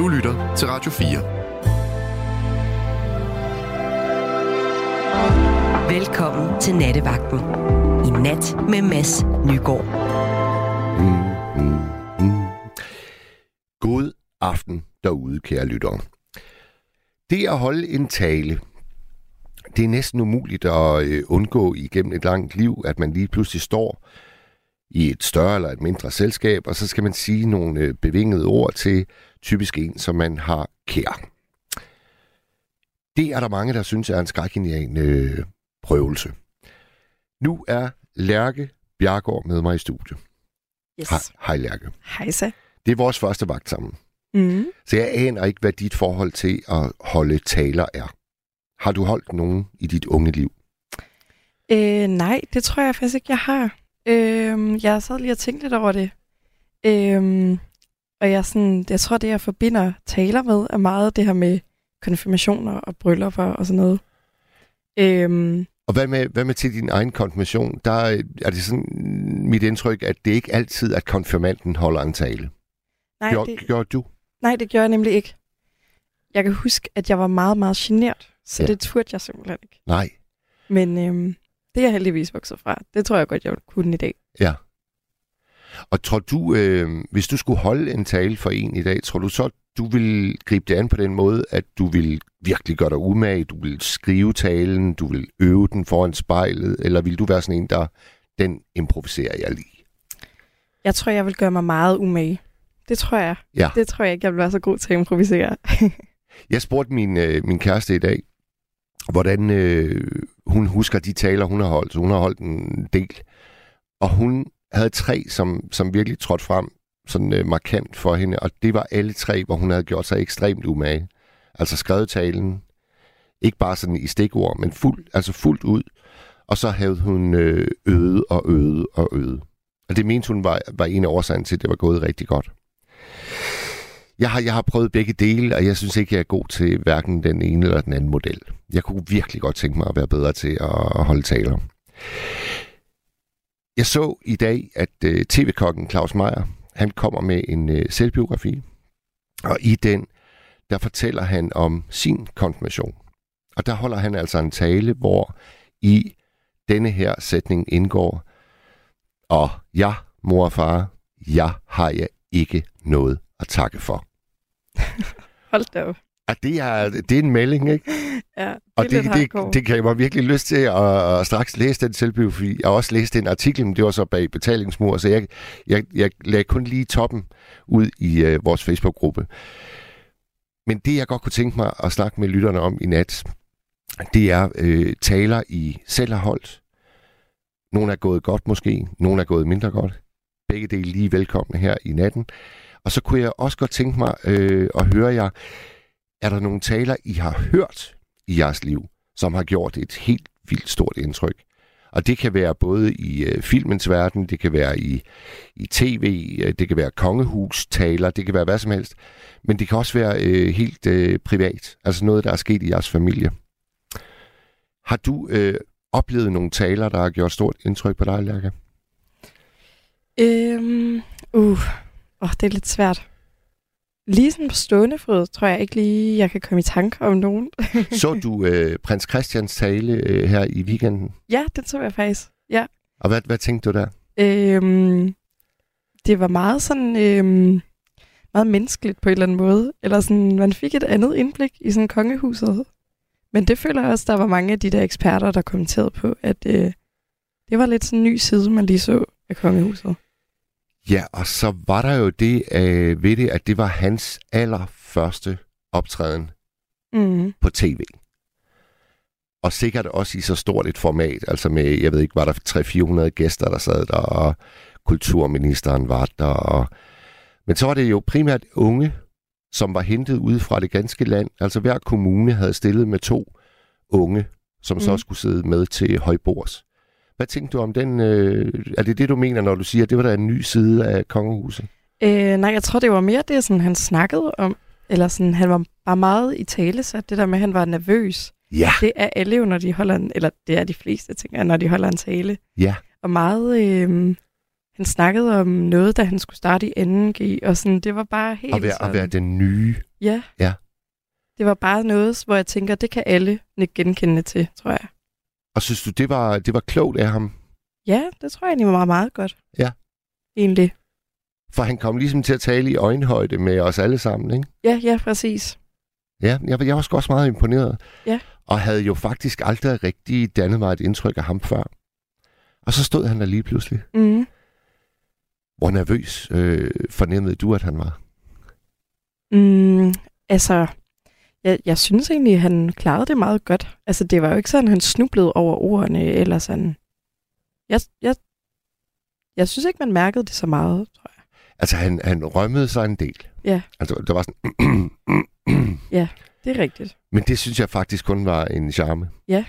Du lytter til Radio 4. Velkommen til Nattevagten. I nat med Mads Nygaard. Mm, mm, mm. God aften derude, kære lyttere. Det at holde en tale, det er næsten umuligt at øh, undgå igennem et langt liv, at man lige pludselig står i et større eller et mindre selskab, og så skal man sige nogle øh, bevingede ord til typisk en, som man har kær. Det er der mange, der synes er en skrækindjagende øh, prøvelse. Nu er Lærke Bjergård med mig i studiet. Yes. Hej, hej Lærke. Hej så. Det er vores første vagt sammen. Mm. Så jeg aner ikke, hvad dit forhold til at holde taler er. Har du holdt nogen i dit unge liv? Øh, nej, det tror jeg faktisk ikke, jeg har. Øh, jeg sad lige og tænkte lidt over det. Øh, og jeg, sådan, jeg tror, det jeg forbinder taler med, er meget det her med konfirmationer og bryllupper og sådan noget. Øh, og hvad med, hvad med til din egen konfirmation? Der er det sådan mit indtryk, at det ikke altid, at konfirmanden holder en tale. Nej, Gjorde, det, gjorde du? Nej, det gjorde jeg nemlig ikke. Jeg kan huske, at jeg var meget, meget genert, så ja. det turde jeg simpelthen ikke. Nej. Men øhm, det er jeg heldigvis vokset fra. Det tror jeg godt, jeg kunne i dag. Ja. Og tror du, øh, hvis du skulle holde en tale for en i dag, tror du så, du vil gribe det an på den måde, at du vil virkelig gøre dig umage, du vil skrive talen, du vil øve den foran spejlet, eller vil du være sådan en, der den improviserer jeg lige? Jeg tror, jeg vil gøre mig meget umage. Det tror jeg. Ja. Det tror jeg ikke, jeg vil være så god til at improvisere. jeg spurgte min, øh, min kæreste i dag, hvordan øh, hun husker de taler, hun har holdt. Så hun har holdt en del. Og hun havde tre, som, som virkelig trådte frem sådan øh, markant for hende, og det var alle tre, hvor hun havde gjort sig ekstremt umage. Altså skrevet talen, ikke bare sådan i stikord, men fuld, altså fuldt ud. Og så havde hun øh, og øget og øget. Og det mente hun var, var en af årsagen til, at det var gået rigtig godt. Jeg har, jeg har prøvet begge dele, og jeg synes ikke, jeg er god til hverken den ene eller den anden model. Jeg kunne virkelig godt tænke mig at være bedre til at holde taler. Jeg så i dag, at øh, tv-kokken Claus Meier, han kommer med en øh, selvbiografi, og i den, der fortæller han om sin konfirmation. Og der holder han altså en tale, hvor i denne her sætning indgår, og jeg, mor og far, jeg har jeg ikke noget at takke for. Hold da op. Ja, det er, det er en melding, ikke? Ja, det og det, det, det, det kan jeg mig virkelig lyst til at, at straks læse den selvbiografi. Jeg har også læst den artikel, men det var så bag betalingsmur, så jeg, jeg, jeg lagde kun lige toppen ud i uh, vores Facebook-gruppe. Men det, jeg godt kunne tænke mig at snakke med lytterne om i nat, det er øh, taler, I selv har holdt. Nogle er gået godt måske, nogle er gået mindre godt. Begge dele lige velkomne her i natten. Og så kunne jeg også godt tænke mig øh, at høre jer, er der nogle taler, I har hørt i jeres liv, som har gjort et helt vildt stort indtryk? Og det kan være både i øh, filmens verden, det kan være i, i tv, øh, det kan være kongehus-taler, det kan være hvad som helst. Men det kan også være øh, helt øh, privat, altså noget, der er sket i jeres familie. Har du øh, oplevet nogle taler, der har gjort stort indtryk på dig, Lærke? Øhm, uh, oh, det er lidt svært. Lige sådan på stående fod, tror jeg ikke lige, jeg kan komme i tanke om nogen. så du øh, prins Christians tale øh, her i weekenden? Ja, det tror jeg faktisk. Ja. Og hvad, hvad tænkte du der? Øhm, det var meget sådan... Øhm, meget menneskeligt på en eller anden måde. Eller sådan, man fik et andet indblik i sådan kongehuset. Men det føler jeg også, der var mange af de der eksperter, der kommenterede på, at øh, det var lidt sådan en ny side, man lige så af kongehuset. Ja, og så var der jo det øh, ved det, at det var hans allerførste optræden mm. på tv. Og sikkert også i så stort et format, altså med, jeg ved ikke, var der 300-400 gæster, der sad der, og kulturministeren var der. Og... Men så var det jo primært unge, som var hentet ud fra det ganske land. Altså hver kommune havde stillet med to unge, som mm. så skulle sidde med til højbords. Hvad tænkte du om den? Øh, er det det, du mener, når du siger, at det var der en ny side af kongehuset? Øh, nej, jeg tror, det var mere det, sådan, han snakkede om. Eller sådan, han var bare meget i tale sat, det der med, at han var nervøs. Ja. Det er alle jo, når de holder en, eller det er de fleste, tænker når de holder en tale. Ja. Og meget, øh, han snakkede om noget, da han skulle starte i 2G, og sådan, det var bare helt at være, sådan... At være den nye Ja. Ja. Det var bare noget, hvor jeg tænker, det kan alle ikke genkende til, tror jeg. Og synes du, det var, det var klogt af ham? Ja, det tror jeg egentlig var meget godt. Ja. Egentlig. For han kom ligesom til at tale i øjenhøjde med os alle sammen, ikke? Ja, ja, præcis. Ja, jeg, jeg var sgu også meget imponeret. Ja. Og havde jo faktisk aldrig rigtig dannet mig et indtryk af ham før. Og så stod han der lige pludselig. Mm. Hvor nervøs øh, fornemmede du, at han var? Mm, altså, jeg, jeg synes egentlig, at han klarede det meget godt. Altså, det var jo ikke sådan, at han snublede over ordene, eller sådan. Jeg, jeg, jeg synes ikke, man mærkede det så meget, tror jeg. Altså, han, han rømmede sig en del. Ja. Altså, der var sådan... Det er rigtigt. Men det synes jeg faktisk kun var en charme. Ja.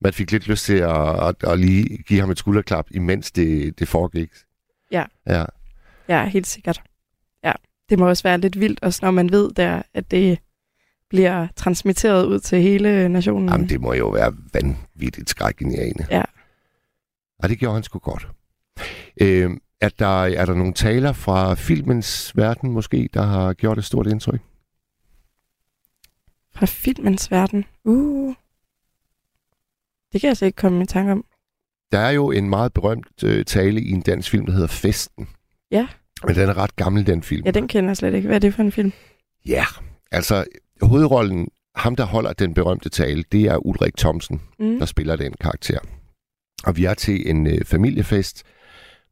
Man fik lidt lyst til at, at, at lige give ham et skulderklap, imens det, det foregik. Ja. Ja. Ja, helt sikkert. Ja, det må også være lidt vildt, også når man ved der, at det bliver transmitteret ud til hele nationen. Jamen, det må jo være vanvittigt skrækgeniane. Ja. Og det gjorde han sgu godt. Øh, er, der, er der nogle taler fra filmens verden måske, der har gjort et stort indtryk? Fra filmens verden. Uh. Det kan jeg slet ikke komme i tanke om. Der er jo en meget berømt øh, tale i en dansk film, der hedder Festen. Ja. Men den er ret gammel, den film. Ja, den kender jeg slet ikke. Hvad er det for en film? Ja, altså hovedrollen, ham der holder den berømte tale, det er Ulrik Thomsen, Mm. der spiller den karakter. Og vi er til en øh, familiefest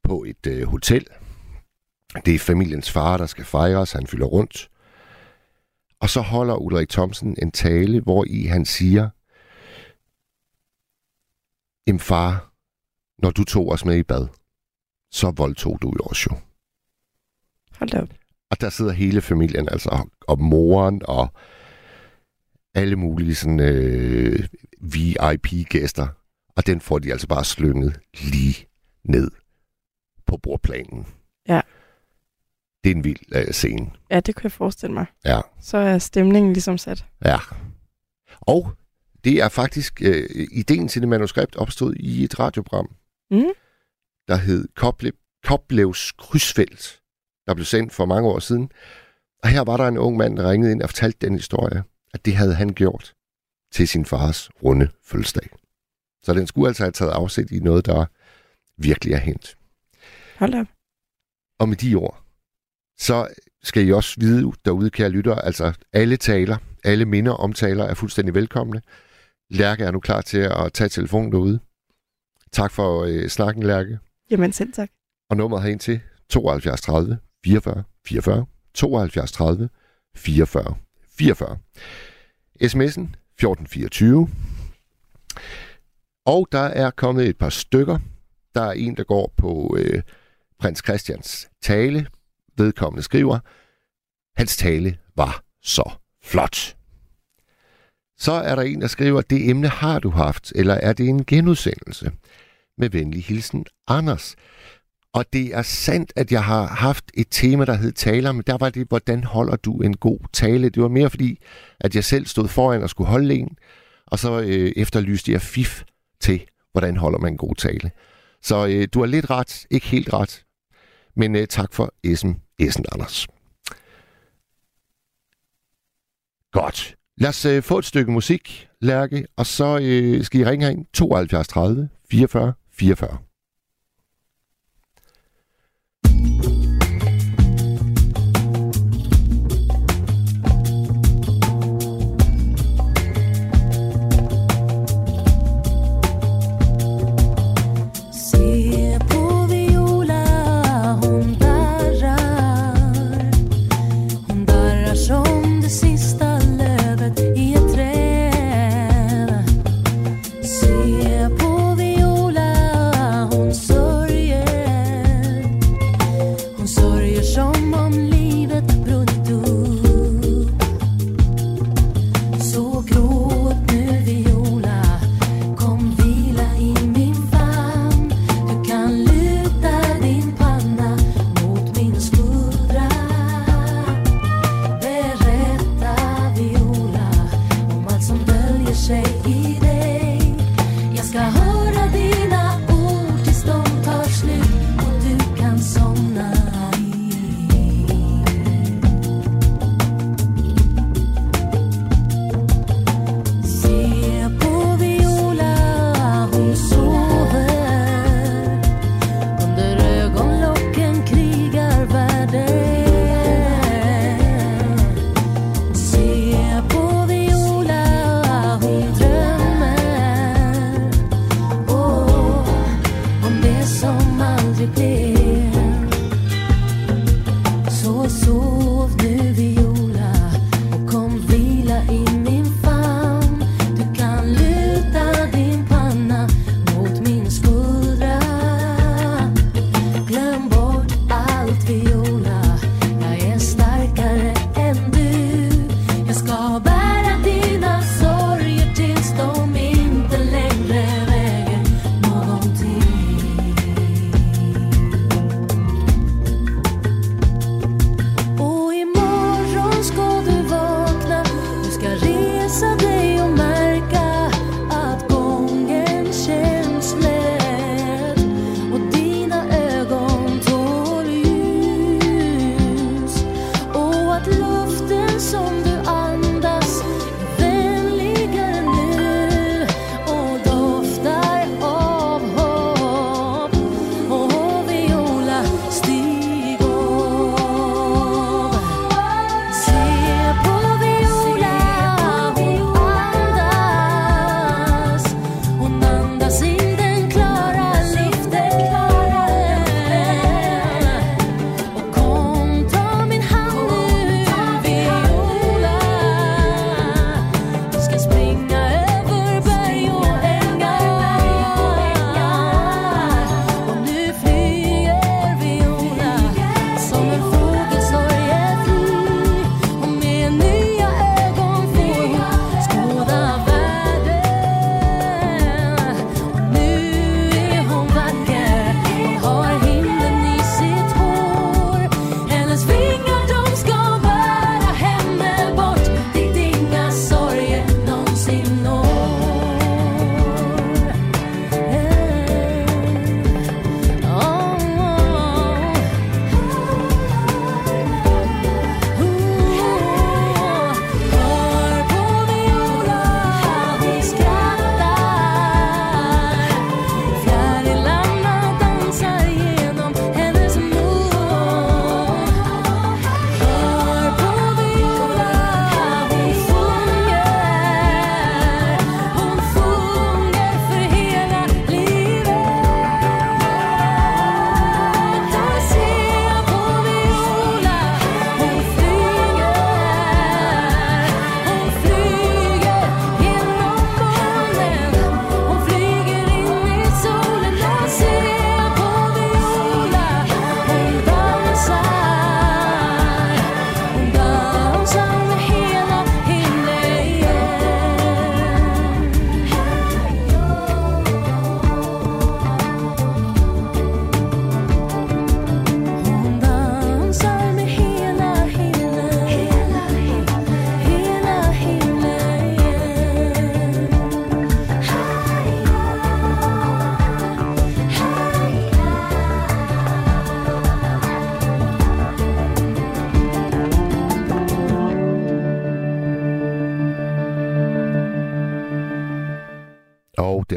på et øh, hotel. Det er familiens far, der skal fejres. Han fylder rundt. Og så holder Ulrik Thomsen en tale, hvor i han siger, Em far, når du tog os med i bad, så voldtog du jo os jo. Hold da op. Og der sidder hele familien, altså, og moren og alle mulige sådan, øh, VIP-gæster. Og den får de altså bare slynget lige ned på bordplanen. Ja. Det er en vild øh, scene. Ja, det kan jeg forestille mig. Ja. Så er stemningen ligesom sat. Ja. Og det er faktisk, øh, ideen til det manuskript opstod i et radioprogram, Mm. der hed Koble, Koblevs Krydsfelt, der blev sendt for mange år siden. Og her var der en ung mand, der ringede ind og fortalte den historie, at det havde han gjort til sin fars runde fødselsdag. Så den skulle altså have taget afsæt i noget, der virkelig er hent. Hold op. Og med de ord, så skal I også vide derude, kære lytter, altså alle taler, alle minder om taler er fuldstændig velkomne. Lærke er nu klar til at tage telefonen derude. Tak for øh, snakken, Lærke. Jamen selv tak. Og nummeret herind til 72 30 44 44 72 30 44 44. SMS'en 1424. Og der er kommet et par stykker. Der er en, der går på øh, prins Christians tale. Vedkommende skriver, hans tale var så flot. Så er der en, der skriver, det emne har du haft, eller er det en genudsendelse? Med venlig hilsen, Anders. Og det er sandt, at jeg har haft et tema, der hed taler, men der var det, hvordan holder du en god tale? Det var mere fordi, at jeg selv stod foran og skulle holde en, og så øh, efterlyste jeg fif til, hvordan holder man en god tale. Så øh, du har lidt ret, ikke helt ret, men øh, tak for sms'en, Anders. Godt. Lad os øh, få et stykke musik, Lærke, og så øh, skal I ringe herind 72 30 44 44.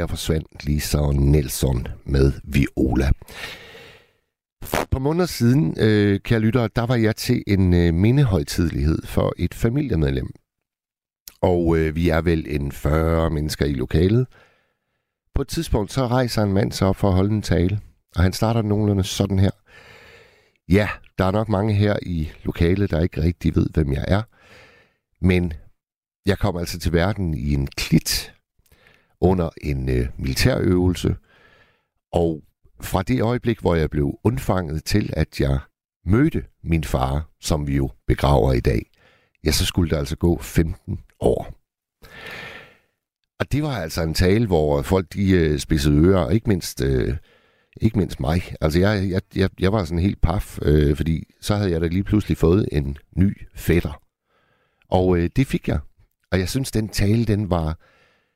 der forsvandt Lisa Nelson med Viola. For et par måneder siden, øh, kære lyttere, der var jeg til en øh, mindehøjtidlighed for et familiemedlem. Og øh, vi er vel en 40 mennesker i lokalet. På et tidspunkt så rejser en mand sig op for at holde en tale, og han starter nogenlunde sådan her. Ja, der er nok mange her i lokalet, der ikke rigtig ved, hvem jeg er. Men jeg kom altså til verden i en klit under en øh, militærøvelse. Og fra det øjeblik, hvor jeg blev undfanget til, at jeg mødte min far, som vi jo begraver i dag, ja, så skulle der altså gå 15 år. Og det var altså en tale, hvor folk de øh, spidsede ører, og ikke mindst, øh, ikke mindst mig. Altså jeg, jeg, jeg, jeg var sådan helt paf, øh, fordi så havde jeg da lige pludselig fået en ny fætter. Og øh, det fik jeg. Og jeg synes, den tale, den var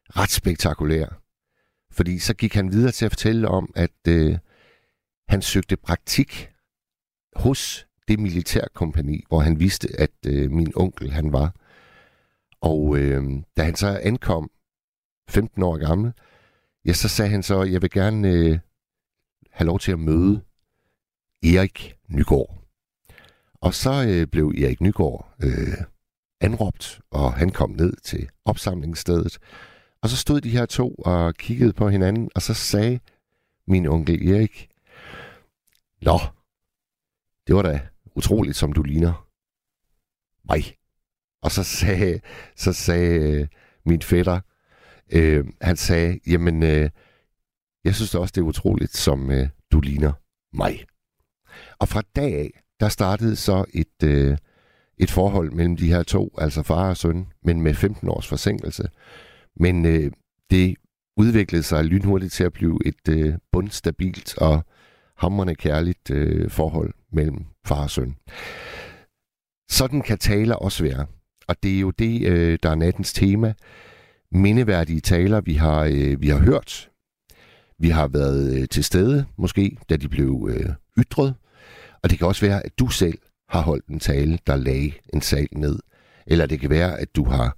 ret spektakulær. Fordi så gik han videre til at fortælle om, at øh, han søgte praktik hos det militærkompani, hvor han vidste, at øh, min onkel han var. Og øh, da han så ankom 15 år gammel, ja, så sagde han så, jeg vil gerne øh, have lov til at møde Erik Nygaard. Og så øh, blev Erik Nygaard øh, anråbt, og han kom ned til opsamlingsstedet. Og så stod de her to og kiggede på hinanden, og så sagde min onkel Erik, Nå, det var da utroligt, som du ligner mig. Og så sagde, så sagde øh, min fætter, øh, han sagde, jamen, øh, jeg synes også, det er utroligt, som øh, du ligner mig. Og fra dag af, der startede så et, øh, et forhold mellem de her to, altså far og søn, men med 15 års forsinkelse. Men øh, det udviklede sig lynhurtigt til at blive et øh, bundstabilt og hamrende kærligt øh, forhold mellem far og søn. Sådan kan taler også være. Og det er jo det, øh, der er nattens tema. Mindeværdige taler, vi har, øh, vi har hørt. Vi har været øh, til stede, måske, da de blev øh, ytret. Og det kan også være, at du selv har holdt en tale, der lagde en sal ned. Eller det kan være, at du har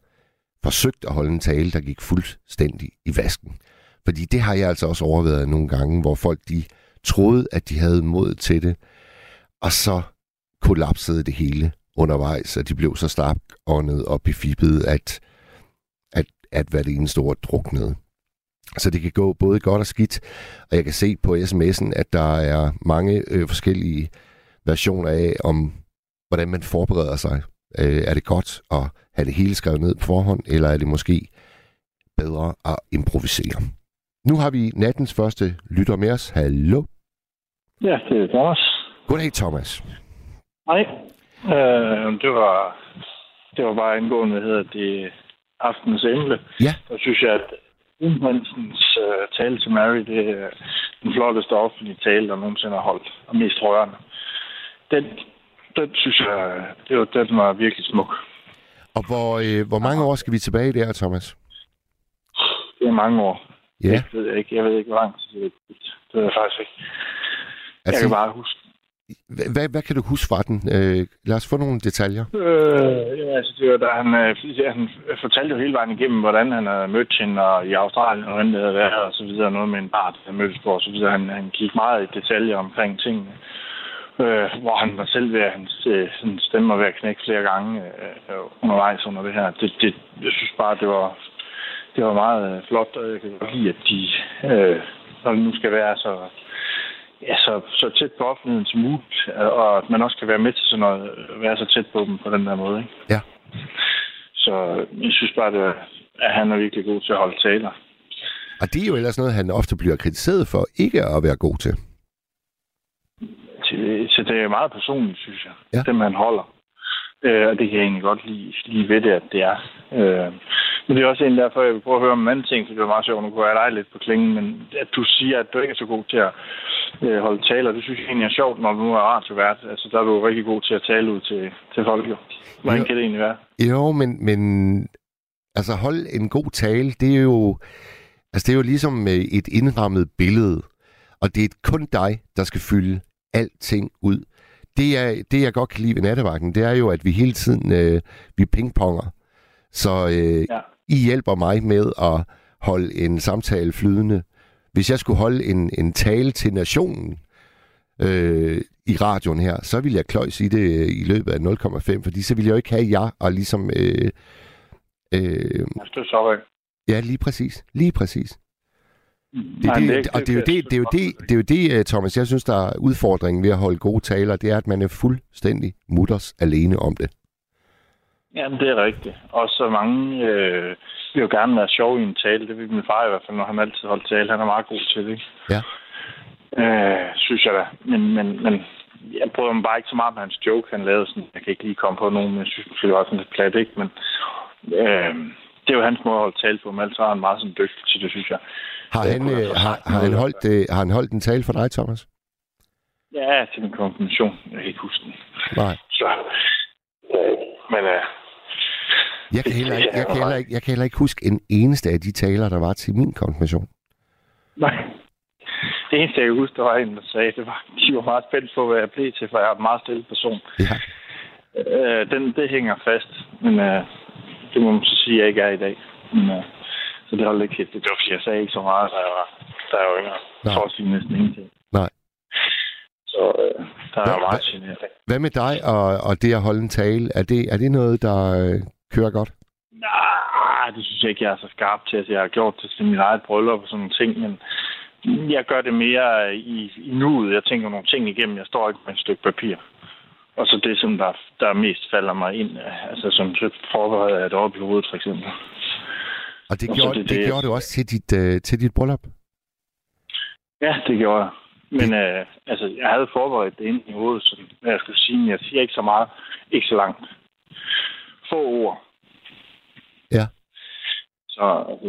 forsøgt at holde en tale, der gik fuldstændig i vasken. Fordi det har jeg altså også overvejet nogle gange, hvor folk de troede, at de havde mod til det, og så kollapsede det hele undervejs, og de blev så starkåndet og befippet, at, at, at hvad det eneste ord druknede. Så det kan gå både godt og skidt, og jeg kan se på sms'en, at der er mange øh, forskellige versioner af, om hvordan man forbereder sig. Øh, er det godt at have det hele skrevet ned på forhånd, eller er det måske bedre at improvisere? Nu har vi nattens første lytter med os. Hallo? Ja, det er Thomas. Goddag, Thomas. Hej. Øh, det var det var bare angående, hedder det, aftens emne. Ja. Der synes jeg, at Kronprinsens uh, tale til Mary, det er den flotteste offentlige tale, der nogensinde har holdt, og mest rørende. Den, den synes jeg, det var, den var virkelig smuk. Og hvor, øh, hvor mange år skal vi tilbage der, Thomas? Det er mange år. Ja, Det ved jeg ikke. Jeg ved ikke, hvor lang tid det er. Det ved jeg faktisk ikke. Jeg altså, kan bare huske. hvad, hvad, kan du huske fra den? Øh, lad os få nogle detaljer. Øh, ja, altså, det var, da han, øh, ja, han fortalte jo hele vejen igennem, hvordan han havde mødt hende og i Australien, og hvordan det havde været, og så videre, noget med en bar, der mødtes på, og så videre. Han, han gik meget i detaljer omkring tingene. Øh, hvor han var selv ved, at hans øh, sådan stemme var ved at knække flere gange øh, undervejs under det her. Det, det, jeg synes bare, det var, det var meget øh, flot, og jeg kan lide, at de, øh, når det nu skal være så, ja, så, så tæt på offentligheden som muligt, øh, og at man også kan være med til sådan noget, øh, være så tæt på dem på den der måde. Ikke? Ja. Så jeg synes bare, det, at han er virkelig god til at holde taler. Og det er jo ellers noget, han ofte bliver kritiseret for ikke at være god til. Til- Så det er meget personligt, synes jeg, Ja. det man holder. Øh, og det kan jeg egentlig godt lide, lide ved det, at det er. Øh, men det er også en derfor, jeg vil prøve at høre om en anden ting, for det var meget sjovt, nu kunne jeg dig lidt på klingen, men at du siger, at du ikke er så god til at øh, holde taler, det synes jeg egentlig er sjovt, når du nu er radiovært. Altså, der er du rigtig god til at tale ud til, til folk, jo. Hvordan Jo. kan det egentlig være? Jo, men, men altså hold en god tale, det er jo, altså det er jo ligesom øh, et indrammet billede, og det er kun dig, der skal fylde alting ud. Det, er, det jeg godt kan lide ved nattevagten, det er jo, at vi hele tiden øh, vi pingponger. Så øh, Ja. I hjælper mig med at holde en samtale flydende. Hvis jeg skulle holde en, en tale til nationen øh, i radioen her, så ville jeg kløjs i det øh, i løbet af 0,5, fordi så ville jeg jo ikke have jer og ligesom... Øh, øh, Jeg stod så ja, lige præcis. Lige præcis. Det, det, det, og det er jo det, det, er jo det, det, er jo det, Thomas, jeg synes, der er udfordringen ved at holde gode taler, det er, at man er fuldstændig mutters alene om det. Jamen, det er rigtigt. Og så mange øh, vil jo gerne være sjov i en tale. Det vil min far i hvert fald, når han altid holdt tale. Han er meget god til det, ikke? Ja. Øh, synes jeg da. Men, men, men jeg bryder mig bare ikke så meget om hans joke, han lavede. Sådan, jeg kan ikke lige komme på nogen, men jeg synes måske, det var sådan lidt plat, ikke? Men øh, det er jo hans måde at holde tale på, men altså er han meget sådan dygtig til det, synes jeg. Har Det han, øh, har, har, han holdt, øh, har han holdt en tale for dig, Thomas? Ja, til min konfirmation. Jeg kan ikke huske den. Nej. Så, øh, men øh, Jeg kan, heller ikke, jeg, kan heller ikke, jeg kan heller ikke huske en eneste af de taler, der var til min konfirmation. Nej. Det eneste, jeg kan huske, der var en, der sagde, det var, de var meget spændt på, hvad jeg blev til, for jeg er en meget stille person. Ja. Øh, den, det hænger fast, men øh, det må man så sige, at jeg ikke er i dag. Men, øh, så det holdt ikke helt. Det var, fordi jeg sagde ikke så meget, da jeg var, da jeg var yngre. Nej. For at sige næsten ingenting. Nej. Så øh, der er Hvad- jeg meget generet. Hvad med dig og, og det at holde en tale? Er det, er det noget, der øh, kører godt? Nej, det synes jeg ikke, jeg er så skarp til. Altså, jeg har gjort det til mit eget bryllup og sådan nogle ting, men jeg gør det mere i, i nuet. Jeg tænker nogle ting igennem. Jeg står ikke med et stykke papir. Og så det, som der, der mest falder mig ind, altså som så forbereder jeg et op i hovedet, for eksempel. Og det Og gjorde, det- det, det- gjorde du også til dit, øh, til dit bryllup? Ja, det gjorde jeg. Men øh, altså, jeg havde forberedt det inde i hovedet, så jeg skulle sige, men jeg siger ikke så meget, ikke så langt. Få ord. Ja. Så, altså,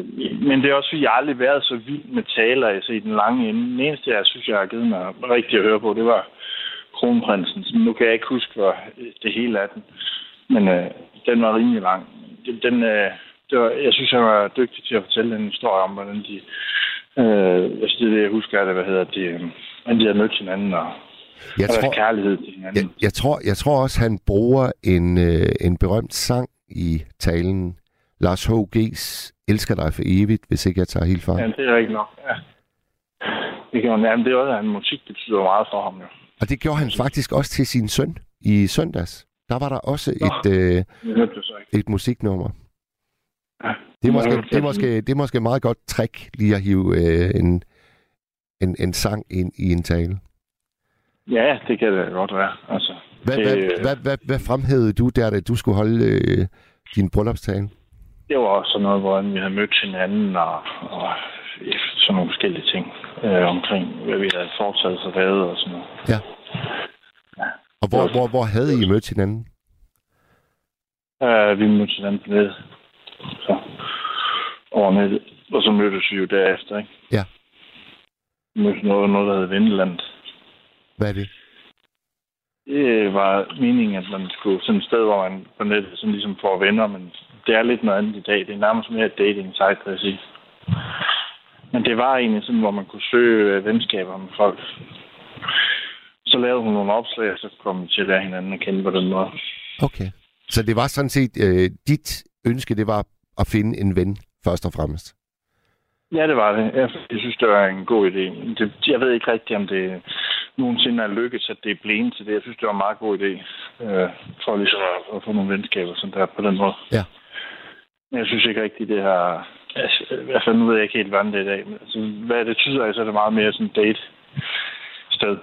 men det er også, fordi jeg aldrig været så vild med taler altså, i den lange ende. Den eneste, jeg synes, jeg har givet mig rigtigt at høre på, det var Kronprinsen. Nu kan jeg ikke huske hvor, det hele af den, men øh, den var rimelig lang. Den, den, øh, det var, jeg synes, jeg var dygtig til at fortælle en historie om, hvordan de... Øh, altså, det jeg husker, er det, hvad hedder det, øh, hvordan de har mødt hinanden, og Jeg har tror, kærlighed til hinanden. jeg, jeg, tror, jeg tror også, han bruger en, øh, en berømt sang i talen. Lars H.G.'s Elsker dig for evigt, hvis ikke jeg tager helt fejl. Ja, det er ikke nok. Ja. Det kan man, jamen, det er også, at musik betyder meget for ham, jo. Og det gjorde han faktisk også til sin søn i søndags. Der var der også Nå. et, øh, et musiknummer. Ja. Det er, måske, Ja, det, er måske, det er måske et meget godt trick lige at hive øh, en, en, en sang ind i en tale. Ja, det kan det godt være. Altså, Hvad, det, hvad, hvad, hvad, hvad fremhævede du der, da du skulle holde øh, din bryllupstale? det var også sådan noget, hvor vi havde mødt hinanden og, og sådan nogle forskellige ting øh, omkring, hvad vi havde foretaget sig lavet og sådan noget. Og hvor, Det var- hvor, hvor havde I mødt hinanden? Uh, vi mødte hinanden på nettet. Så over nettet. Og så mødtes vi jo derefter, ikke? Ja. Mødtes noget, noget der hed Vindeland. Hvad er det? Det var meningen, at man skulle sådan et sted, hvor man på nettet sådan ligesom får venner, men det er lidt noget andet i dag. Det er nærmest mere et dating site, kan jeg sige. Men det var egentlig sådan, hvor man kunne søge øh, venskaber med folk. Så lavede hun nogle opslag, og så kom vi til at lære hinanden at kende på den måde. Okay. Så det var sådan set, øh, dit ønske, det var at finde en ven, først og fremmest. Ja, det var det. Jeg, jeg synes, det var en god idé. Det, jeg ved ikke rigtigt, om det nogensinde er lykkedes, at det er blevet til det. Jeg synes, det var en meget god idé. Øh, for ligesom at, at få nogle venskaber sådan der på den måde. Ja. Men jeg synes ikke rigtigt, det her... Altså, nu ved jeg ikke helt, hvordan det er i dag. Men altså, hvad det tyder så er det meget mere sådan et date-sted.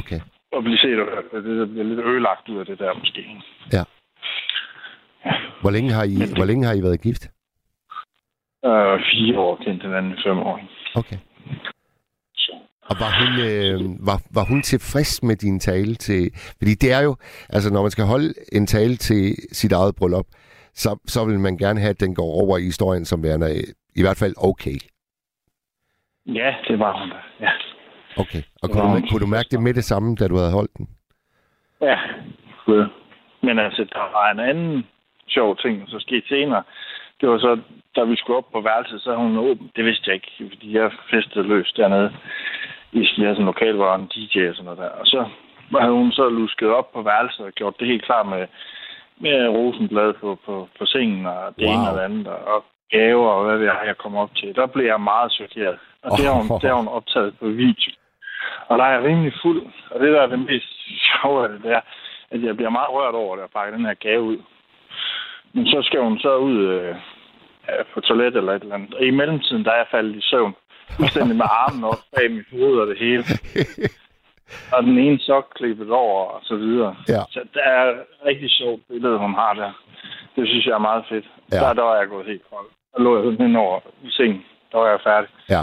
Okay. Og blive set og hørt. Det bliver lidt ødelagt ud af det der, måske. Hvor længe har I, hvor længe har I været gift? Øh, fire år kendt hinanden i fem år. Okay. Og var hun, øh, var, var hun tilfreds med din tale til... Fordi det er jo... Altså, når man skal holde en tale til sit eget bryllup, så, så vil man gerne have, at den går over i historien som værende øh, i hvert fald okay. Ja, det var hun da. Ja. Okay. Og kunne, du, kunne du mærke det med det samme, da du havde holdt den? Ja. Men altså, der var en anden sjov ting, så skete senere. Det var så, da vi skulle op på værelset, så havde hun åben. Det vidste jeg ikke, fordi jeg festede løs dernede. I vi sådan en lokal, var en DJ og sådan noget der. Og så havde hun så lusket op på værelset og gjort det helt klar med, med rosenblad på, på, på sengen og det Wow. ene og det andet. Og gaver og hvad ved jeg, jeg kom op til. Der blev jeg meget chokeret. Og det har hun, Oh. det har hun optaget på video. Og der er jeg rimelig fuld. Og det, der er det mest sjove af det, det er, at jeg bliver meget rørt over det at pakke den her gave ud. Men så skal hun så ud øh, på toilet eller et eller andet. Og i mellemtiden, der er jeg faldet i søvn. Fuldstændig med armen op bag mit hoved og det hele. Og den ene sok klippet over og så videre. Ja. Så det er et rigtig sjovt billede, hun har der. Det synes jeg er meget fedt. Ja. Der, der var jeg gået helt kold. Der lå jeg sådan hen over i sengen. Der var jeg færdig. Ja.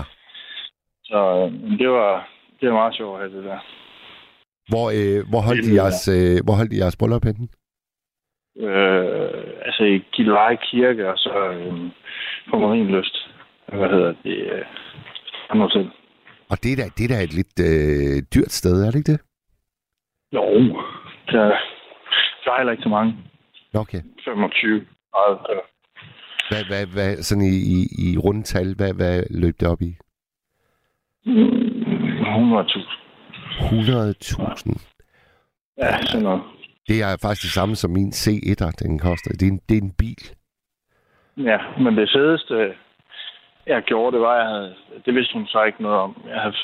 Så øh, det var, det var meget sjovt at have det der. Hvor, øh, hvor, holdt I er- jeres, øh, hvor holdt I jeres bryllup henne? Øh, altså i Gilleleje Kirke, og så øh, på Marienlyst. Hvad hedder det? Øh, Hotel. Og det er da, det er da et lidt øh, dyrt sted, er det ikke det? Jo, der, der er heller ikke så mange. Okay. 25. Og, øh, Hvad, hvad, hvad, sådan i, i, i rundtal, hvad, hvad løb det op i? 100.000. 100.000. Ja, sådan noget. Det er faktisk det samme som min C1'er, den koster. Det er en, det er en bil. Ja, men det fedeste, jeg gjorde, det var, jeg havde, det vidste hun så ikke noget om. Jeg havde,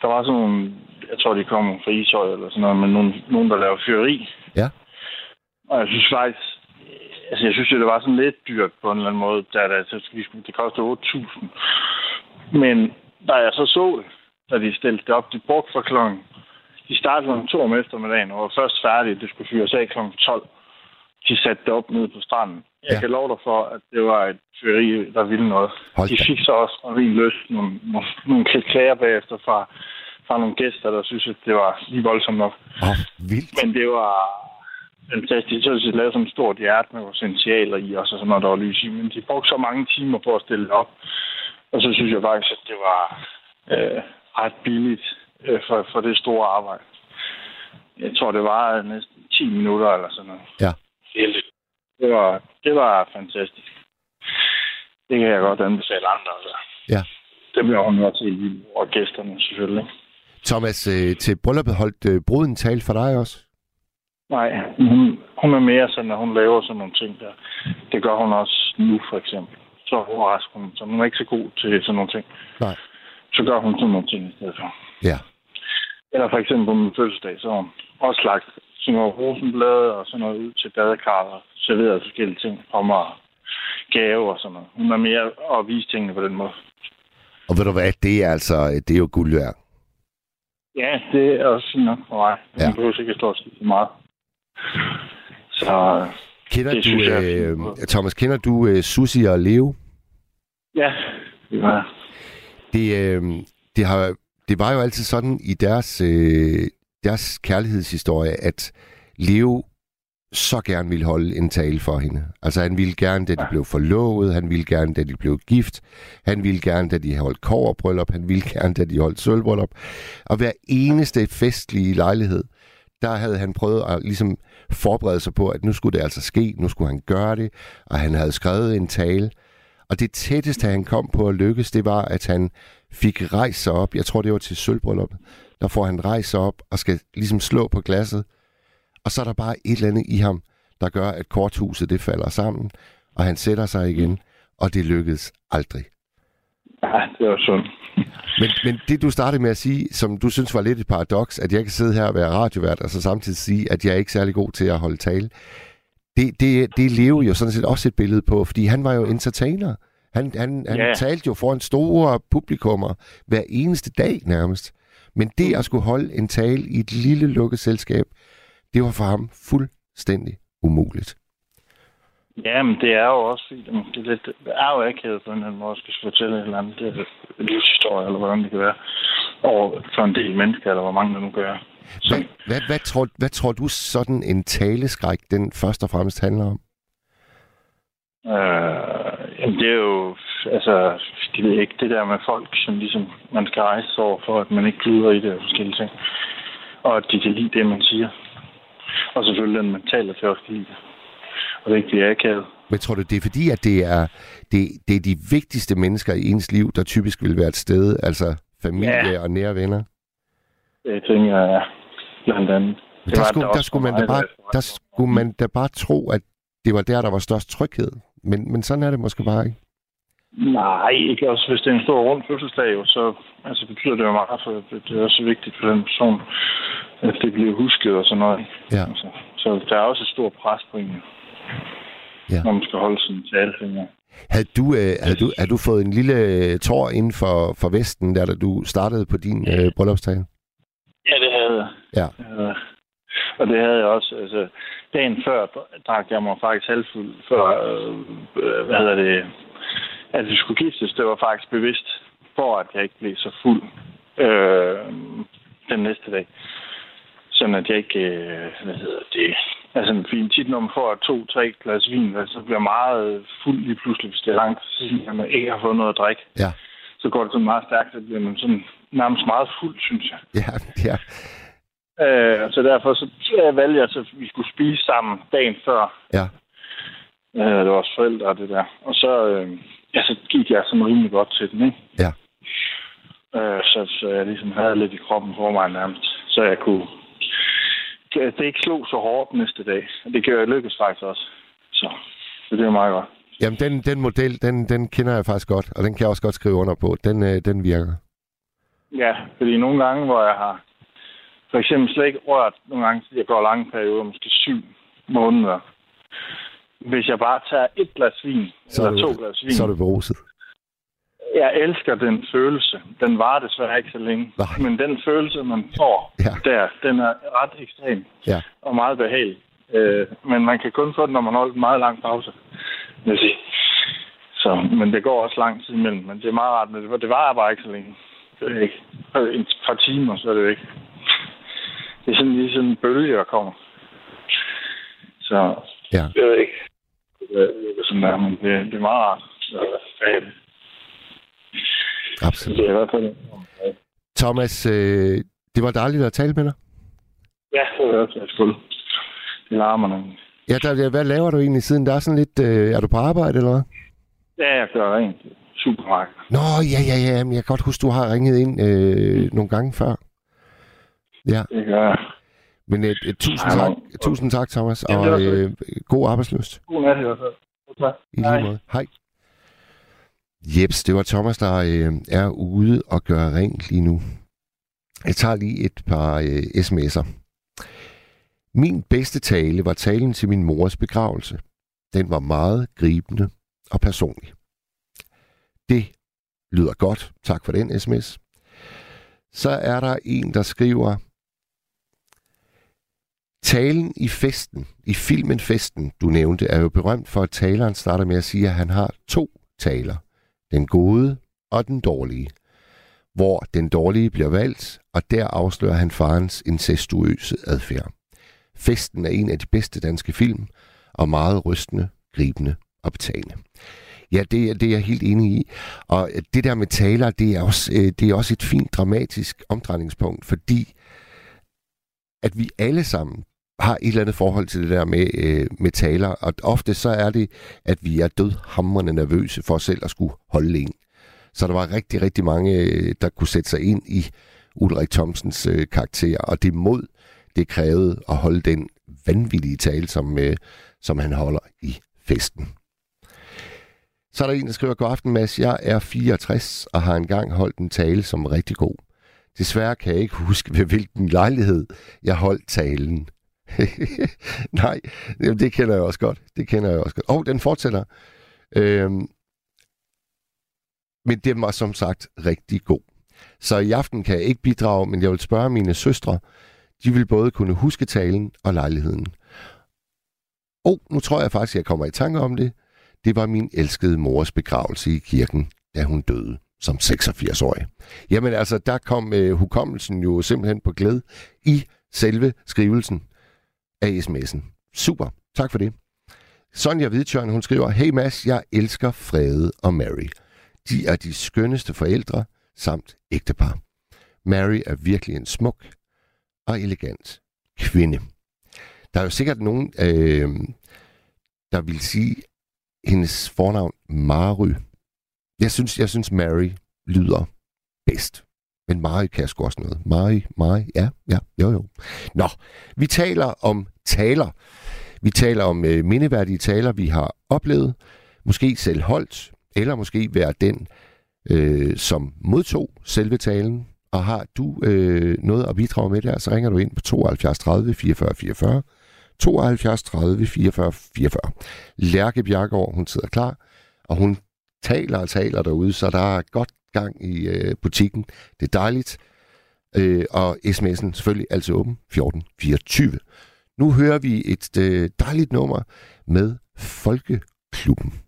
der var sådan nogle, jeg tror, de kom fra Ishøj eller sådan noget, men nogen, nogen der laver fyreri. Ja. Og jeg synes faktisk, altså jeg synes jo, det var sådan lidt dyrt på en eller anden måde, da det, det kostede 8.000. Men da jeg så så det, da de stillede det op, de brugte for klokken, de startede klokken 2 om eftermiddagen, og var først færdige, det skulle fyres af klokken 12. De satte det op nede på stranden. Jeg Ja. ja. kan love dig for, at det var et fyreri, der ville noget. Hold De fik så også fra min lyst nogle, nogle, nogle klager bagefter fra, fra nogle gæster, der synes, at det var lige voldsomt nok. Oh, vildt. Men det var fantastisk. Så de lavet sådan et stort hjerte med essentialer i, og så sådan noget, der var lys i. Men de brugte så mange timer på at stille det op. Og så synes jeg faktisk, at det var øh, ret billigt øh, for, for det store arbejde. Jeg tror, det var næsten 10 minutter eller sådan noget. Ja. Det var, det var fantastisk. Det kan jeg godt anbefale andre. Altså. Ja. Det bliver hun også vildt over gæsterne selvfølgelig. Thomas, øh, til brylluppet holdt øh, bruden tale for dig også? Nej, hun, hun er mere sådan, at hun laver sådan nogle ting der. Det gør hun også nu, for eksempel. Så overrasker hun. Så hun er ikke så god til sådan nogle ting. Nej. Så gør hun sådan nogle ting i stedet for. Ja. Eller for eksempel på min fødselsdag, så også lagt sådan noget rosenblade og sådan noget ud til badekarret og serveret forskellige ting fra mig. Gave og sådan noget. Hun er mere at vise tingene på den måde. Og ved du hvad, det er altså, det er jo guld værd. Ja, det er også fint nok for mig. Ja. ja. behøver ikke stå så meget. Så Kender Det du, synes jeg øh. Thomas, kender du øh, Susi og Leo? ja, det var Det, øh, det, har, det var jo altid sådan i deres, øh, deres kærlighedshistorie, at Leo så gerne ville holde en tale for hende. Altså han ville gerne, da de blev forlovet, han ville gerne, da de blev gift, han ville gerne, da de holdt koverbryllup, han ville gerne, da de holdt sølvbryllup. Og hver eneste festlige lejlighed, der havde han prøvet at ligesom forberede sig på, at nu skulle det altså ske, nu skulle han gøre det, og han havde skrevet en tale. Og det tætteste, han kom på at lykkes, det var, at han fik rejst sig op. Jeg tror, det var til sølvbrylluppet. Der får han rejst sig op og skal ligesom slå på glasset. Og så er der bare et eller andet i ham, der gør, at korthuset det falder sammen, og han sætter sig igen, og det lykkedes aldrig. Ja, det var sundt. Men, men det, du startede med at sige, som du synes var lidt et paradoks, at jeg kan sidde her og være radiovært, og så samtidig sige, at jeg er ikke særlig god til at holde tale, det, det, det lever jo sådan set også et billede på, fordi han var jo entertainer. Han, han, han Ja. talte jo foran store publikummer hver eneste dag nærmest. Men det at skulle holde en tale i et lille lukket selskab, det var for ham fuldstændig umuligt. Ja, men det er jo også Det er, lidt, det er jo akavet på en eller anden måde, skal fortælle et eller andet det er livshistorie, eller hvordan det kan være, over for en del mennesker, eller hvor mange der nu gør. Så, Hvad, hvad, hvad, tror, hvad tror du sådan en taleskræk, den først og fremmest handler om? Øh, jamen det er jo, altså, de ved ikke, det der med folk, som ligesom, man skal rejse over for, at man ikke kluder i det og forskellige ting. Og at de kan lide det, man siger. Og selvfølgelig, den man taler til også kan lide det. Og det ikke bliver akavet. Men tror du, det er fordi, at det er, det, det er de vigtigste mennesker i ens liv, der typisk vil være et sted, altså familie Ja. og nære venner? Det tænker jeg, blandt andet. Det der, skulle, det der, skulle man da bare, jeg- der skulle man da bare tro, at det var der, der var størst tryghed. Men, men sådan er det måske bare ikke. Nej, ikke også hvis det er en stor rund fødselsdag, jo, så altså, betyder det jo meget, for det, det er også vigtigt for den person, at det bliver husket og sådan noget. Ja. Altså, så der er også et stort pres på en, Ja. når man skal holde sin tale. Havde du, øh, havde, du, havde du fået en lille øh, tår inden for, for Vesten, der da du startede på din øh, bryllupstale? Ja, det havde jeg. Ja. Øh, og det havde jeg også. Altså, dagen før drak jeg mig faktisk halvfuld, før, øh, hvad hedder det, at vi skulle giftes. Det var faktisk bevidst, for at jeg ikke blev så fuld øh, den næste dag. Sådan at jeg ikke, øh, hvad hedder det, altså fordi tit når man får to-tre glas vin, så bliver meget fuld lige pludselig, hvis det er langt siden, at man ikke har fået noget at drikke. Ja. Så går det sådan meget stærkt, så bliver man sådan nærmest meget fuld, synes jeg. Ja, ja. Øh, så derfor så øh, valgte jeg, at vi skulle spise sammen dagen før. Ja. Øh, det var vores forældre og det der. Og så, øh, ja, så gik jeg sådan rimelig godt til den, ikke? Ja. Øh, så, så jeg ligesom havde lidt i kroppen for mig nærmest. Så jeg kunne... Det ikke slog så hårdt næste dag. Det kan jeg lykkes faktisk også. Så, så det er meget godt. Jamen, den, den model, den, den kender jeg faktisk godt, og den kan jeg også godt skrive under på. Den, øh, den virker. Ja, fordi nogle gange, hvor jeg har for eksempel slet ikke rørt, nogle gange, jeg går lange perioder, måske syv måneder. Hvis jeg bare tager et glas vin, Så er eller du- to glas vin, Så er du beruset. jeg elsker den følelse. Den varer desværre ikke så længe. Nej. Men den følelse, man får Ja. der, den er ret ekstrem Ja. og meget behagelig. Øh, men man kan kun få den, når man holder en meget lang pause, jeg sige. Så, men det går også lang tid imellem. Men det er meget rart, men det, det varer bare ikke så længe. Det er ikke. Et par timer, så er det ikke. Det er sådan lige sådan en bølge, der kommer. Så Ja. jeg ved ikke, det er sådan der, men det, det er meget rart. Absolut. det er i hvert fald Thomas, øh, det var dejligt at tale med dig. Ja, det er også skuld. Det larmer nemlig. Ja, der, hvad laver du egentlig siden? Der er sådan lidt... Øh, er du på arbejde, eller hvad? Ja, jeg gør rent. Supermarked. Nå, ja, ja, ja. Men jeg kan godt huske, du har ringet ind øh, nogle gange før. Ja, Det gør jeg. men øh, øh, tusind, tak, tusind tak, Thomas, Jamen, og øh, god arbejdsløst. God nat i hvert fald. Tak. I Hej. lige måde. Hej. Jeps, det var Thomas, der øh, er ude og gøre rent lige nu. Jeg tager lige et par øh, sms'er. Min bedste tale var talen til min mors begravelse. Den var meget gribende og personlig. Det lyder godt. Tak for den sms. Så er der en, der skriver, Talen i festen, i filmen Festen, du nævnte, er jo berømt for, at taleren starter med at sige, at han har to taler. Den gode og den dårlige. Hvor den dårlige bliver valgt, og der afslører han farens incestuøse adfærd. Festen er en af de bedste danske film, og meget rystende, gribende og betagende. Ja, det, er- det er jeg helt enig i. Og det der med taler, det er også, øh, det er også et fint dramatisk omdrejningspunkt, fordi at vi alle sammen har et eller andet forhold til det der med, øh, med taler, og ofte så er det, at vi er dødhamrende nervøse for os selv at skulle holde en. Så der var rigtig, rigtig mange, øh, der kunne sætte sig ind i Ulrik Thomsens øh, karakter, og det mod, det krævede at holde den vanvittige tale, som, øh, som han holder i festen. Så er der en, der skriver, God aften, Mads. Jeg er 64 og har engang holdt en tale, som er rigtig god. Desværre kan jeg ikke huske, ved hvilken lejlighed jeg holdt talen. Nej, jamen, det kender jeg også godt. Det kender jeg også godt. Og den fortsætter. Øhm, men den var som sagt rigtig god. Så i aften kan jeg ikke bidrage, men jeg vil spørge mine søstre. De vil både kunne huske talen og lejligheden. Og nu tror jeg faktisk, at jeg kommer i tanke om det. Det var min elskede mors begravelse i kirken, da hun døde som 86-årig. Jamen altså, der kom øh, hukommelsen jo simpelthen på glæde i selve skrivelsen af sms'en. Super, tak for det. Sonja Hvidtjørn, hun skriver, Hey Mads, jeg elsker Frede og Mary. De er de skønneste forældre samt ægtepar. Mary er virkelig en smuk og elegant kvinde. Der er jo sikkert nogen, øh, der vil sige hendes fornavn Mary. Jeg synes, jeg synes Mary lyder bedst. Men Mari kan sgu også noget. Mari, Mari, ja, ja, jo, jo. Nå, vi taler om taler. Vi taler om øh, mindeværdige taler, vi har oplevet, måske selv holdt, eller måske være den, øh, som modtog selve talen. Og har du øh, noget at bidrage med der, så ringer du ind på 72 30 44 44. 72 30 44 44. Lærke Bjergård, hun sidder klar, og hun taler og taler derude, så der er godt gang i øh, butikken. Det er dejligt. Øh, og sms'en selvfølgelig altid åben 1424. Nu hører vi et øh, dejligt nummer med Folkeklubben.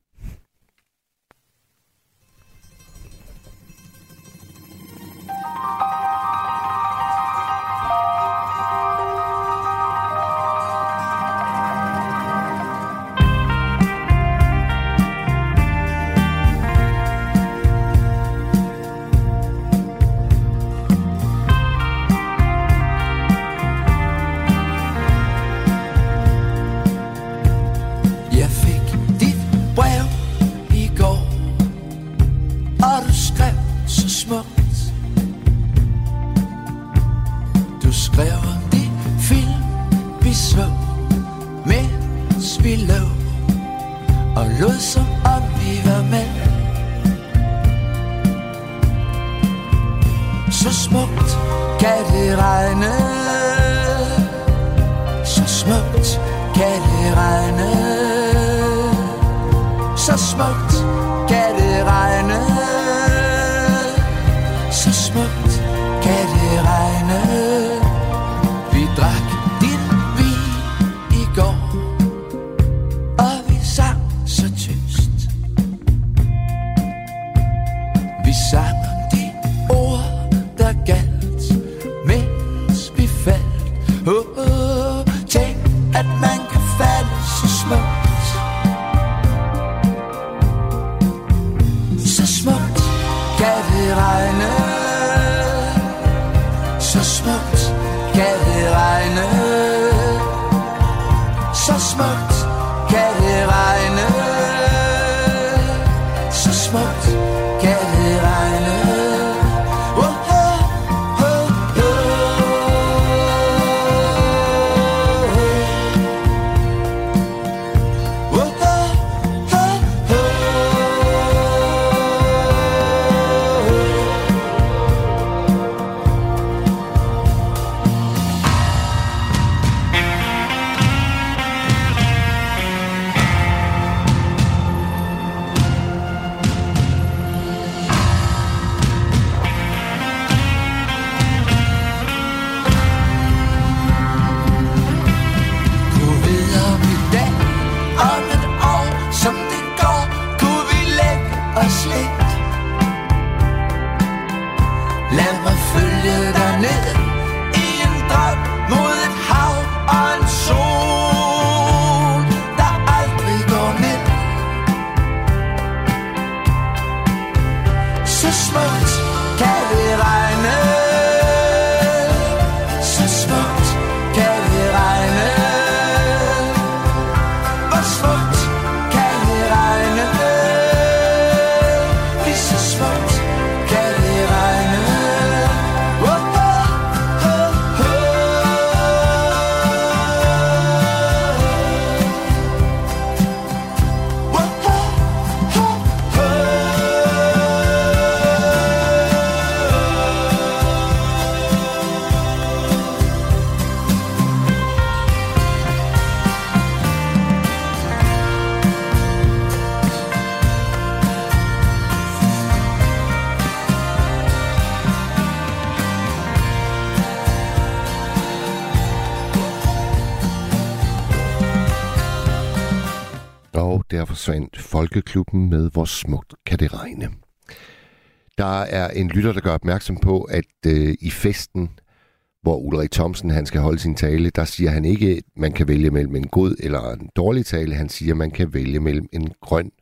Det regne Så smukt kan det regne. Så smukt kan det regne. Kan Og forsvandt Folkeklubben med Hvor smukt kan det regne. Der er en lytter, der gør opmærksom på, at øh, i festen, hvor Ulrik Thomsen han skal holde sin tale, der siger han ikke, at man kan vælge mellem en god eller en dårlig tale. Han siger, at man kan vælge mellem en grøn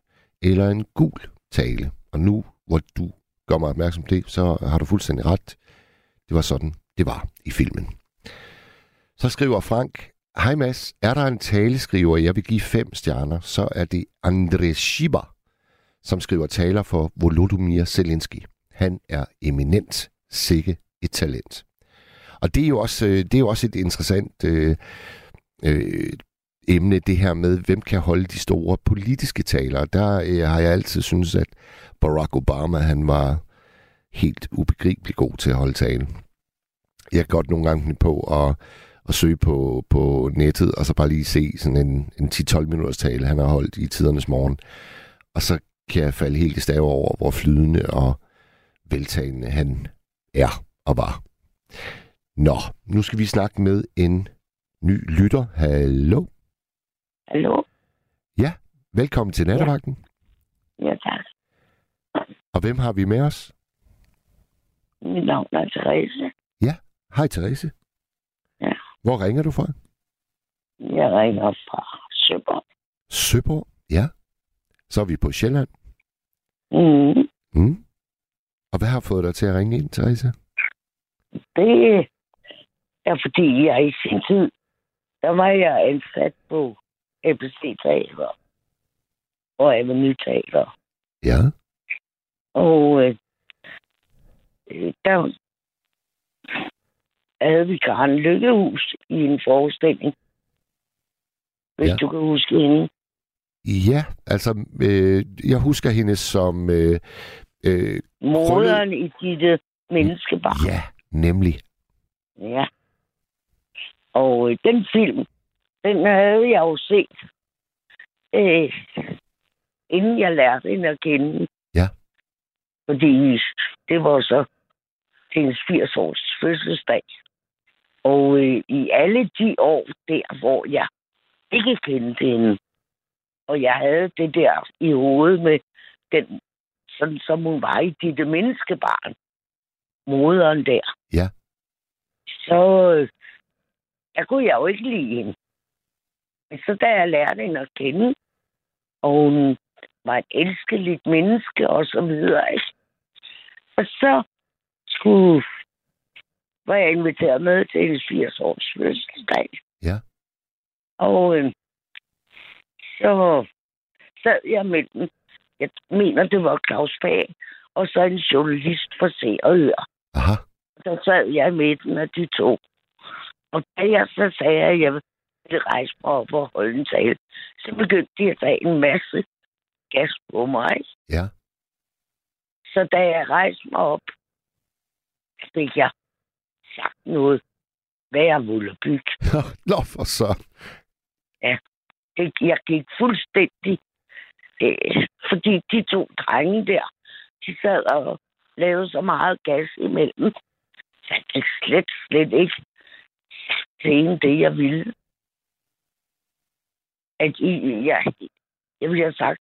eller en gul tale. Og nu, hvor du gør mig opmærksom på det, så har du fuldstændig ret. Det var sådan, det var i filmen. Så skriver Frank, Hej Mads, er der en taleskriver, jeg vil give fem stjerner, så er det André Schieber, som skriver taler for Volodymyr Zelensky. Han er eminent, sikke et talent. Og det er jo også, øh, det er jo også et interessant øh, øh, emne, det her med, hvem kan holde de store politiske taler. Der øh, har jeg altid synes at Barack Obama, han var helt ubegribelig god til at holde tale. Jeg kan godt nogle gange på at, at søge på, på nettet, og så bare lige se sådan en, en 10-12 minutters tale, han har holdt i tidernes morgen. Og så kan jeg falde helt i stav over, hvor flydende og veltagende han er og var. Nå, nu skal vi snakke med en ny lytter. Hallo? Hallo? Ja, velkommen til nattevagten. Ja, tak. Og hvem har vi med os? Mit navn er Therese. Hej Therese. Hvor ringer du fra? Jeg ringer fra Søborg. Søborg? Ja. Så er vi på Sjælland. Mm. Mm. Og hvad har fået dig til at ringe ind, Therese? Det er fordi, jeg i sin tid, der var jeg ansat på ABC Teater og Avenue Teater. Ja. Og øh, øh, der havde vi Karen Lykkehus i en forestilling. Hvis Ja. du kan huske hende. Ja, altså, øh, jeg husker hende som... Øh, øh, Moderen i dit menneskebarn. ja, nemlig. Ja. Og øh, den film, den havde jeg jo set, øh, inden jeg lærte hende at kende. Ja. Fordi det var så en 80-års fødselsdag. Og øh, i alle de år der, hvor jeg ikke kendte hende, og jeg havde det der i hovedet med den, sådan som hun var i dit menneskebarn, moderen der. Ja. Så øh, der kunne jeg jo ikke lide hende. Men så da jeg lærte hende at kende, og hun var et elskeligt menneske og så videre, ikke? og så skulle, var jeg inviteret med til hendes 80 års fødselsdag. Ja. Og øh, så sad jeg med den. Jeg mener, det var Claus Pag, og så en journalist fra Se og Hør. Aha. Der sad jeg i midten af de to. Og da jeg så sagde, at jeg ville rejse mig op og holde en tale, så begyndte de at tage en masse gas på mig. Ja. Så da jeg rejste mig op, fik jeg sagt noget værre vullebyg. Nå, for så. Det, jeg gik fuldstændig, øh, fordi de to drenge der, de sad og lavede så meget gas imellem, så jeg gik slet, slet ikke en det, jeg ville. At I, jeg, jeg ville have sagt,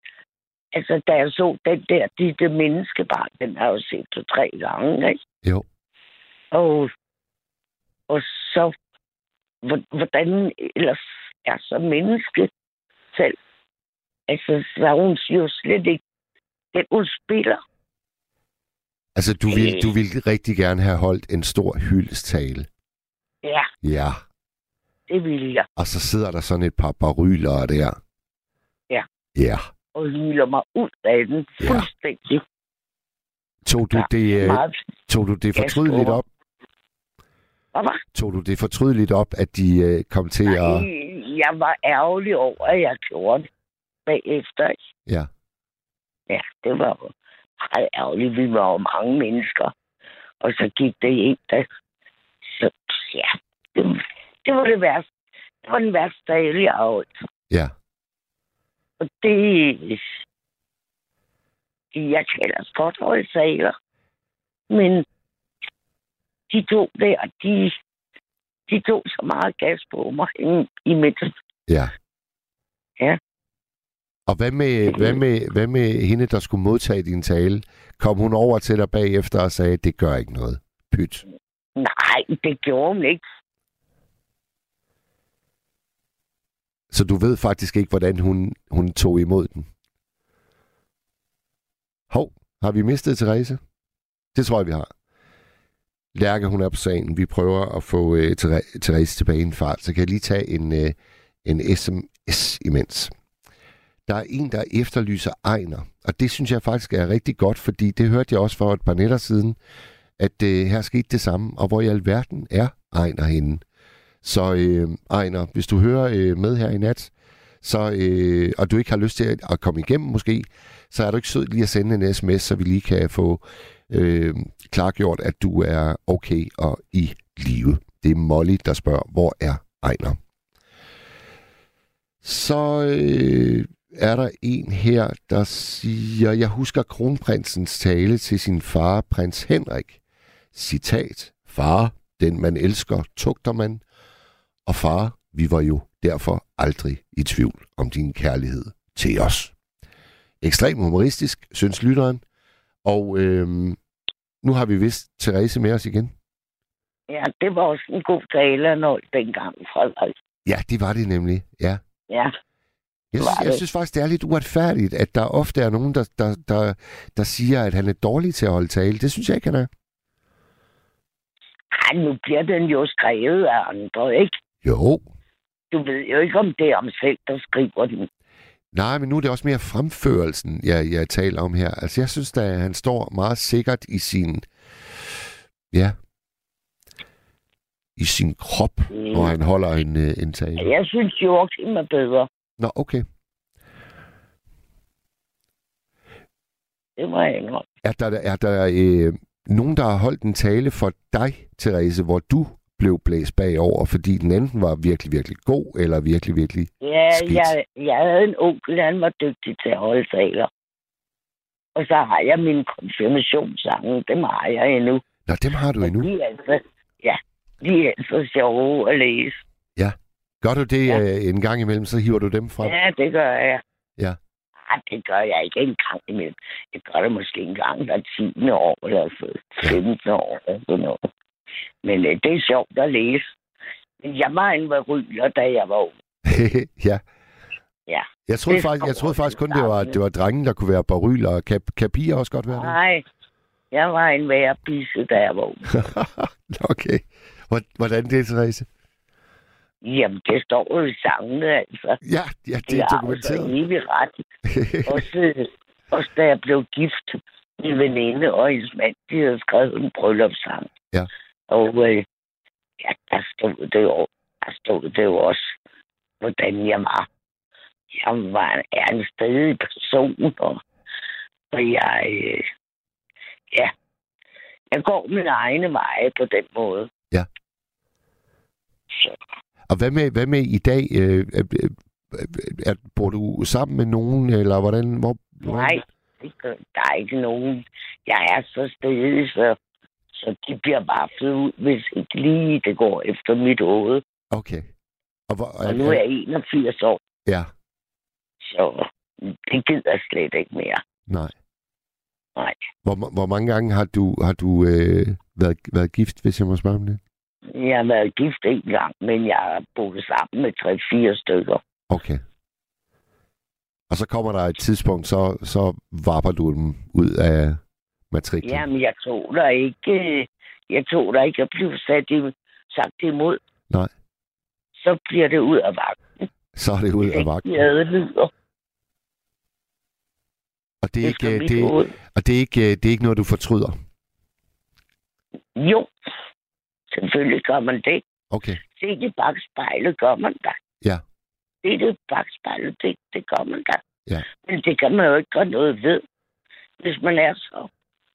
altså da jeg så den der, de, det menneskebarn, den har jeg jo set to-tre gange, ikke? Jo. Og, og så, hvor- hvordan ellers er så menneske selv. Altså, så er hun jo slet ikke den, hun spiller. Altså, du vil, du vil rigtig gerne have holdt en stor hyldestale. Ja, Ja. det ville jeg. Og så sidder der sådan et par baryler der. Ja. Ja. Og hyler mig ud af den Ja. fuldstændig. Tog du det, øh, tog du det fortrydeligt op? Hvad? Tog du det fortrydeligt op, at de øh, kom til at... Nej, jeg var ærgerlig over, at jeg gjorde det bagefter. Ja. Ja, det var jo meget ærgerligt. Vi var jo mange mennesker. Og så gik det ikke. Der. Så ja, det, det var det værste. Det var den værste tale, jeg har holdt. Ja. Og det... Jeg kan ellers godt holde taler. Men de to der, de, de tog så meget gas på mig i, i midten. Ja. Ja. Og hvad med, hvad, med, hvad med hende, der skulle modtage din tale? Kom hun over til dig bagefter og sagde, det gør ikke noget. Pyt. Nej, det gjorde hun ikke. Så du ved faktisk ikke, hvordan hun, hun tog imod den. Hov, har vi mistet Therese? Det tror jeg, vi har. Lærke, hun er på sagen. Vi prøver at få øh, Therese tilbage i en fart. Så kan jeg lige tage en, øh, en sms imens. Der er en, der efterlyser Ejner. Og det synes jeg faktisk er rigtig godt, fordi det hørte jeg også for et par netter siden, at øh, her skete det samme. Og hvor i alverden er Ejner henne? Så øh, Ejner, hvis du hører øh, med her i nat, så, øh, og du ikke har lyst til at, at komme igennem måske, så er du ikke sød lige at sende en sms, så vi lige kan få øh, klargjort, at du er okay og i live. Det er Molly, der spørger, hvor er Ejner? Så øh, er der en her, der siger, jeg husker kronprinsens tale til sin far, prins Henrik. Citat, far, den man elsker, tugter man. Og far, vi var jo derfor aldrig i tvivl om din kærlighed til os. Ekstremt humoristisk, synes lytteren. Og øh, nu har vi vist Therese med os igen. Ja, det var også en god tale, når dengang, Frederik. Ja, det var det nemlig. Ja. Ja, Jeg synes, jeg det. synes faktisk, det er lidt uretfærdigt, at der ofte er nogen, der, der, der, der siger, at han er dårlig til at holde tale. Det synes jeg ikke, han er. Ej, nu bliver den jo skrevet af andre, ikke? Jo. Du ved jo ikke, om det er om selv, der skriver den. Nej, men nu er det også mere fremførelsen, jeg, jeg taler om her. Altså, jeg synes at han står meget sikkert i sin... Ja. I sin krop, Mm. når han holder en, øh, en tale. Jeg synes, Joachim er bedre. Nå, okay. Det må jeg indrømme. Er der, er der øh, nogen, der har holdt en tale for dig, Therese, hvor du blev blæst bagover, fordi den enten var virkelig, virkelig god, eller virkelig, virkelig... Ja, Skidt. jeg, jeg havde en onkel, han var dygtig til at holde taler. Og så har jeg min konfirmationssange, dem har jeg endnu. Nå, dem har du endnu. De er altså, ja, de er altså sjove at læse. Gør du det Ja. øh, en gang imellem, så hiver du dem frem? Ja, det gør jeg. Ja. Ej, det gør jeg ikke en gang imellem. Jeg gør det måske en gang hver 10. år, eller så 15 år, eller sådan noget. Men øh, det er sjovt at læse. Men jeg var en varyler, da jeg var ung. ja. Ja. Jeg troede, Det faktisk, jeg troede faktisk kun, det var, det var drenge, der kunne være baryler. Kan, kan piger også godt være det? Nej, jeg var en værbisse, da jeg var ung. okay. Hvor- Hvordan det, Therese? Jamen, det står jo i sangene, altså. Ja, ja det er har dokumenteret. altså evig ret. Også, også da jeg blev gift, min veninde og hendes mand, de havde skrevet en bryllupssang. Ja. Og øh, ja, der stod det jo, der stod det jo også, hvordan jeg var. Jeg var en, er en stedig person, og, og jeg, øh, ja, jeg går min egne veje på den måde. Ja. Så, Og hvad med, hvad med i dag? Øh, øh, øh, er, bor du sammen med nogen, eller hvordan? Hvor, hvordan? Nej, der er ikke nogen. Jeg er så stedig, så, så de bliver bare født ud, hvis ikke lige det går efter mit hoved. Okay. Og, hvor, Og nu er jeg 81 år, Ja, så det gider jeg slet ikke mere. nej. Nej. Hvor, hvor mange gange har du, har du øh, været, været gift, hvis jeg må spørge om det? Jeg har været gift en gang, men jeg har boet sammen med tre-fire stykker. Okay. Og så kommer der et tidspunkt, så, så varper du dem ud af matriklen. Jamen, jeg tog der ikke, jeg tog der ikke at blive sat i, sagt imod. Nej. Så bliver det ud af vagten. Så er det ud af vagten. Jeg adlyder. Og det er Det ikke, det, og det er ikke, det er ikke noget, du fortryder. Jo, selvfølgelig gør man det. Okay. Se i bagspejlet gør man da. Ja. Det i bagspejlet, det, det gør man da. Ja. Men det kan man jo ikke gøre noget ved, hvis man er så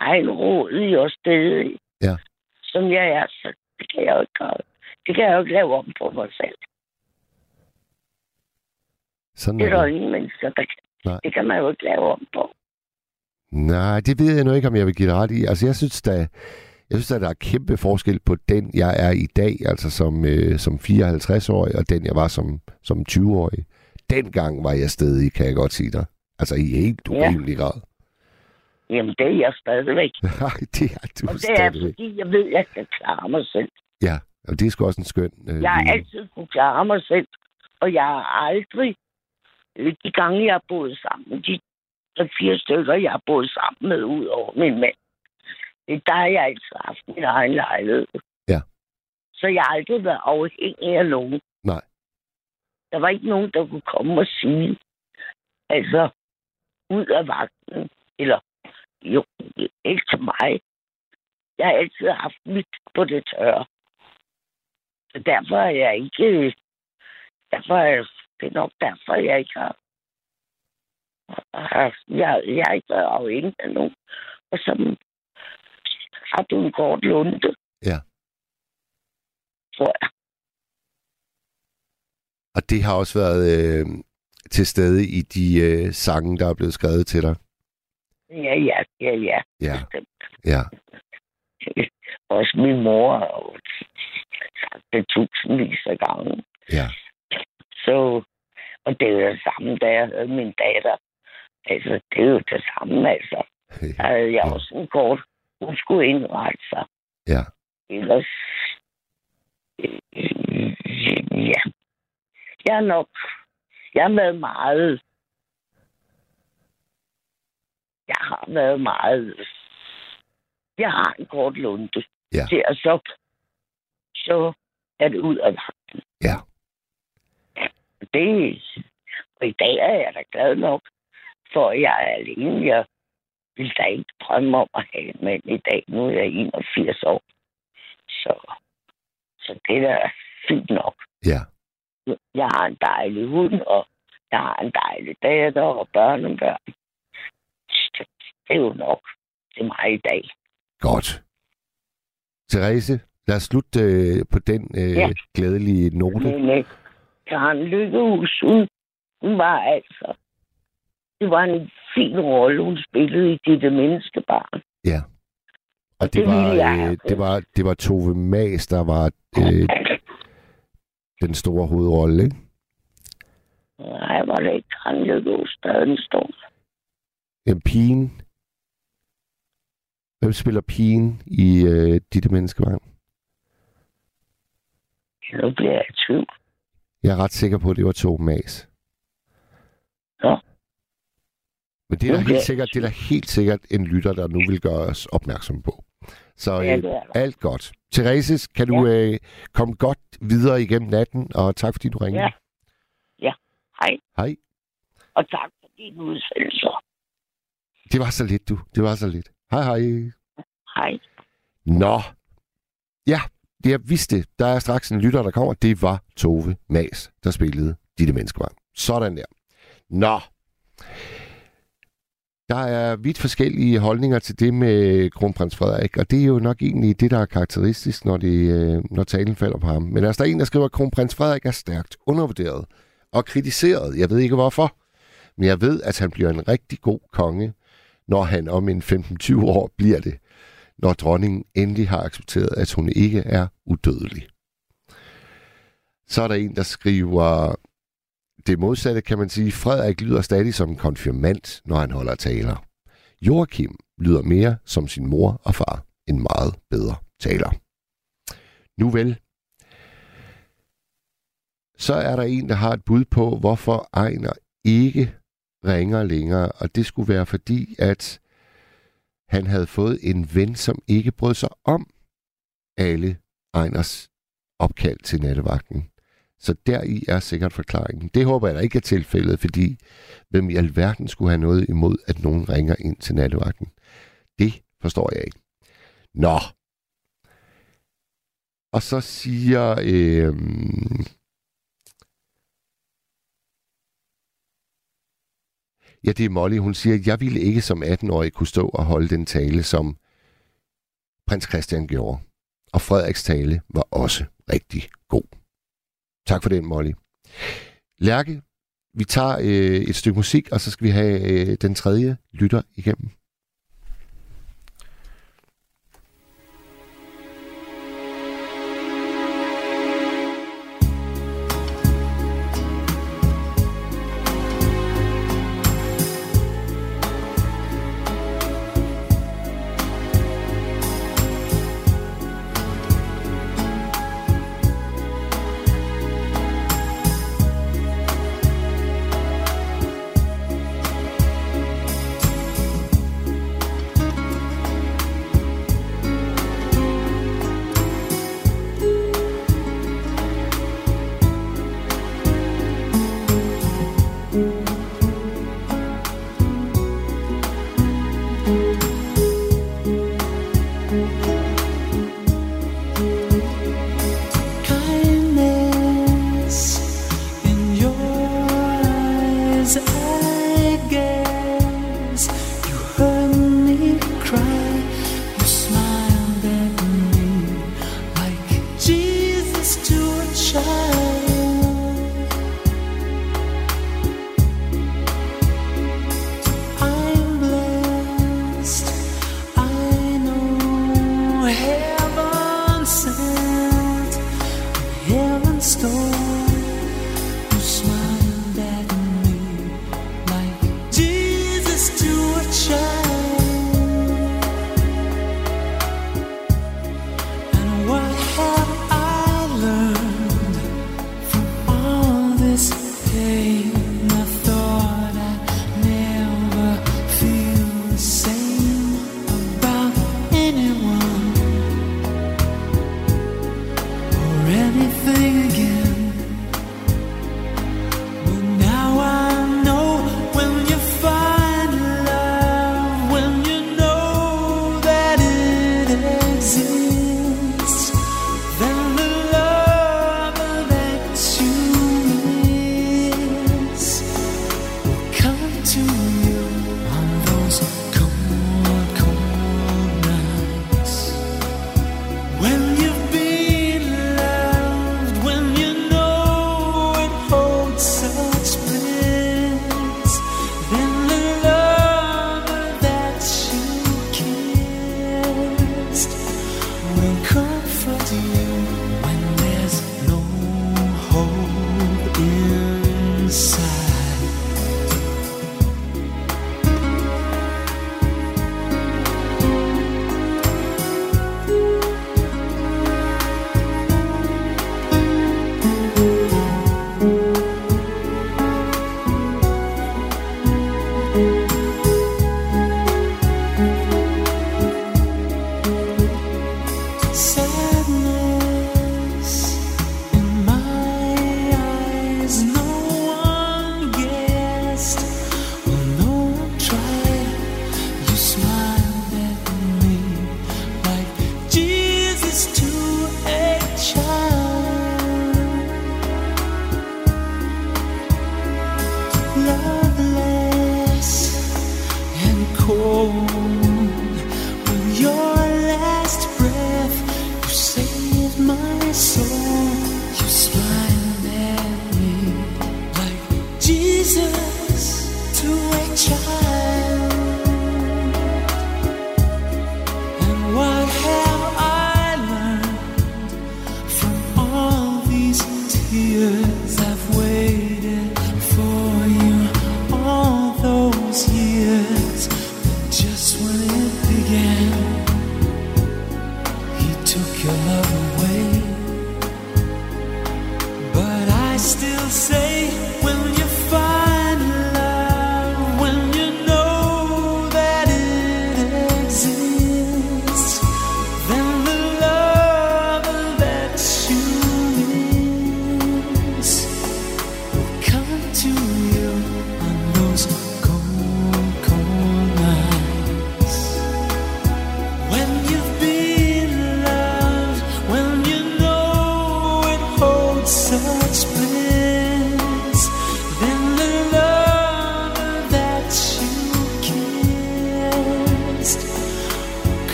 egenrådig og stedig, Ja. som jeg er. Så det kan jeg jo ikke gøre. Det kan jeg jo ikke lave om på mig selv. Sådan Det er er der ingen mennesker, der kan. Nej. Det kan man jo ikke lave om på. Nej, det ved jeg nu ikke, om jeg vil give dig ret i. Altså, jeg synes, der, jeg synes, at der er kæmpe forskel på den, jeg er i dag, altså som, øh, som 54-årig, og den, jeg var som, som 20-årig. Dengang var jeg stedig, kan jeg godt sige dig. Altså, i helt Ja. urimelig grad. Jamen, det er jeg stadigvæk. Nej, det er du Og det er, stadigvæk. fordi jeg ved, at jeg kan klare mig selv. Ja, og det er sgu også en skøn... Øh, Jeg har altid kunne klare mig selv, og jeg har aldrig, øh, de gange jeg har boet sammen, de fire stykker, jeg har boet sammen med, ud over min mand, øh, der har jeg altid haft min egen lejlighed. Ja. Så jeg har aldrig været afhængig af nogen. Nej. Der var ikke nogen, der kunne komme og sige, altså, ud af vagten, eller jo, ikke til mig. Jeg har altid haft mit på det tørre. Så derfor er jeg ikke... Derfor er Det er nok derfor, jeg ikke har... Jeg, jeg har ikke været afhængig af nogen. Og så har du en kort lunde. Ja. Tror jeg. Og det har også været øh, til stede i de øh, sange, der er blevet skrevet til dig. Ja, ja, ja, ja. Ja, ja, Også min mor har sagt det tusindvis af gange. ja. Så, og det er jo det samme, da jeg havde min datter. Altså, det er jo det samme, altså. Der havde jeg Ja. også en kort. Hun skulle indrette sig. Ja. Ellers... øh, Ja. Jeg er nok... Jeg har været meget... Jeg har været meget... Jeg har en kort lunde. Ja. Til at så... Så er det ud af vagten. Ja. Det... Og i dag er jeg da glad nok, for jeg er alene. Jeg vil da ikke drømme om at have en mand i dag. Nu er jeg 81 år. Så, så det er da fint nok. Ja. Jeg har en dejlig hund, og jeg har en dejlig datter og børnebørn. Det er jo nok til mig i dag. Godt. Therese, lad os slutte øh, på den øh, Ja. glædelige note. Men øh, Karen Lykkehus, hun, hun var altså... Det var en fin rolle, hun spillede i Ditte Menneskebarn. Ja. Og det det var, øh, det var, det var Tove Mas, der var øh, den store hovedrolle, ikke? Nej, var det ikke Karen Lykkehus, der havde den store. En pigen. Hvem spiller pigen i øh, Ditte Menneskevang? Nu bliver jeg i tvivl. Jeg er ret sikker på, at det var Tove Mas. Nå. Men det er, da Okay. helt sikkert, det er da helt sikkert en lytter, der nu vil gøre os opmærksom på. Så Ja, øh, alt godt. Therese, kan du øh, komme godt videre igennem natten, og tak fordi du ringede. Ja. Ja. Hej, Hej. og tak for dine udsendelser. Det var så lidt, du. Det var så lidt. Hej, hej. Hej. Nå. Ja, det jeg vidste, der er straks en lytter, der kommer. Det var Tove Mas, der spillede Ditte Menneskebarn. Sådan der. Nå. Der er vidt forskellige holdninger til det med kronprins Frederik, og det er jo nok egentlig det, der er karakteristisk, når, det, øh, når talen falder på ham. Men altså, der er en, der skriver, at kronprins Frederik er stærkt undervurderet og kritiseret. Jeg ved ikke hvorfor, men jeg ved, at han bliver en rigtig god konge, når han om en 15-20 år bliver det når dronningen endelig har accepteret, at hun ikke er udødelig. Så er der en, der skriver, det modsatte kan man sige, Frederik lyder stadig som en konfirmant, når han holder taler. Joachim lyder mere som sin mor og far, en meget bedre taler. Nu vel, så er der en, der har et bud på, hvorfor Ejner ikke ringer længere, og det skulle være fordi, at han havde fået en ven, som ikke brød sig om alle Ejners opkald til nattevagten. Så deri er sikkert forklaringen. Det håber jeg da ikke er tilfældet, fordi hvem i alverden skulle have noget imod, at nogen ringer ind til nattevagten? Det forstår jeg ikke. Nå. Og så siger... Øh, Ja, det er Molly. Hun siger, at jeg ville ikke som 18-årig kunne stå og holde den tale, som prins Christian gjorde. Og Frederiks tale var også rigtig god. Tak for den, Molly. Lærke, vi tager øh, et stykke musik, og så skal vi have øh, den tredje lytter igennem.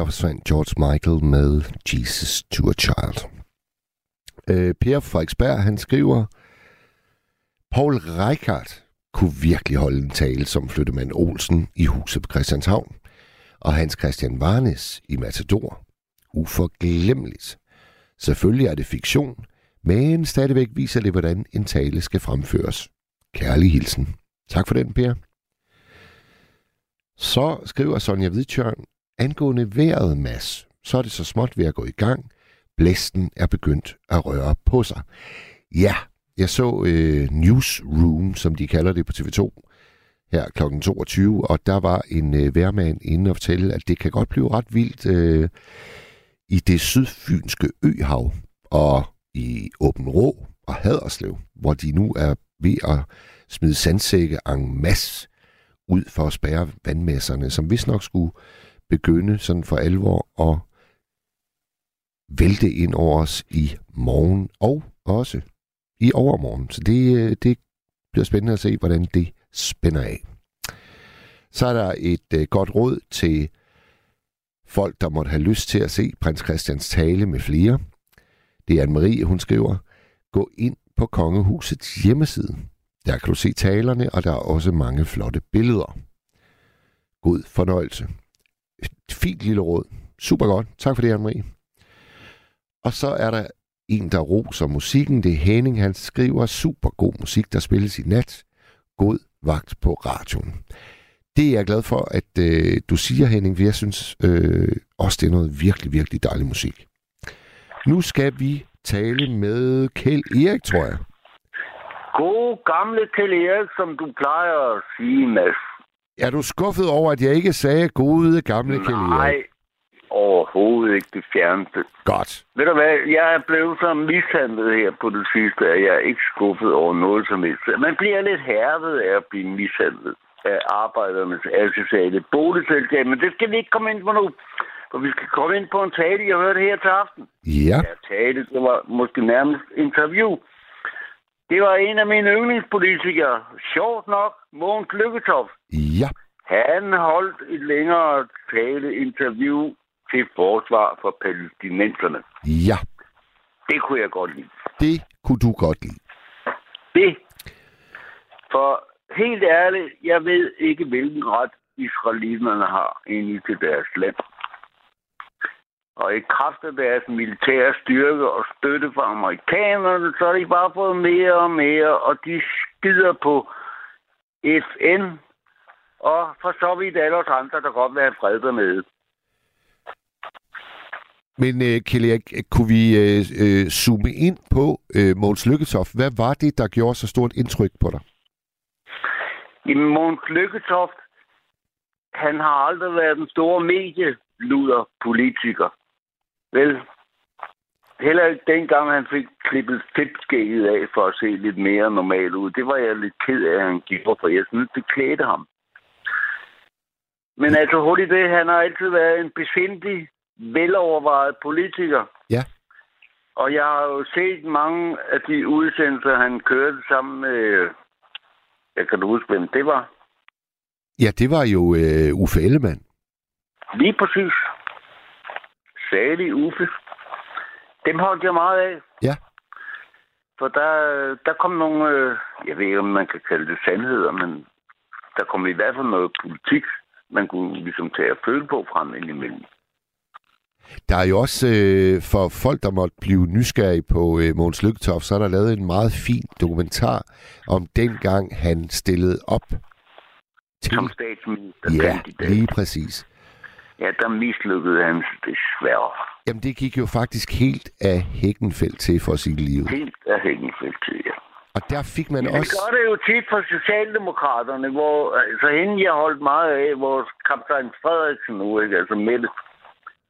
Der forsvandt George Michael med Jesus to a Child. Øh, per Frederiksberg, han skriver, Paul Reichardt kunne virkelig holde en tale som flyttemand Olsen i huset på Christianshavn, og Hans Christian Varnes i Matador. Uforglemmeligt. Selvfølgelig er det fiktion, men stadigvæk viser det, hvordan en tale skal fremføres. Kærlig hilsen. Tak for den, Per. Så skriver Sonja Hvidtjørn, angående vejret, mas, så er det så småt ved at gå i gang. Blæsten er begyndt at røre på sig. Ja, jeg så øh, Newsroom, som de kalder det på TV2, her kl. 22, og der var en øh, værmand inde og fortælle, at det kan godt blive ret vildt øh, i det sydfynske øhav og i Åben Rå og Haderslev, hvor de nu er ved at smide sandsække en masse ud for at spærre vandmasserne, som vist nok skulle begynde sådan for alvor at vælte ind over os i morgen og også i overmorgen. Så det, øh, det bliver spændende at se, hvordan det spænder af. Så er der et øh, godt råd til folk, der måtte have lyst til at se prins Christians tale med flere. Det er Anne-Marie, hun skriver, gå ind på kongehusets hjemmeside. Der kan du se talerne, og der er også mange flotte billeder. God fornøjelse. Fint lille råd. Super godt. Tak for det, Anne-Marie. Og så er der en, der roser musikken. Det er Henning, han skriver super god musik, der spilles i nat. God vagt på radioen. Det er jeg glad for, at øh, du siger, Henning, for jeg synes øh, også, det er noget virkelig, virkelig dejlig musik. Nu skal vi tale med Kjeld Erik, tror jeg. God gamle Kjell Erik, som du plejer at sige, Mads. Er du skuffet over, at jeg ikke sagde gode gamle Kjeld Erik? Nej, overhovedet ikke det fjerneste. Godt. Ved du hvad, jeg er blevet så mishandlet her på det sidste, at jeg er ikke skuffet over noget som helst. Man bliver lidt hervet af at blive mishandlet af arbejdernes associale boligselskab, men det skal vi ikke komme ind på nu. For vi skal komme ind på en tale, jeg hørte her til aften. Ja, Ja, tale, det var måske nærmest interview. Det var en af mine yndlingspolitikere. Sjovt nok, Mogens Lykketoft. ja, Han holdt et længere tale interview til forsvar for palæstinenserne. ja. Det kunne jeg godt lide. Det kunne du godt lide. Det. For helt ærligt, jeg ved ikke, hvilken ret israelitterne har inde til deres land. Og i kraft af deres militære styrke og støtte fra amerikanerne, så har de bare fået mere og mere, og de skider på FN, og for så vidt alle os andre, der godt vil have fred dernede. Men uh, Kjell kunne vi uh, uh, zoome ind på uh, Måns Lykketoft? Hvad var det, der gjorde så stort indtryk på dig? Jamen, Mogens Lykketoft, han har aldrig været den store medieluder politiker. Vel, heller ikke dengang han fik klippet fedtskægget af for at se lidt mere normal ud. Det var jeg lidt ked af, at han gjorde, for jeg synes, det klædte ham. Men altså hurtigt det, han har altid været en besindig, velovervejet politiker. Ja. Og jeg har jo set mange af de udsendelser, han kørte sammen med... Jeg kan du huske, hvem det var? Ja, det var jo uh, Uffe Ellemann. Lige præcis. Salig Uffe. Dem holdt jeg meget af. Ja. For der, der kom nogle, øh, jeg ved ikke, om man kan kalde det sandheder, men der kom i hvert fald noget politik, man kunne ligesom tage at føle på frem indimellem. Der er jo også, øh, for folk, der måtte blive nysgerrige på øh, Måns Lykketoft, så er der lavet en meget fin dokumentar om dengang han stillede op til... Som Ja, statsministerkandidat. lige præcis. Ja, der mislykkede han desværre. Jamen, det gik jo faktisk helt af Hækkenfeldt til for sit liv. Helt af hængefeldt til, ja. Og der fik man det også... gør det jo tit for Socialdemokraterne, hvor altså hende, jeg holdt meget af, vores kaptajn Frederiksen nu, ikke? altså Mette,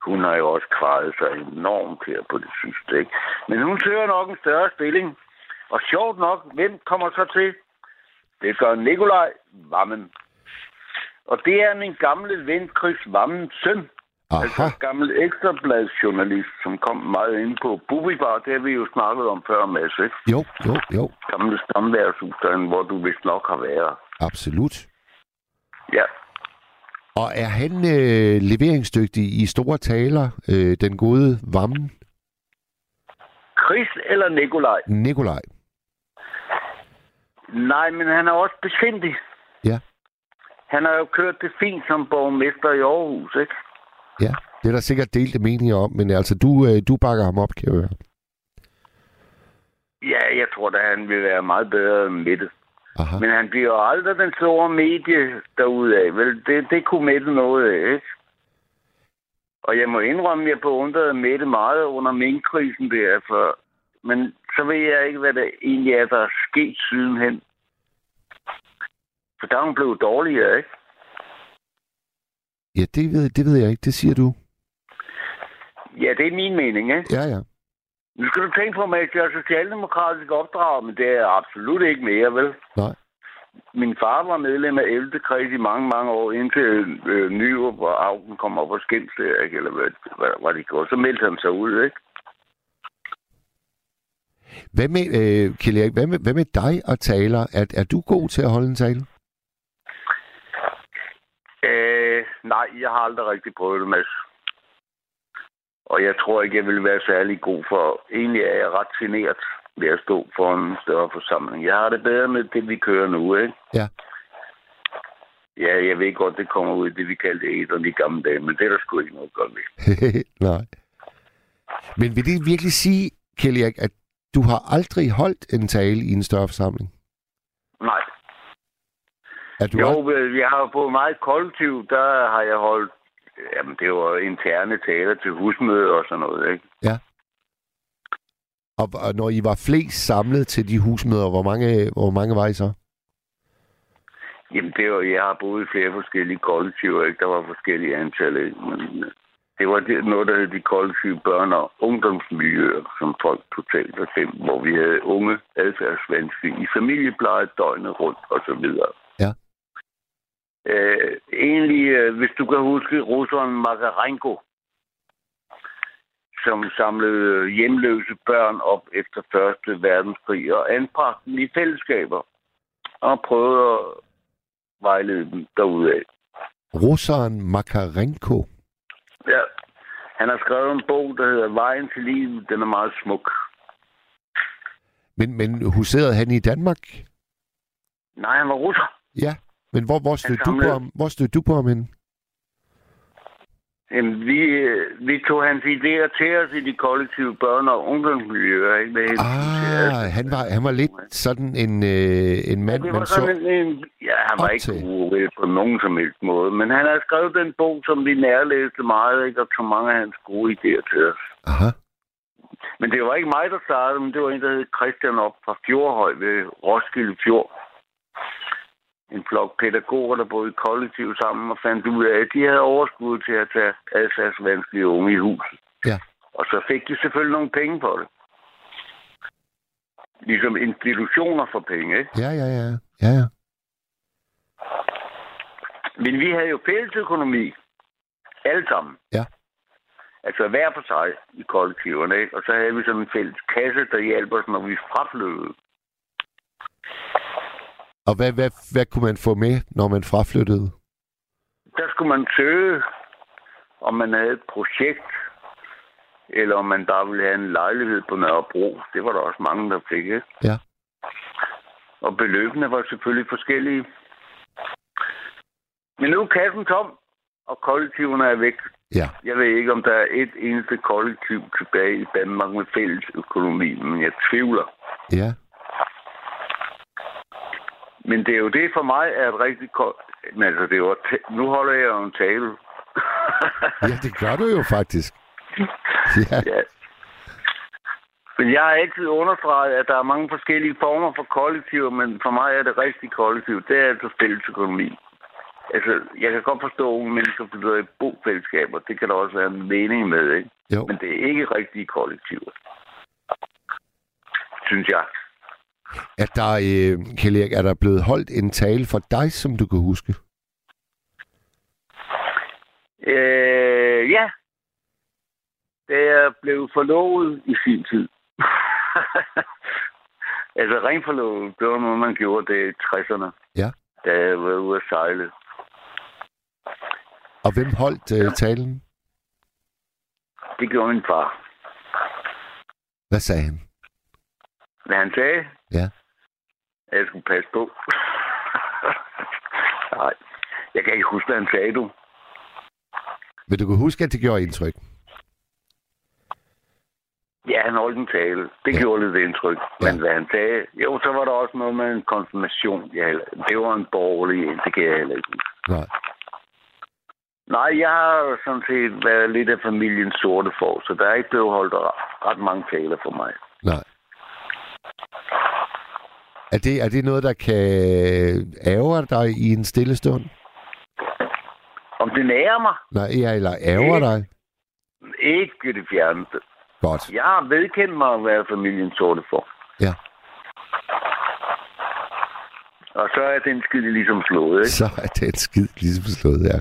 hun har jo også kvaret sig enormt her på det sidste, ikke? Men hun søger nok en større stilling. Og sjovt nok, hvem kommer så til? Det gør Nikolaj Vammen. Og det er min gamle ven Chris Vammens søn. Altså Aha, en gammel ekstrabladsjournalist, som kom meget ind på Bubibar. Det har vi jo snakket om før, Mads, ikke? jo, jo, jo, Gamle stamværshus, derinde, hvor du vist nok har været. absolut. Ja. Og er han øh, leveringsdygtig i store taler, øh, den gode Vammen? Chris eller Nikolaj? Nikolaj. Nej, men han er også besindig. Ja. Han har jo kørt det fint som borgmester i Aarhus, ikke? Ja, det er der sikkert delte meninger om, men altså, du, øh, du bakker ham op, kan jeg høre. Ja, jeg tror da, han vil være meget bedre end Mette. Aha. Men han bliver jo aldrig den store medie derude af. Vel, det, det kunne Mette noget af, ikke? Og jeg må indrømme, at jeg beundrede Mette meget under minkkrisen der, for... men så ved jeg ikke, hvad det egentlig er, der er sket sidenhen. For der er hun blevet dårligere, ikke? Ja, det ved, det ved jeg ikke. Det siger du. Ja, det er min mening, ikke? Ja, ja. Nu skal du tænke på, at jeg er socialdemokratisk opdraget, men det er jeg absolut ikke mere, vel? Nej. Min far var medlem af 11. kreds i mange, mange år, indtil øh, Nyrup og Augen kom op og skændte, ikke? Eller hvad, hvad, hvad de gjorde. Så meldte han sig ud, ikke? Hvad med, øh, Kjell Erik, hvad med, hvad med dig og taler? Er, er du god til at holde en tale? Øh, nej, jeg har aldrig rigtig prøvet det, Mads. Og jeg tror ikke, jeg vil være særlig god for... Egentlig er jeg ret generet ved at stå for en større forsamling. Jeg har det bedre med det, vi kører nu, ikke? Ja. Ja, jeg ved godt, det kommer ud i det, vi kaldte æderen i gamle dage, men det er der sgu ikke noget godt ved. Nej. Men vil det virkelig sige, Kjell Erik, at du har aldrig holdt en tale i en større forsamling? Nej. Er du Jo, øh, jeg har på meget kollektiv, der har jeg holdt, jamen det var interne taler til husmøde og sådan noget, ikke? og, og når I var flest samlet til de husmøder, hvor mange, hvor mange var I så? Jamen det var, jeg har boet i flere forskellige kollektiver, ikke? Der var forskellige antal, ikke? Men øh, det var det, noget, der hed de kollektive børn- og ungdomsmiljøer, som folk totalt har stemt, hvor vi havde unge adfærdsvanskelige i familiepleje døgnet rundt og så videre. Øh, egentlig, øh, hvis du kan huske russeren Makarenko, som samlede hjemløse børn op efter Første Verdenskrig og anbragte dem i fællesskaber og prøvede at vejlede dem derudad. Russeren Makarenko. Ja. Han har skrevet en bog, der hedder Vejen til livet. Den er meget smuk. Men, men huserede han i Danmark? Nej, han var russer. Ja. Men hvor, hvor stødte du på ham? Hvor du på ham henne? Jamen, vi, øh, vi tog hans idéer til os i de kollektive børn- og ungdomsmiljøer. Ikke? Med Ah, han var, han var lidt sådan en, øh, en mand, det man var så... sådan en, en, ja, han var ikke uvel på nogen som helst måde. Men han har skrevet den bog, som vi nærlæste meget, ikke? og tog mange af hans gode idéer til os. Aha. Men det var ikke mig, der startede, men det var en, der hed Christian op fra Fjordhøj ved Roskilde Fjord. En flok pædagoger, der boede i kollektiv sammen og fandt ud af, at de havde overskud til at tage adfærdsvanskelige unge i huset. Ja. Og så fik de selvfølgelig nogle penge for det. Ligesom institutioner for penge, ikke? Ja, ja, ja. Ja, ja. Men vi havde jo fællesøkonomi. Alle sammen. Ja. Altså hver for sig i kollektiverne, ikke? Og så havde vi sådan en fælles kasse, der hjalp os, når vi fraflyttede. Og hvad, hvad, hvad kunne man få med, når man fraflyttede? Der skulle man søge, om man havde et projekt, eller om man bare ville have en lejlighed på Nørrebro. Det var der også mange, der fik, ikke? Ja. Og beløbene var selvfølgelig forskellige. Men nu er kassen tom, og kollektiverne er væk. Ja. Jeg ved ikke, om der er et eneste kollektiv tilbage i Danmark med fælles økonomi, men jeg tvivler. Ja. Men det er jo det for mig er et rigtig... ko- Men altså, det var t- nu holder jeg jo en tale. Ja, det gør du jo faktisk. Ja. ja. Men jeg har altid understreget, at der er mange forskellige former for kollektiver, men for mig er det rigtige kollektiv, det er altså fællesøkonomi. Altså, jeg kan godt forstå, at mennesker flytter i bofællesskaber. Det kan der også være en mening med, ikke? Jo. Men det er ikke rigtige kollektiver. Synes jeg. Er der, øh, Kjell Erik, er der blevet holdt en tale for dig, som du kan huske? Øh, ja. Det er blevet forlovet i sin tid. altså, ringforlovet, det var noget, man gjorde det i 60'erne. Ja. Da jeg var ude at sejle. Og hvem holdt øh, talen? Det gjorde min far. Hvad sagde han? Hvad han sagde? Ja. At jeg skulle passe på. Nej, jeg kan ikke huske, hvad han sagde, du. Men du kan huske, at det gjorde indtryk. Ja, han holdt en tale. Det Ja. gjorde lidt indtryk. Ja. Men hvad han sagde... Jo, så var der også noget med en konfirmation. Ja, det var en borgerlig en. Det kan jeg heller ikke. Nej. Nej, jeg har sådan set været lidt af familiens sorte for, så der er ikke blevet holdt ret mange taler for mig. Nej. Er det, er det noget, der kan ærge dig i en stille stund? Om det nærer mig? Nej, ja, eller Ikke. dig? Ikke det fjerneste. Godt. Jeg har vedkendt mig at være familiens sorte for. Ja. Og så er den skide ligesom slået, ikke? Så er det en skid ligesom slået, ja.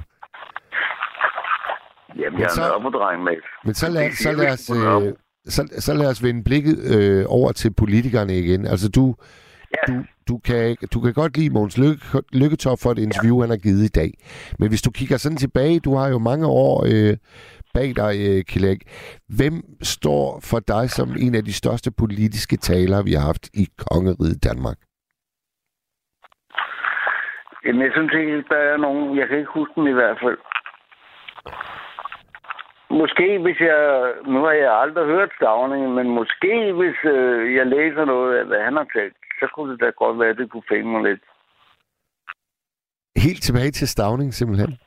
Jamen, Men jeg så- er nørrebodreng med. Men så lad, så lad os... Øh, så, så lad os vende blikket øh, over til politikerne igen. Altså, du, Ja. du, du, kan, du kan godt lide Måns Lykke, Lykketoft for et interview, ja. han har givet i dag. Men hvis du kigger sådan tilbage, du har jo mange år øh, bag dig, øh, Kjell Hvem står for dig som en af de største politiske talere, vi har haft i kongeriget Danmark? Jamen, jeg synes ikke, der er nogen... Jeg kan ikke huske dem i hvert fald. Måske hvis jeg... Nu har jeg aldrig hørt Stavningen, men måske hvis øh, jeg læser noget af, hvad han har talt, så kunne det da godt være, at det kunne fænge mig lidt. Helt tilbage til Stavning, simpelthen.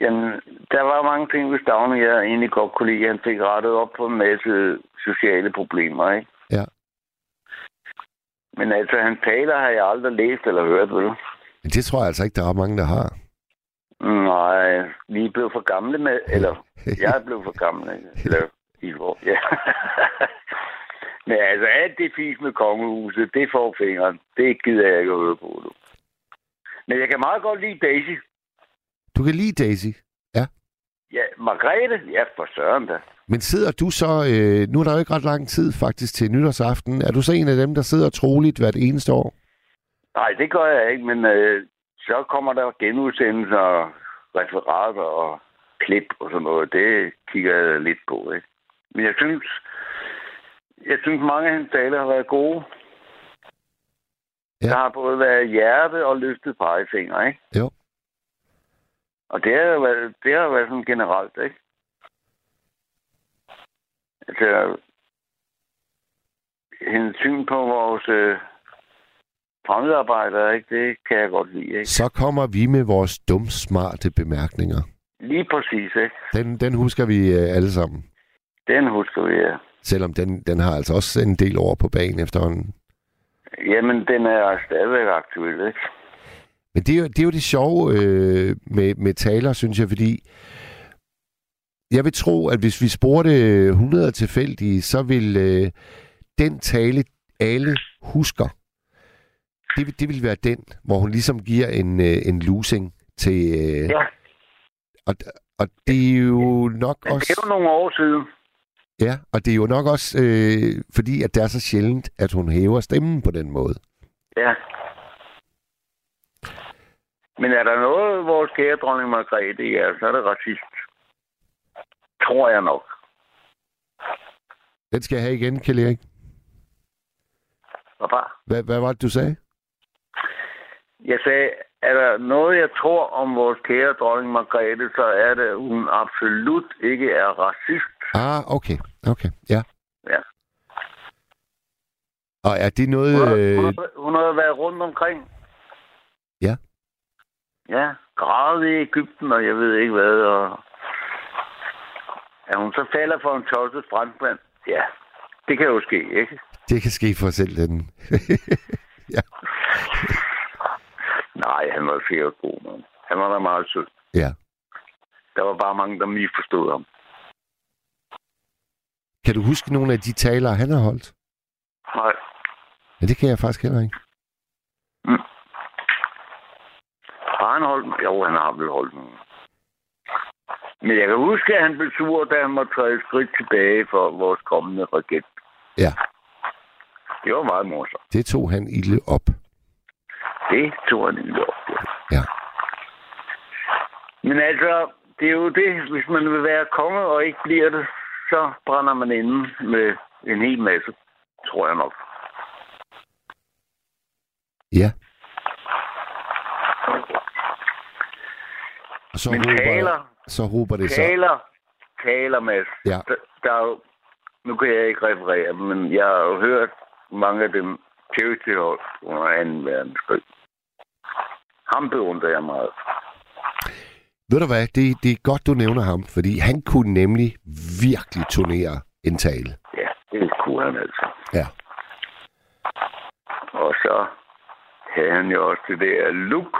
Jamen, der var mange ting ved Stavning, jeg egentlig godt kunne lide. Han fik rettet op på en masse sociale problemer, ikke? Ja. Men altså, han taler har jeg aldrig læst eller hørt, vel? Men det tror jeg altså ikke, der er mange, der har. Nej, vi er blevet for gamle med, eller jeg er blevet for gammel, eller i år, ja. Men altså, alt det fis med kongehuset, det får fingeren. Det gider jeg ikke at høre på, du. Men jeg kan meget godt lide Daisy. Du kan lide Daisy. Ja, Margrethe, ja, for søren da. Men sidder du så, øh, nu er der jo ikke ret lang tid faktisk til nytårsaften, er du så en af dem, der sidder troligt hvert eneste år? Nej, det gør jeg ikke, men øh, så kommer der genudsendelser, og referater og klip og sådan noget. Det kigger jeg lidt på, ikke? Men jeg synes, jeg synes mange af hendes taler har været gode. Ja. Der har både været hjerte og løftet pegefinger, ikke? Jo. Og det har været, det har været sådan generelt, ikke? Altså, hendes syn på vores øh, fremmedarbejdere, ikke? Det kan jeg godt lide, ikke? Så kommer vi med vores dumsmarte bemærkninger. Lige præcis, ikke? Den, den husker vi øh, alle sammen. Den husker vi, ja. Selvom den, den har altså også en del over på banen efterhånden. Jamen, den er stadigvæk aktuel, ikke? Men det er, jo- det er jo det sjove øh, med, med taler, synes jeg, fordi jeg vil tro, at hvis vi spurgte 100 tilfældige, så vil øh, den tale, alle husker, det, det vil være den, hvor hun ligesom giver en, øh, en losing til... Øh, Ja. og, og det er jo nok Men det også... er jo nogle år siden. Ja, og det er jo nok også, øh, fordi at det er så sjældent, at hun hæver stemmen på den måde. Ja. Men er der noget, vores kære dronning Margrethe er, så er det racist. Tror jeg nok. Den skal jeg have igen, Kjell Erik. Hvad, hvad var det, du sagde? Jeg sagde, er der noget, jeg tror om vores kære dronning Margrethe, så er det, at hun absolut ikke er racist. Ah, okay. Okay, ja. Ja. Og er det noget... Hun, har, Øh, hun, har, hun har været rundt omkring. Ja. Ja, gravet i Ægypten, og jeg ved ikke hvad. Og... Er hun så falder for en tosset franskmand? Ja, det kan jo ske, ikke? det kan ske for selv den. Nej, han var sikkert god, man. Han var da meget sød. ja. Der var bare mange, der misforstod ham. Kan du huske nogle af de taler, han har holdt? Nej. Ja, det kan jeg faktisk heller ikke. Har han holdt Jo, han har vel holdt nogen. Men jeg kan huske, at han blev sur, da han måtte træde et skridt tilbage for vores kommende regent. Ja, Det var meget morsomt. det tog han ilde op. Det tog han lige op. Ja. Men altså, det er jo det, hvis man vil være konge og ikke bliver det, så brænder man inde med en hel masse, tror jeg nok. Ja. Og så Men håber, taler, så håber det så. taler, taler, Mads. Ja. Der, der er jo, nu kan jeg ikke referere, men jeg har jo hørt mange af dem charity-hold under 2. verdenskrig. Ham beundrer jeg meget. Ved du hvad, det, det er godt, du nævner ham, fordi han kunne nemlig virkelig turnere en tale. Ja, det kunne han altså. Ja. Og så havde han jo også det der look.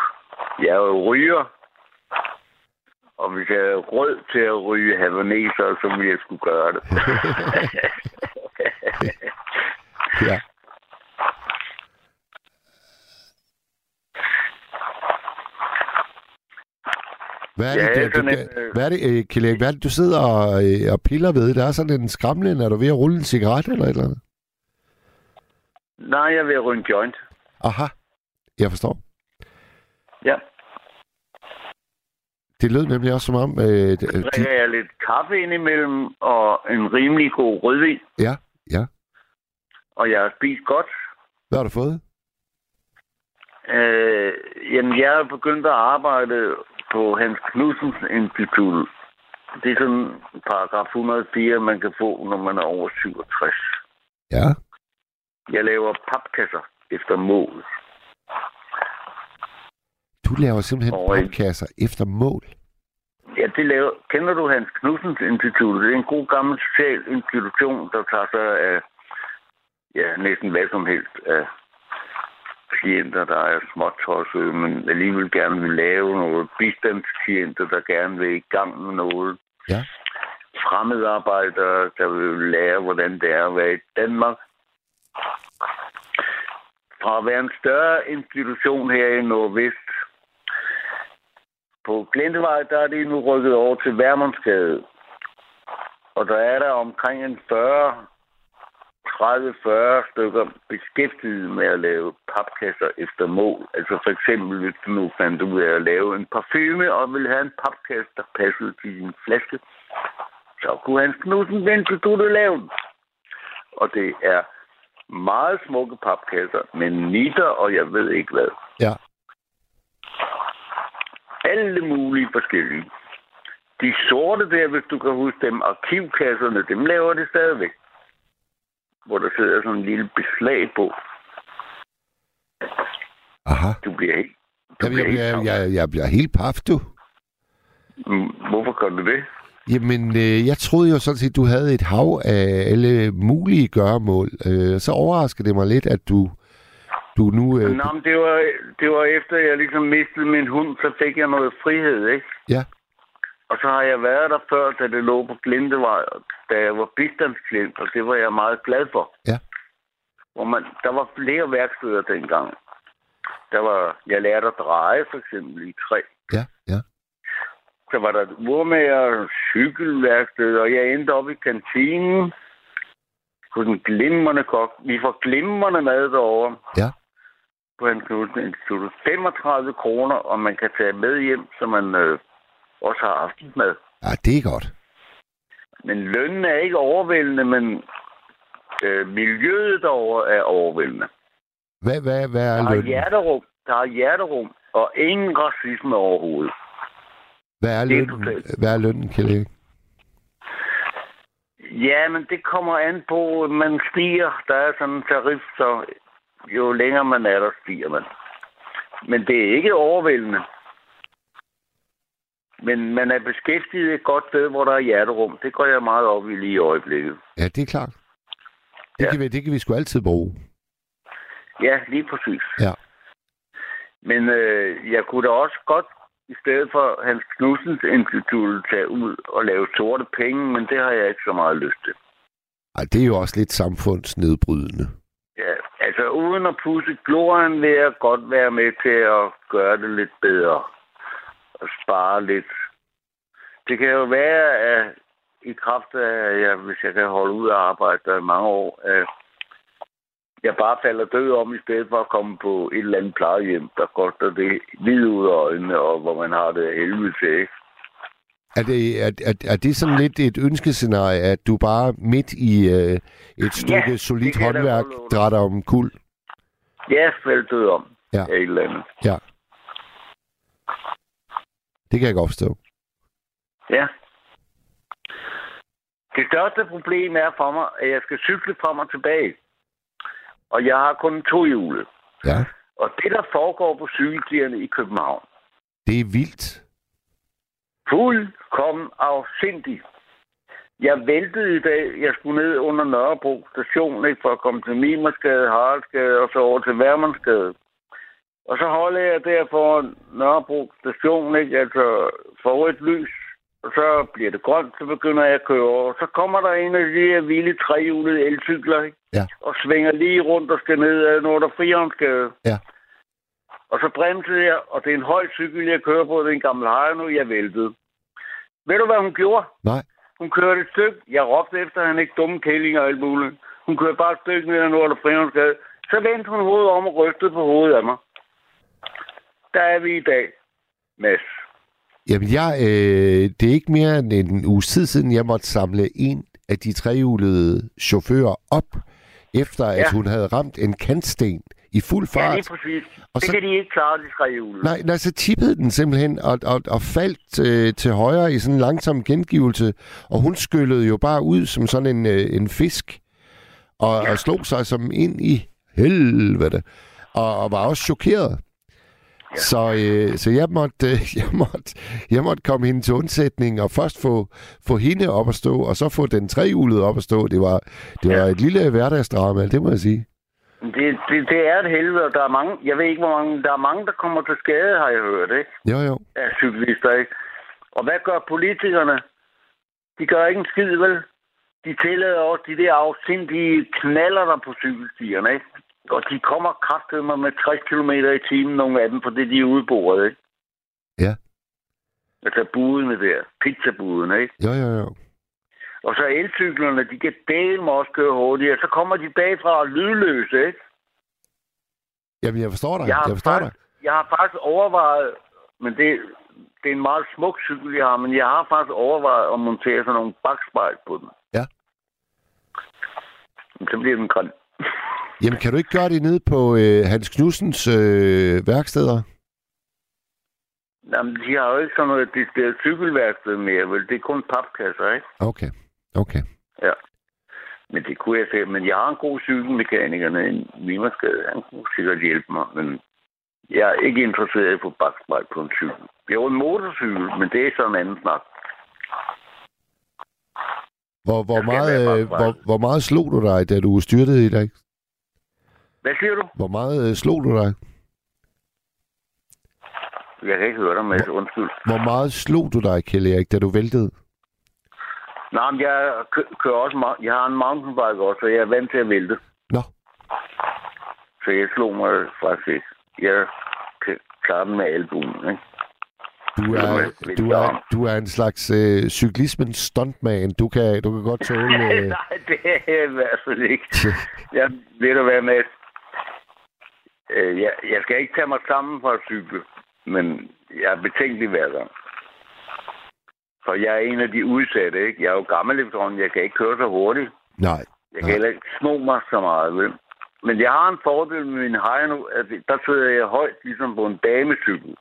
Jeg er jo ryger. Og hvis jeg havde råd til at ryge havaneser, så ville jeg skulle gøre det. Ja. Hvad er Ja, det, du, sådan du, en, øh, hvad er det, øh, Kjell hvad er det, du sidder og, øh, og piller ved? Der er sådan en skramlen. Er du ved at rulle en cigaret eller et eller andet? Nej, jeg vil ryge en joint. Aha, jeg forstår. Ja. Det lød nemlig også som om... Øh, de, drikker jeg lidt kaffe indimellem, og en rimelig god rødvin. ja, ja. Og jeg har spist godt. Hvad har du fået? Øh, jamen, jeg er begyndt at arbejde på Hans Knudsens Institut. Det er sådan paragraf 104, man kan få, når man er over 67. Ja. Jeg laver papkasser efter mål. Du laver simpelthen Og, papkasser efter mål. Ja, det laver... Kender du Hans Knudsens Institut? Det er en god gammel social institution, der tager sig af ja, næsten hvad som helst af klienter, der er småtossede, men alligevel gerne vil lave noget. Bistandsklienter, der gerne vil i gang med noget. Ja. Fremmedarbejdere, der vil lære, hvordan det er at være i Danmark. Fra at være en større institution her i Nordvest, på Glentevej, der er det nu rykket over til Værmundsgade. Og der er der omkring en 40, 30-40 stykker beskæftiget med at lave papkasser efter mål. Altså for eksempel, hvis du nu fandt ud af at lave en parfume og ville have en papkasse, der passede til din flaske, så kunne Hans Knudsen vente, du lave den. Og det er meget smukke papkasser med nitter, og jeg ved ikke hvad. Ja. Alle mulige forskellige. De sorte der, hvis du kan huske dem, arkivkasserne, dem laver det stadigvæk. Hvor der sidder sådan en lille beslag på. Aha. Du bliver helt... Du Jamen, jeg, helt jeg, jeg, jeg bliver helt paf, du. Mm, Hvorfor gør du det? Jamen, øh, jeg troede jo sådan set, du havde et hav af alle mulige gøremål. Øh, så overrasker det mig lidt, at du, du nu... Øh, Nå, men det var, det var efter, jeg ligesom mistede min hund, så fik jeg noget frihed, ikke? Ja. Og så har jeg været der før, da det lå på Glintevej, da jeg var bistandsklient, og det var jeg meget glad for. Ja. Hvor man, der var flere værksteder dengang. Der var, jeg lærte at dreje, for eksempel, i træ. Ja, ja. Så var der et urmager, cykelværksted, og jeg endte op i kantinen hos en glimrende kok. Vi får glimrende mad derovre. Ja. På Hans Knudsen Institut. 35 kroner, og man kan tage med hjem, så man øh, også har aftensmad. Ja, det er godt. Men lønnen er ikke overvældende, men øh, miljøet derovre er overvældende. Hvad, hvad, hvad Der er er lønnen? hjerterum, der er hjerterum, og ingen racisme overhovedet. Hvad er er lønnen, hvad er lønnen Kjell? Ja, men det kommer an på, at man stiger. Der er sådan en tarif, så jo længere man er, der stiger man. Men det er ikke overvældende. Men man er beskæftiget et godt sted, hvor der er hjerterum. Det går jeg meget op i lige i øjeblikket. Ja, det er klart. Det, Ja. kan vi, det kan vi sgu altid bruge. Ja, lige præcis. Ja. Men øh, jeg kunne da også godt, i stedet for Hans Knudsens Institut, tage ud og lave sorte penge, men det har jeg ikke så meget lyst til. Ej, det er jo også lidt samfundsnedbrydende. Ja, altså uden at pusse glorien vil jeg godt være med til at gøre det lidt bedre. Og spare lidt. Det kan jo være, at i kraft af, at jeg, hvis jeg kan holde ud og arbejde der i mange år, at jeg bare falder død om, i stedet for at komme på et eller andet plejehjem, der koster det hvid ud af øjnene, og hvor man har det helvede til, ikke? Er det, er, er, er det sådan lidt et ønskescenarie, at du bare midt i øh, et stykke det solidt håndværk drætter om kul? Ja, falder død om Ja. af et eller andet. Ja. Det kan jeg godt forstå. Ja. Det største problem er for mig, at jeg skal cykle frem og tilbage. Og jeg har kun to hjul. Ja. Og det, der foregår på cykelstierne i København, Det er vildt. fuldkommen afsindigt. Jeg væltede i dag. Jeg skulle ned under Nørrebro station, ikke, for at komme til Mimersgade, Haraldsgade og så over til Værmandsgade. Og så holder jeg der for Nørrebro station, ikke, altså for et lys. Og så bliver det grønt, så begynder jeg at køre over. Så kommer der en af de her vilde trehjulede elcykler, ikke? Ja. Og svinger lige rundt og skal ned ad Nordre Frihavnsgade. Ja. Og så bremsede jeg, og det er en høj cykel, jeg kører på. Det er en gammel Hejno, jeg væltede. Ved du, hvad hun gjorde? Nej. Hun kørte et stykke. Jeg råbte efter, han ikke dumme kællinger og alt muligt. Hun kørte bare et stykke ned ad Nordre Frihavnsgade. Så vendte hun hovedet om og rystede på hovedet af mig. Der er vi i dag, Mads. Jamen, jeg, øh, det er ikke mere end en uges tid siden, jeg måtte samle en af de trehjulede chauffører op, efter at Ja. hun havde ramt en kantsten i fuld Ja, fart. lige præcis. Og det så- kan de ikke klare, de tre hjul. Nej, nej, så tippede den simpelthen og, og, og faldt øh, til højre i sådan en langsom gengivelse, og hun skyllede jo bare ud som sådan en, øh, en fisk, og, ja. og slog sig som ind i helvede, og, og var også chokeret. Ja. Så, øh, så jeg, måtte, øh, jeg, måtte, jeg måtte komme hende til undsætning, og først få, få hende op at stå, og så få den trehjulede op at stå. Det var, det var Ja. et lille hverdagsdrama, det må jeg sige. Det, det, det er et helvede, og der er mange, jeg ved ikke, hvor mange, der er mange, der kommer til skade, har jeg hørt, ikke? Jo, jo. Af cyklister, ikke? Og hvad gør politikerne? De gør ikke en skid, vel? De tillader også de der afsindige knaller der på cykelstierne, ikke? Og de kommer kraftedeme med 60 km i timen, nogle af dem, fordi de er udboret, ikke? Ja. Altså budene der, pizzabudene, ikke? Jo, jo, jo. Og så elcyklerne, de kan dele med også køre hurtigere. Så kommer de bagfra lydløse, ikke? Jamen, jeg forstår dig. Jeg Jeg forstår dig. faktisk, jeg har faktisk overvejet, men det, det er en meget smuk cykel, jeg har, men jeg har faktisk overvejet at montere sådan nogle bagspejl på den. Ja. Så bliver den grøn. Jamen, kan du ikke gøre det nede på øh, Hans Knudsens øh, værksteder? Jamen, de har jo ikke sådan noget decideret cykelværksted mere, vel? Det er kun papkasser, ikke? Okay, okay. Ja. Men det kunne jeg se. Men jeg har en god cykelmekaniker nede i Mimersgade. Han kunne sikkert hjælpe mig, men jeg er ikke interesseret i at få bagspejl på en cykel. Jo, en motorcykel, men det er sådan en anden snak. Hvor, hvor, meget, være øh, hvor, hvor meget slog du dig, da du styrtede i dag? Hvad siger du? Hvor meget øh, slog du dig? Jeg kan ikke høre dig, Mads. Undskyld. Hvor meget slog du dig, Kjell Erik, da du væltede? Nej, men jeg kø- kører også Jeg har en mountainbike også, så jeg er vant til at vælte. Nå, Så jeg slog mig faktisk ikke. Jeg kan klare den med albuen, ikke? Du er, du er, du er en slags øh, cyklismens stuntman. Du kan, du kan godt tåle... Øh, Nej, det er jeg i hvert fald ikke. Jeg ved du hvad med. Øh, jeg, jeg skal ikke tage mig sammen for at cykle, men jeg er betænkelig hver gang. For jeg er en af de udsatte, ikke? Jeg er jo gammel efterhånden. Jeg kan ikke køre så hurtigt. nej, Jeg kan heller ikke sno mig så meget, vel? Men jeg har en fordel med min hej nu, at der sidder jeg højt, ligesom på en damecykel.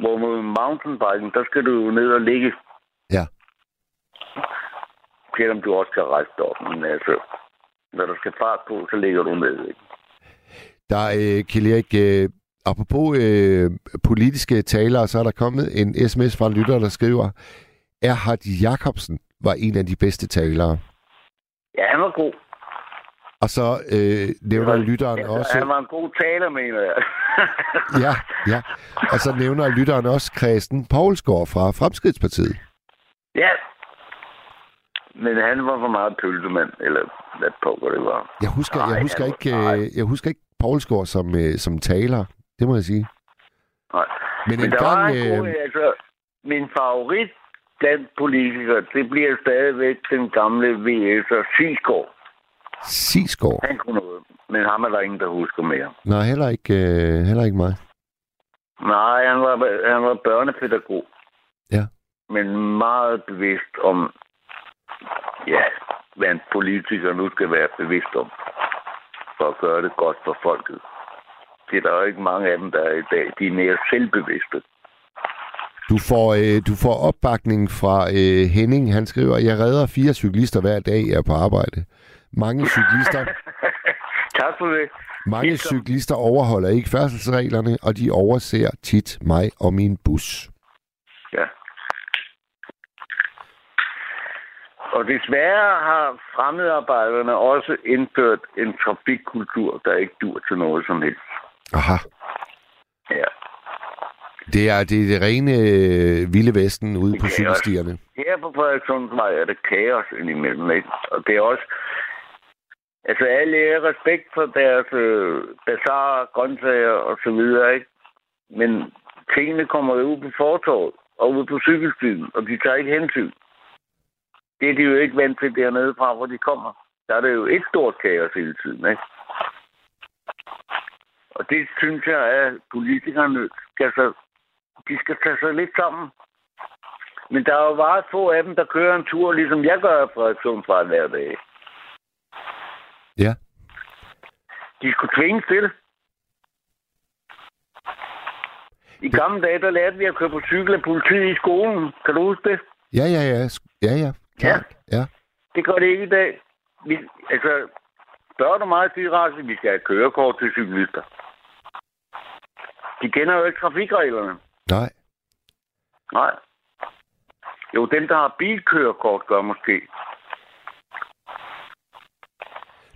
Hvor med mountainbiken, der skal du jo ned og ligge. Ja. Selvom du også kan rejse dig op, men altså, når der skal fart på, så ligger du ned, ikke? Der er, øh, Kjell Erik, øh, apropos øh, politiske talere, så er der kommet en sms fra en lytter, der skriver, Erhard Jacobsen var en af de bedste talere. Ja, han var god. Og så øh, nævner lytteren ja, også... Han var en god taler, mener jeg. Ja, ja. Og så nævner lytteren også Christen Poulsgaard fra Fremskridtspartiet. ja. Men han var for meget pølsemand, eller hvad pokker det var. Jeg husker, Nej, jeg husker, ikke, var- øh, jeg husker ikke Poulsgaard som, øh, som taler. Det må jeg sige. Nej. Men, Men en der var gang... en god, Øh, altså, min favorit blandt politikere, det bliver stadigvæk den gamle VS'er Sisgaard. Sisgaard. Han kunne noget. Men ham er der ingen, der husker mere. Nej, heller ikke, øh, heller ikke mig. Nej, han var, han var børnepædagog. Ja. Men meget bevidst om, ja, hvad en politiker nu skal være bevidst om, for at gøre det godt for folket. Det er der jo ikke mange af dem, der er i dag. De er mere selvbevidste. Du får, øh, du får opbakning fra øh, Henning. Han skriver, jeg redder fire cyklister hver dag, jeg er på arbejde. Mange cyklister, tak for det. mange Helt cyklister overholder ikke færdselsreglerne, og de overser tit mig og min bus. Ja. Og desværre har fremmedarbejderne også indført en trafikkultur, der ikke dur til noget som helst. Aha. Ja. Det er det, er det rene øh, vilde vesten ude Det på cykelstierne. Her på Frederikssundsvej er det kaos indimellem, ikke? Og det er også... Altså, alle er respekt for deres øh, bazaar, grøntsager og så videre, ikke? Men tingene kommer jo ud på fortorvet og ud på cykelstien, og de tager ikke hensyn. Det er de jo ikke vant til dernede fra, hvor de kommer. Der er det jo et stort kaos hele tiden, ikke? Og det synes jeg, at politikerne skal så, de skal tage sig lidt sammen. Men der er jo meget få af dem, der kører en tur, ligesom jeg gør fra Frederikssundsvej hver dag. Ja. De skulle tvinges til. I gamle dage, der lærte vi at køre på cykel af politiet i skolen. Kan du huske det? Ja, ja, ja. Ja, ja. Klart. Ja. Det gør det ikke i dag. Vi, altså, børn og meget direkte, vi skal have kørekort til cyklister. De kender jo ikke trafikreglerne. Nej. Nej. Jo, dem, der har bilkørekort, gør måske.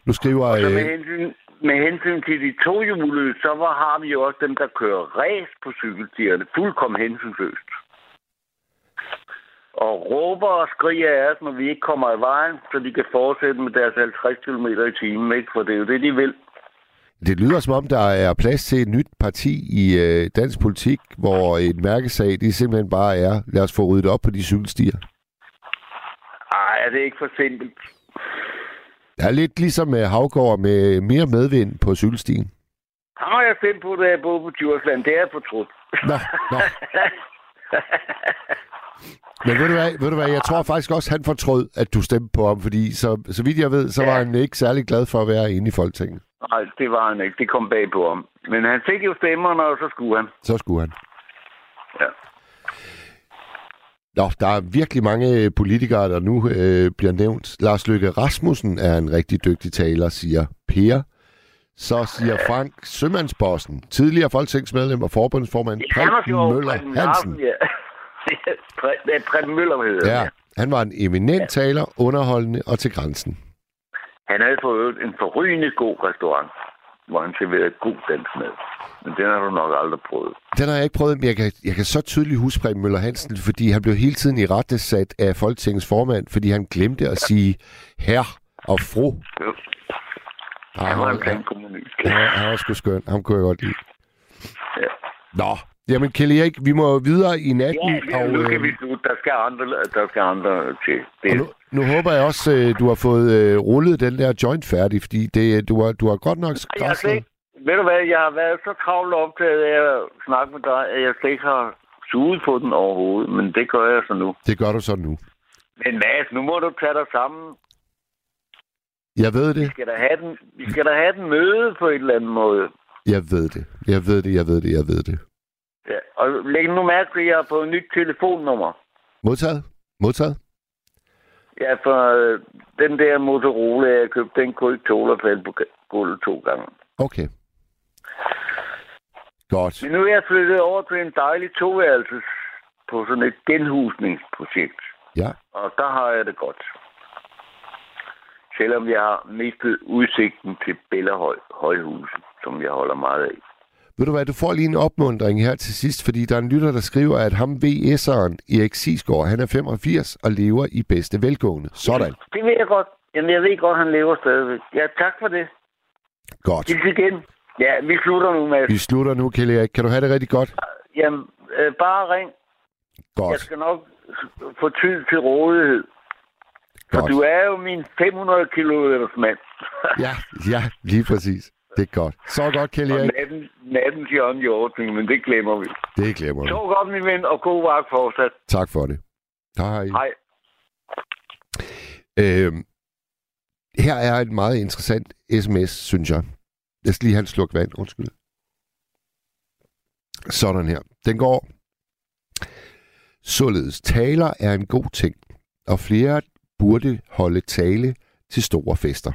Nu skriver... Så med Øh, hensyn, med hensyn til de tohjulede, så var, har vi jo også dem, der kører race på cykelstierne. Fuldkommen hensynsløst. Og råber og skriger af os, når vi ikke kommer i vejen, så de kan fortsætte med deres 50 km i timen, ikke? For det er jo det, de vil. det lyder som om, der er plads til et nyt parti i øh, dansk politik, hvor et mærkesag, det simpelthen bare er, lad os få ryddet op på de cykelstier. Ej, er det ikke for simpelt? Det er lidt ligesom med Havgård med mere medvind på cykelstien. Ham har jeg stemt på, da jeg boede på Djursland. Det er jeg fortrudt. Nå, nå. Men ved du, hvad, ved du hvad, jeg tror faktisk også, han fortrød, at du stemte på ham, fordi så, så vidt jeg ved, så var Ja. han ikke særlig glad for at være inde i Folketinget. Nej, det var han ikke. Det kom bag på ham. Men han fik jo stemmerne, og så skulle han. Så skulle han. Ja. Nå, der er virkelig mange politikere, der nu øh, bliver nævnt. Lars Løkke Rasmussen er en rigtig dygtig taler, siger Per. Så siger Frank Sømandsbossen, tidligere folketingsmedlem og forbundsformand Preben Møller Hansen. Ja. Preben Møller, hedder Ja, han. var en eminent taler, underholdende og til grænsen. Han havde fået en forrygende god restaurant, hvor han serverede god dansk mad. Men den har du nok aldrig prøvet. Den har jeg ikke prøvet, men jeg kan, jeg kan så tydeligt huske Preben Møller Hansen, fordi han blev hele tiden i rette sat af Folketingets formand, fordi han glemte at sige herr og fru. Ah, Han var en kommunist. han, han var sgu skøn. Ham kunne jeg godt lide. Ja. Nå, jamen Kjell Erik, vi må videre i natten. Ja, ja, nu og, kan øh, vi slutte. Der skal andre, der skal andre til. Det, og nu, nu håber jeg også, øh, du har fået øh, rullet den der joint færdig, fordi det, du, har, du har godt nok jeg ved du hvad, jeg har været så travlt optaget af at snakke med dig, at jeg slet ikke har suget på den overhovedet. Men det gør jeg så nu. Det gør du så nu. Men Mads, nu må du tage dig sammen. Jeg ved Vi det. skal da have den, vi skal da have den møde på et eller andet måde. Jeg ved det. Jeg ved det, jeg ved det, jeg ved det. Ja, og læg nu mærke til, at jeg har fået et nyt telefonnummer. Modtaget? Modtaget? Ja, for øh, den der Motorola, jeg købte, den kunne ikke tåle at falde på gulvet to gange. Okay. Godt. Men nu er jeg flyttet over til en dejlig toværelses på sådan et genhusningsprojekt. Ja. Og der har jeg det godt. Selvom jeg har mistet udsigten til Bellahøj Højhus, som jeg holder meget af. Ved du hvad, du får lige en opmundring her til sidst, fordi der er en lytter, der skriver, at ham VS'eren Erik Sisgaard, han er 85 og lever i bedste velgående. Sådan. Det ved jeg godt. Jamen, jeg ved godt, han lever stadigvæk. Ja, tak for det. Godt. Hils igen. Ja, vi slutter nu, Mads. Vi slutter nu, Kjell Erik. Kan du have det rigtig godt? Jamen, øh, bare ring. Jeg Godt. skal nok få tid til rådighed. Godt. du er jo min 500 kilo mand. Ja, ja, lige præcis. Det er godt. Så godt, Kjell Erik. natten, nattens Jørgen Jorting, men det glemmer vi. Det glemmer vi. Så godt, min ven, og god vagt fortsat. Tak for det. Hej. Hej. Øhm, her er et meget interessant sms, synes jeg. Jeg skal lige have en sluk vand, undskyld. Sådan her. Den går. Således taler er en god ting, og flere burde holde tale til store fester.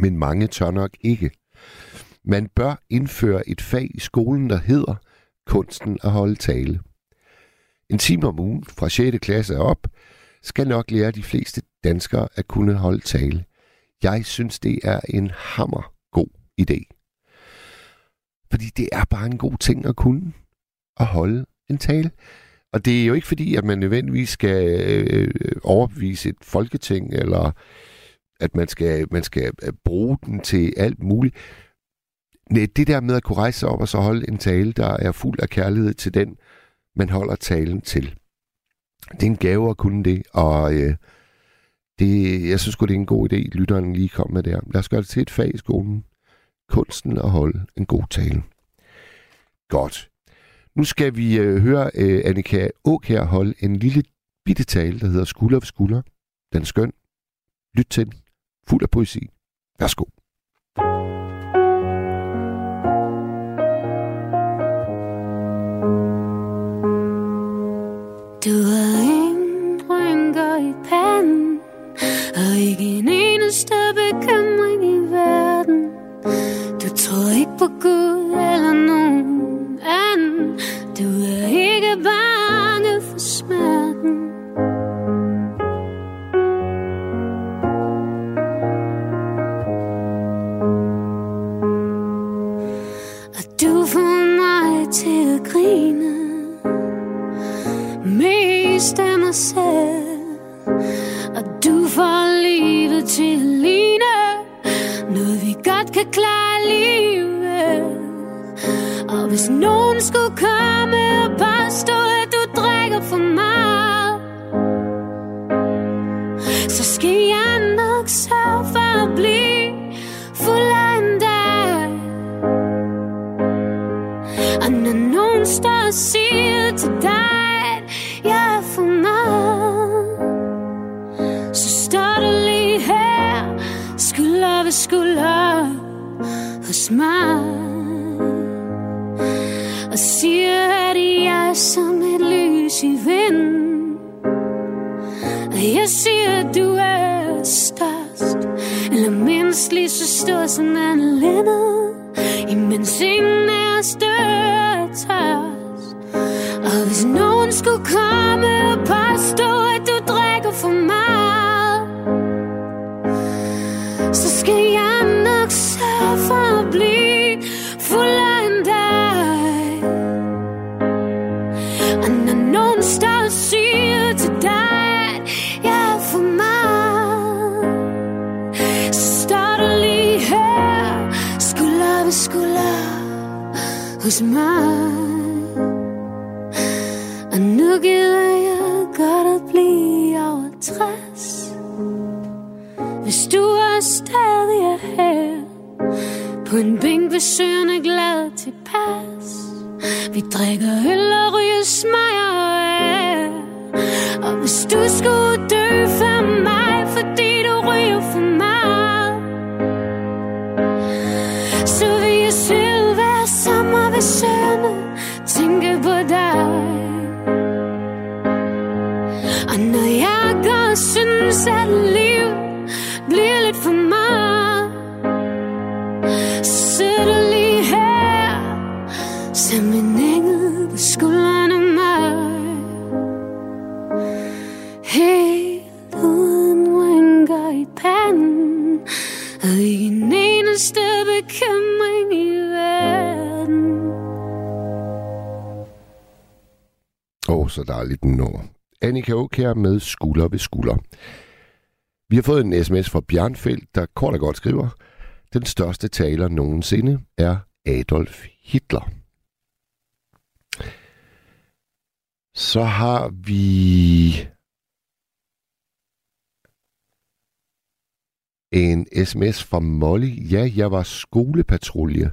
Men mange tør nok ikke. Man bør indføre et fag i skolen, der hedder kunsten at holde tale. En time om ugen fra 6. klasse op skal nok lære de fleste danskere at kunne holde tale. Jeg synes, det er en hammer god idé. Fordi det er bare en god ting at kunne at holde en tale. Og det er jo ikke fordi, at man nødvendigvis skal øh, overbevise et folketing, eller at man skal, man skal øh, bruge den til alt muligt. Nej, det der med at kunne rejse sig op og så holde en tale, der er fuld af kærlighed til den, man holder talen til. Det er en gave at kunne det, og øh, det, jeg synes godt det er en god idé, lytteren lige kom med der. Lad os gøre det til et fag i skolen. Kunsten at holde en god tale. Godt. Nu skal vi øh, høre øh, Annika Åkær holde en lille bitte tale, der hedder Skulder ved skulder. Den er skøn. Lyt til den. Fuld af poesi. Værsgo. Du har ingen rynker i panden Og ikke en eneste bekymring tror på Gud eller nogen anden Du er ikke bange for smerten Og du får mig til at grine mest af mig selv Og du får livet til at ligne Noget vi godt kan klare livet og hvis nogen skulle komme og påstå At du drikker for meget Så skal jeg nok sørge for at blive fuldere end dig og når nogen står og siger til dig, mig. Og siger, at jeg er som et lys i vinden. Og jeg siger, at du er størst, eller mindst lige så stor som Anne Lennon. Imens ingen er os dør tørst Og hvis nogen skulle komme og påstå hos mig. Og nu gider jeg godt at blive over 60. Hvis du er stadig er her, på en bænk ved søen er glad tilpas. Vi drikker øl og ryger smager og er Og hvis du skulle dø for mig, fordi du ryger for mig sommer tænke på dig. Og når jeg går og synes, at liv bliver lidt for meget, så sidder du lige her, som en engel på skulderen af mig. Helt uden rynker i panden Og ikke en eneste så dejligt den når. Annika Åkær med skulder ved skulder. Vi har fået en sms fra Bjørnfeldt, der kort og godt skriver, den største taler nogensinde er Adolf Hitler. Så har vi en sms fra Molly. Ja, jeg var skolepatrulje.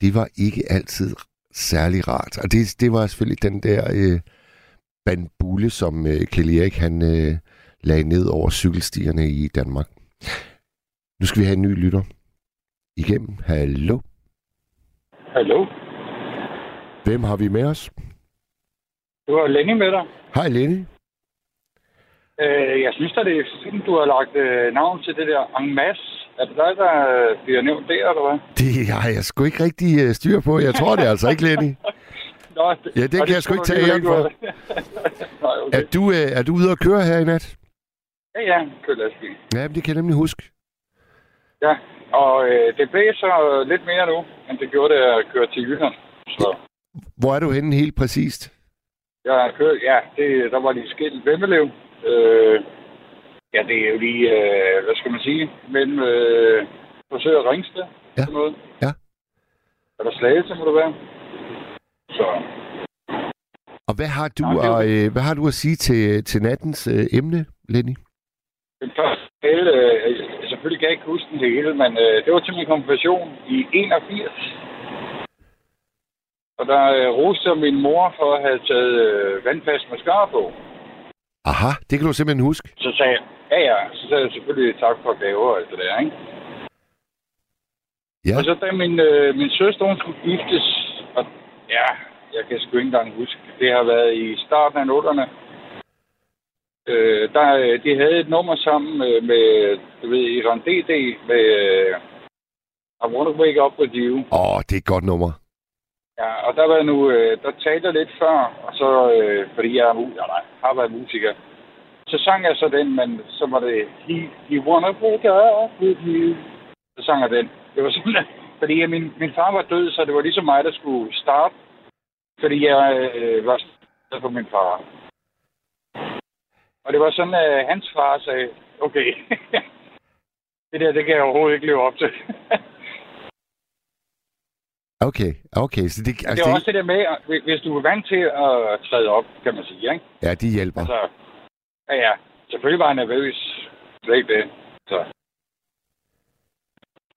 Det var ikke altid særlig rart. Og det, det var selvfølgelig den der øh, bandbulle, som øh, Kelly Erik han øh, lagde ned over cykelstierne i Danmark. Nu skal vi have en ny lytter. Igennem. Hallo. Hallo? Hvem har vi med os? Du har Lenny med dig. Hej Lenny. Øh, jeg synes, at det er fint, du har lagt øh, navn til det der en masse. Er det dig, der øh, bliver nævnt der, eller hvad? Det har jeg sgu ikke rigtig øh, styr på. Jeg tror det altså ikke, Lenny. Nå, det, Ja, det og kan jeg sgu ikke du tage æren for. Nej, okay. Er du, øh, er du ude at køre her i nat? Ja, ja, kør lastbil. Ja, men det kan jeg nemlig huske. Ja, og øh, det blæser lidt mere nu, end det gjorde, da jeg kørte til Jylland. Så Hvor er du henne helt præcist? jeg kørt, ja, det, der var lige skilt Vemmelev. Øh, ja, det er jo lige, øh, hvad skal man sige, mellem øh, Forsøg og Ringsted. Ja. Noget. Ja. Eller Slagelse, må det være. Så Og hvad har du, Nå, det og, øh, hvad har du at sige til, til nattens øh, emne, Lenny? Den første del, øh, selvfølgelig kan jeg ikke huske den hele, men øh, det var til min konfirmation i 81. Og der øh, roste min mor for at have taget øh, vandfast mascara på. Aha, det kan du simpelthen huske. Så sagde jeg, ja ja, så sagde jeg selvfølgelig tak for gaver og alt det der, ikke? Ja. Og så da min, øh, min søster, hun skulle giftes, ja, jeg kan sgu ikke engang huske, det har været i starten af 0'erne. Øh, der, øh, de havde et nummer sammen øh, med, du ved, Iran DD med øh, I Wanna Wake Up With You. Åh, det er et godt nummer. Ja, og der var nu, der talte jeg lidt før, og så, øh, fordi jeg er mu- ja, nej, har været musiker, så sang jeg så den, men så var det He, he Wanna Wake Up With You. Så sang jeg den. Det var sådan, fordi min, min far var død, så det var ligesom mig, der skulle starte, fordi jeg øh, var på min far. Og det var sådan, at hans far sagde, okay, det der, det kan jeg overhovedet ikke leve op til. Okay, okay. Så det, det altså, er det, også det der med, at hvis- du er vant til at træde op, kan man sige, ikke? ja, de hjælper. Altså, ja, ja. Selvfølgelig var jeg nervøs. Slet det. Så.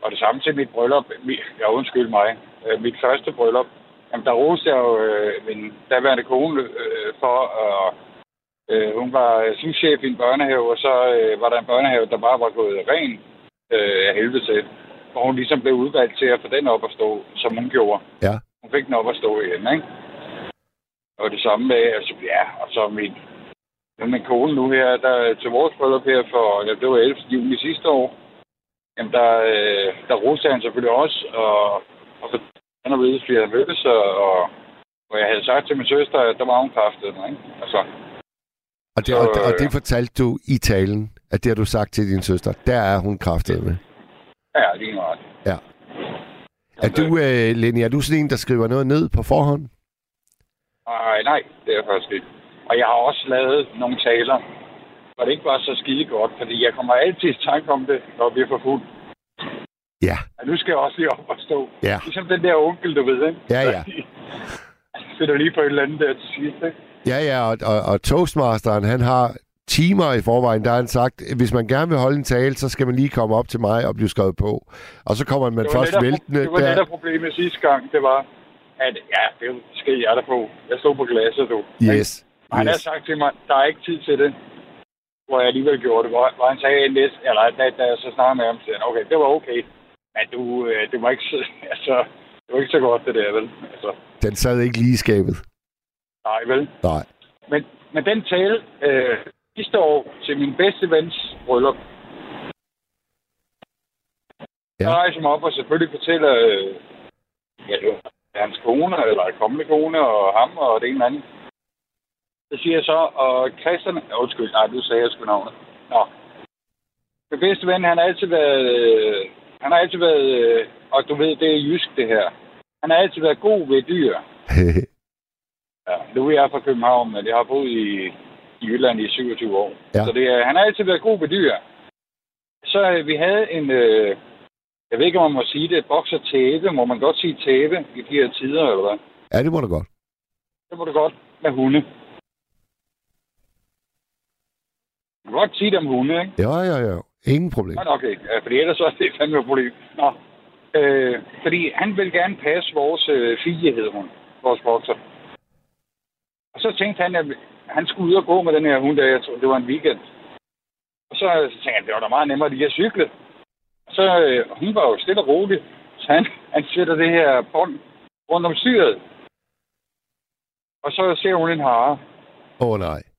Og det samme til mit bryllup. Ja, undskyld mig. Øh, Mit første bryllup. Jamen, der roste jeg jo øh, min daværende kone øh, for, og øh, hun var øh, souschef i en børnehave, og så øh, var der en børnehave, der bare var gået ren øh, af helvede til. Og hun ligesom blev udvalgt til at få den op at stå, som hun gjorde. Ja. Hun fik den op at stå igen, ikke? Og det samme med, altså, ja, og så min, min kone nu her, der til vores bryllup her for, ja, det var 11. juni sidste år, jamen der, øh, der roste han selvfølgelig også, og, og for han ved, fordi jeg mødtes, og, og, og jeg havde sagt til min søster, at der var hun kraftet, ikke? Altså, Og det, Så, og, og det øh, fortalte du i talen, at det har du sagt til din søster. Der er hun kraftet med. ja, lige meget. Ja. Er du, øh, Lenny, er du sådan en, der skriver noget ned på forhånd? Nej, nej, det er faktisk ikke. Og jeg har også lavet nogle taler, hvor det ikke var så skide godt, fordi jeg kommer altid i tanke om det, når vi er for fuld. Ja. Ja, nu skal jeg også lige op og stå. Ja. Ligesom den der onkel, du ved, ikke? Ja, ja. Finder lige på et eller andet der til sidst, ikke? Ja, ja, og, og, og Toastmasteren, han har timer i forvejen, der har han sagt, hvis man gerne vil holde en tale, så skal man lige komme op til mig og blive skrevet på. Og så kommer man Det først væltende det var der. netop problemet sidste gang, det var, at ja, det skal jeg der på. Jeg stod på glasset, du. Yes. Og han har yes. sagt til mig, der er ikke tid til det. Hvor jeg alligevel gjorde det. Hvor, hvor han sagde næste, eller da, da jeg så snakkede med ham, så han, okay, det var okay. Men du, øh, det var ikke så, altså, det var ikke så godt, det der, vel? Altså, Den sad ikke lige i skabet. nej, vel? Nej. Men, men den tale øh, sidste år til min bedste vens bryllup, Ja. så rejser jeg mig op og selvfølgelig fortæller, øh, ja, hans kone, eller kommende kone, og ham, og det ene eller andet. Så siger jeg så, og Christian, undskyld, nej, du sagde jeg sgu navnet. Nå. Min bedste ven, han har altid været, øh, han har altid været, øh, og du ved, det er jysk det her. Han har altid været god ved dyr. Ja, nu er jeg fra København, men jeg har boet i, i Jylland i 27 år. Ja. Så det, er- han har altid været god ved dyr. Så øh, vi havde en, øh, jeg ved ikke, om man må sige det, bokser tæve. Må man godt sige tæve i de her tider, eller hvad? ja, det må du godt. Det må du godt med hunde. Du kan godt sige det om hunde, ikke? Ja, ja, ja. Ingen problem. Nå, okay. Fordi ellers så er det fandme et problem. Nå. Øh, fordi han vil gerne passe vores øh, fie, hed hun. Vores bokser. Og så tænkte han, at han skulle ud og gå med den her hund, der jeg tror, det var en weekend. Og så, så tænkte han, det var da meget nemmere lige at cykle. Og så, øh, hun var jo stille og rolig. Så han, han sætter det her bånd rundt om styret. Og så ser hun en hare. Åh oh, nej.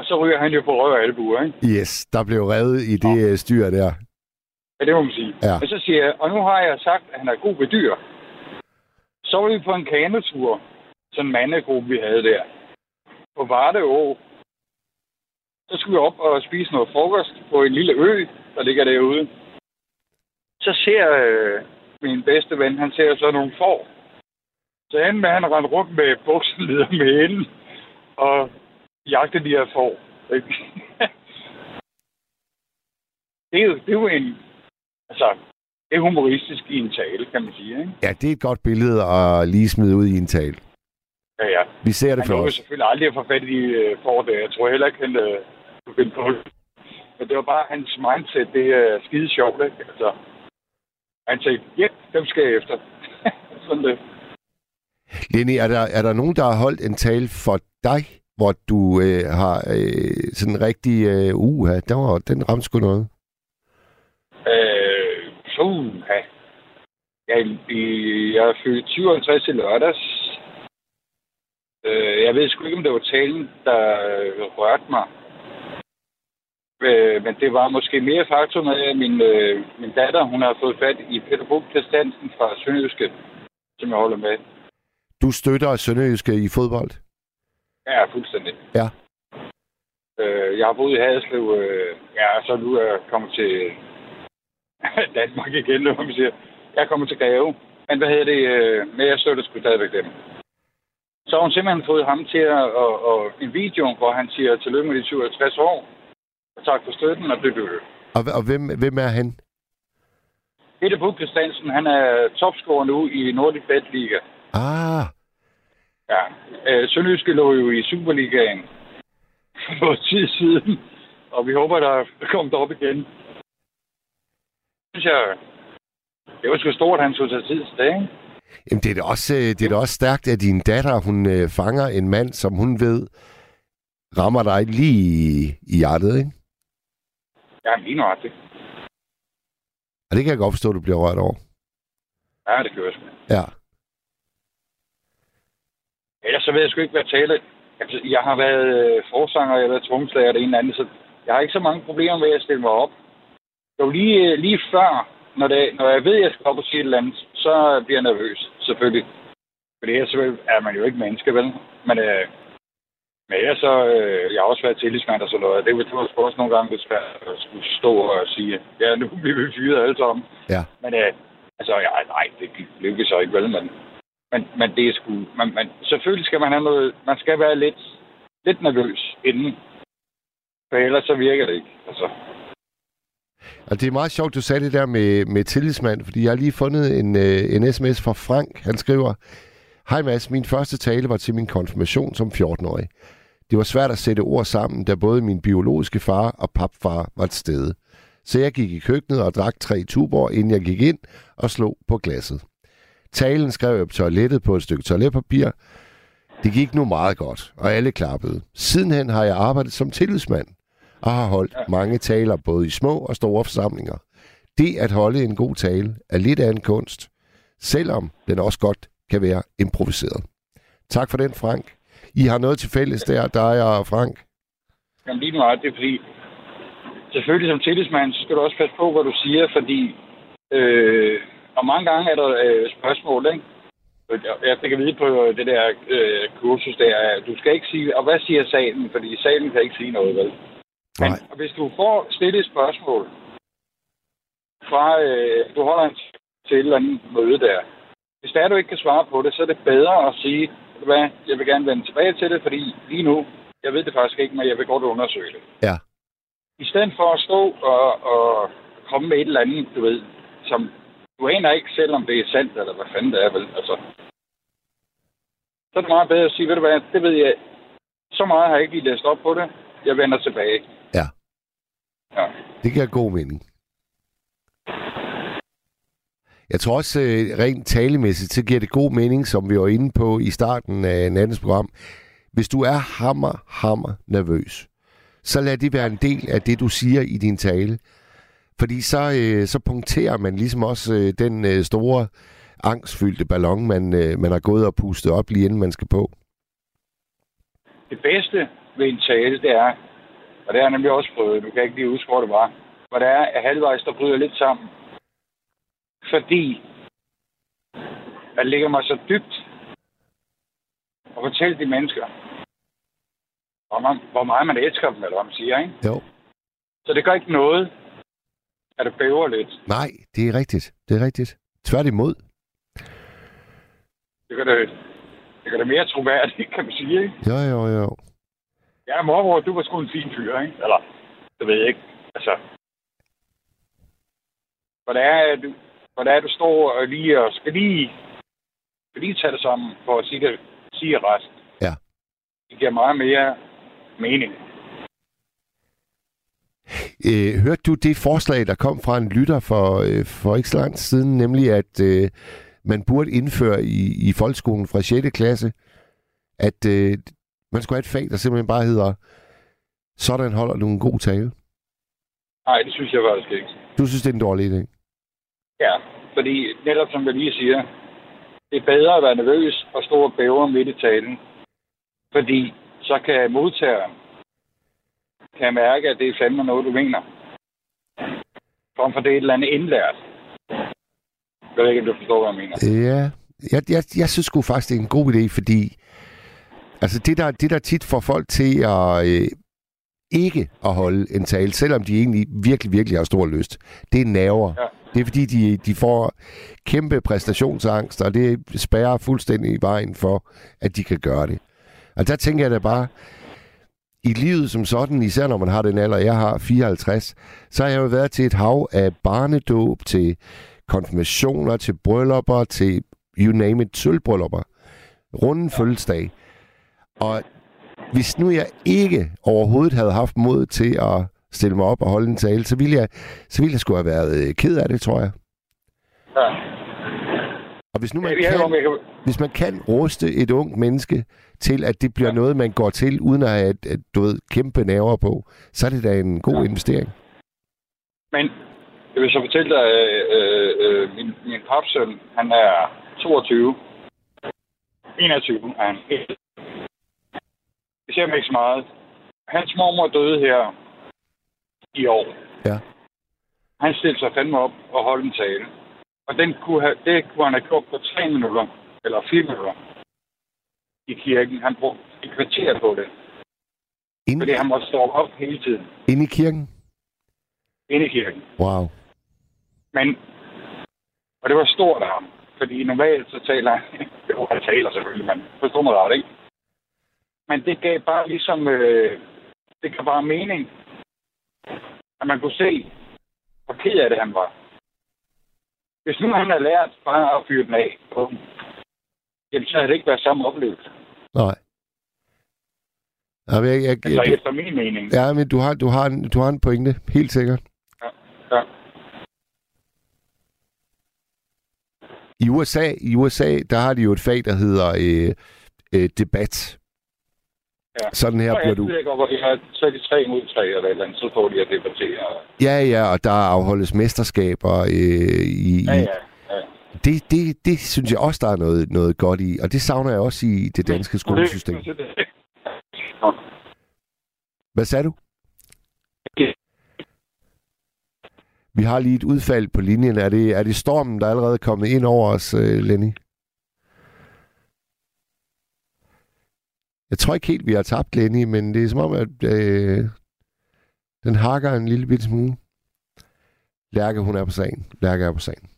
Og så ryger han jo på røv og albuer, ikke? Yes, der blev revet i det øh, styr der. Ja, det må man sige. Ja. Og så siger jeg, og nu har jeg sagt, at han er god ved dyr. Så var vi på en kanotur, sådan en mandegruppe, vi havde der, på Varde Å. Så skulle vi op og spise noget frokost på en lille ø, der ligger derude. Så ser øh, min bedste ven, han ser så nogle får. Så han med, han rendte rundt med bukseleder med hende, og jagte de her får. det, er jo, det er jo en... Altså, det er humoristisk i en tale, kan man sige, ikke? Ja, det er et godt billede at lige smide ud i en tale. Ja, ja. Vi ser det Han for os. selvfølgelig aldrig at få fat i øh, for det. Jeg tror heller ikke, han øh, kunne finde på det. Men det var bare hans mindset, det er skide sjovt, ikke? Altså, han sagde, ja, dem skal jeg efter. Sådan det. Lenny, er der, er der nogen, der har holdt en tale for dig, hvor du øh, har øh, sådan rigtig øh, uha, der var, den ramte sgu noget. Øh, ja. Jeg, jeg er fyldt 57 i lørdags. Øh, jeg ved sgu ikke, om det var talen, der øh, rørte mig. Øh, men det var måske mere faktum af, at min, øh, min datter, hun har fået fat i Peter Christiansen fra Sønderjyske, som jeg holder med. Du støtter Sønderjyske i fodbold? Ja, fuldstændig. Ja. Øh, jeg har boet i Haderslev, øh, ja, så nu er jeg kommet til Danmark igen, nu, man siger. Jeg er kommet til Greve. Men hvad hedder det? Øh, men jeg støtter sgu stadigvæk dem. Så har hun simpelthen fået ham til at, og, og en video, hvor han siger tillykke med de 67 år. Og tak for støtten, og det Og, og hvem, hvem er han? Peter Buk Christiansen, han er topscorer nu i Nordic Bet Liga. Ah, Ja. Øh, Sønderjyske lå jo i Superligaen for noget tid siden, og vi håber, der kommer op igen. Synes jeg, det var sgu stort, at han tog sig tid til det, ikke? jamen det er da også, øh, det er da også stærkt, at din datter, hun øh, fanger en mand, som hun ved, rammer dig lige i, i hjertet, ikke? Ja, lige nøjagtigt. Og det kan jeg godt forstå, at du bliver rørt over. Ja, det gør jeg sgu. Ja. Ellers så ved jeg sgu ikke, hvad jeg taler. Altså, jeg har været øh, forsanger, jeg har været og det ene og andet, så jeg har ikke så mange problemer med at stille mig op. Var lige, øh, lige før, når, det, når jeg ved, at jeg skal op og sige et eller andet, så bliver jeg nervøs, selvfølgelig. Fordi ellers så er man jo ikke menneske, vel? Men, øh, men ellers så, øh, jeg har også været tillidsmand og sådan noget. Det, det var sgu også nogle gange lidt svært at skulle stå og sige, ja, nu bliver vi fyret alle sammen. Ja. Men øh, altså, ja, nej, det lykkes så ikke, vel? Men, men, men det er sgu... Man, man, selvfølgelig skal man have noget... Man skal være lidt, lidt nervøs inden. For ellers så virker det ikke. Altså, Og det er meget sjovt, du sagde det der med, med tillidsmand, fordi jeg har lige fundet en, øh, en sms fra Frank. Han skriver, Hej Mads, min første tale var til min konfirmation som 14-årig. Det var svært at sætte ord sammen, da både min biologiske far og papfar var til stede. Så jeg gik i køkkenet og drak tre tuber, inden jeg gik ind og slog på glasset. Talen skrev jeg på toilettet på et stykke toiletpapir. Det gik nu meget godt, og alle klappede. Sidenhen har jeg arbejdet som tillidsmand og har holdt mange taler både i små og store forsamlinger. Det at holde en god tale er lidt af en kunst, selvom den også godt kan være improviseret. Tak for den, Frank. I har noget til fælles der, dig og Frank. jamen lige nu er det, fordi selvfølgelig som tillidsmand, så skal du også passe på, hvad du siger, fordi øh, og mange gange er der øh, spørgsmål, ikke? Jeg- fik at vide på det der øh, kursus der, at du skal ikke sige, og hvad siger salen? Fordi salen kan ikke sige noget, vel? Men Nej. hvis du får stillet et spørgsmål fra, øh, du holder en til et eller andet møde der, hvis der du ikke kan svare på det, så er det bedre at sige, "Ved du hvad, jeg vil gerne vende tilbage til det, fordi lige nu, jeg ved det faktisk ikke, men jeg vil godt undersøge det. Ja. I stedet for at stå og, og komme med et eller andet, du ved, som du aner ikke selv, om det er sandt, eller hvad fanden det er, vel? Altså, så er det meget bedre at sige, ved du hvad, det ved jeg, så meget har jeg ikke lige læst op på det, jeg vender tilbage. Ja. Ja. Det giver god mening. Jeg tror også, øh, rent talemæssigt, så giver det god mening, som vi var inde på i starten af nattens program. Hvis du er hammer, hammer nervøs, så lad det være en del af det, du siger i din tale. Fordi så, øh, så punkterer man ligesom også øh, den øh, store angstfyldte ballon, man, øh, man har gået og pustet op lige inden man skal på. Det bedste ved en tale, det er, og det har jeg nemlig også prøvet, du kan ikke lige huske, hvor det var, hvor det er, at halvvejs, der bryder lidt sammen. Fordi at ligger mig så dybt og fortælle de mennesker, hvor, man, hvor meget man elsker dem, eller hvad man siger, ikke? Jo. Så det gør ikke noget, at det bæver lidt. Nej, det er rigtigt. Det er rigtigt. Tværtimod. Det gør det, det gør det mere troværdigt, kan man sige, ikke? Jo, jo, jo. Ja, mormor, du var sgu en fin fyr, ikke? Eller, det ved jeg ikke. Altså, hvor det er, du, hvor det er, du står og lige og skal lige, skal lige tage det sammen for at sige det, sige ret. Ja. Det giver meget mere mening. Øh, hørte du det forslag, der kom fra en lytter for, øh, for ikke så lang tid siden, nemlig at øh, man burde indføre i, i folkeskolen fra 6. klasse, at øh, man skulle have et fag, der simpelthen bare hedder, sådan holder du en god tale. Nej, det synes jeg faktisk ikke. Du synes, det er en dårlig idé? Ja, fordi netop som jeg lige siger, det er bedre at være nervøs og stå og bæve midt i talen. Fordi så kan modtageren kan mærke, at det er fandme noget, du mener. Frem for det er et eller andet indlært. Jeg ved ikke, om du forstår, hvad jeg mener. Ja, jeg, jeg, jeg synes sgu faktisk, det er en god idé, fordi altså det, der, det der tit får folk til at øh, ikke at holde en tale, selvom de egentlig virkelig, virkelig har stor lyst, det er nerver. Ja. Det er fordi, de, de får kæmpe præstationsangst, og det spærrer fuldstændig i vejen for, at de kan gøre det. Og der tænker jeg da bare, i livet som sådan, især når man har den alder, jeg har 54, så har jeg jo været til et hav af barnedåb, til konfirmationer, til bryllupper, til you name it, sølvbryllupper. Runden fødselsdag. Og hvis nu jeg ikke overhovedet havde haft mod til at stille mig op og holde en tale, så ville jeg, så ville jeg skulle have været øh, ked af det, tror jeg. Ja. Og hvis nu man jeg, kan, hvis man kan ruste et ungt menneske til, at det bliver ja. noget, man går til, uden at have du ved, kæmpe nerver på, så er det da en god ja. investering. men jeg vil så fortælle dig, øh, øh, min, min papsøn, han er 22. 21 er han. Det ser mig ikke så meget. Hans mormor døde her i år. Ja. Han stillede sig fandme op og holdt en tale. Og den kunne have, det kunne han have gjort på tre minutter, eller fire minutter, i kirken. Han brugte et kvarter på det, Inde, fordi han måtte stå op hele tiden inde i kirken? inde i kirken. Wow. Men, og det var stort af ham, fordi normalt så taler han, jo, han taler selvfølgelig, men forstår mig ret, ikke? Men det gav bare ligesom, øh, det gav bare mening, at man kunne se, hvor ked af det han var. Hvis nu han havde lært bare at fyre den af, bum, jamen så havde det ikke været samme oplevelse. Nej. Ja, men jeg, jeg, Altså jeg, efter min mening. ja, men du har, du, har en, du har en pointe, helt sikkert. Ja. I USA, I USA, der har de jo et fag, der hedder øh, øh, debat. Ja. Sådan her bliver du... hvor de har så er de tre mod tre eller et eller andet, så får de at debattere. Ja, ja, og der afholdes mesterskaber øh, i, Ja, ja. Det, det, det synes jeg også, der er noget, noget godt i, og det savner jeg også i det danske skolesystem. Hvad sagde du? Vi har lige et udfald på linjen. Er det, er det stormen, der er allerede kommet ind over os, øh, Lenny? Jeg tror ikke helt, vi har tabt Lenny, men det er som om, at øh, den hakker en lille bitte smule. Lærke, hun er på sagen. Lærke er på sagen.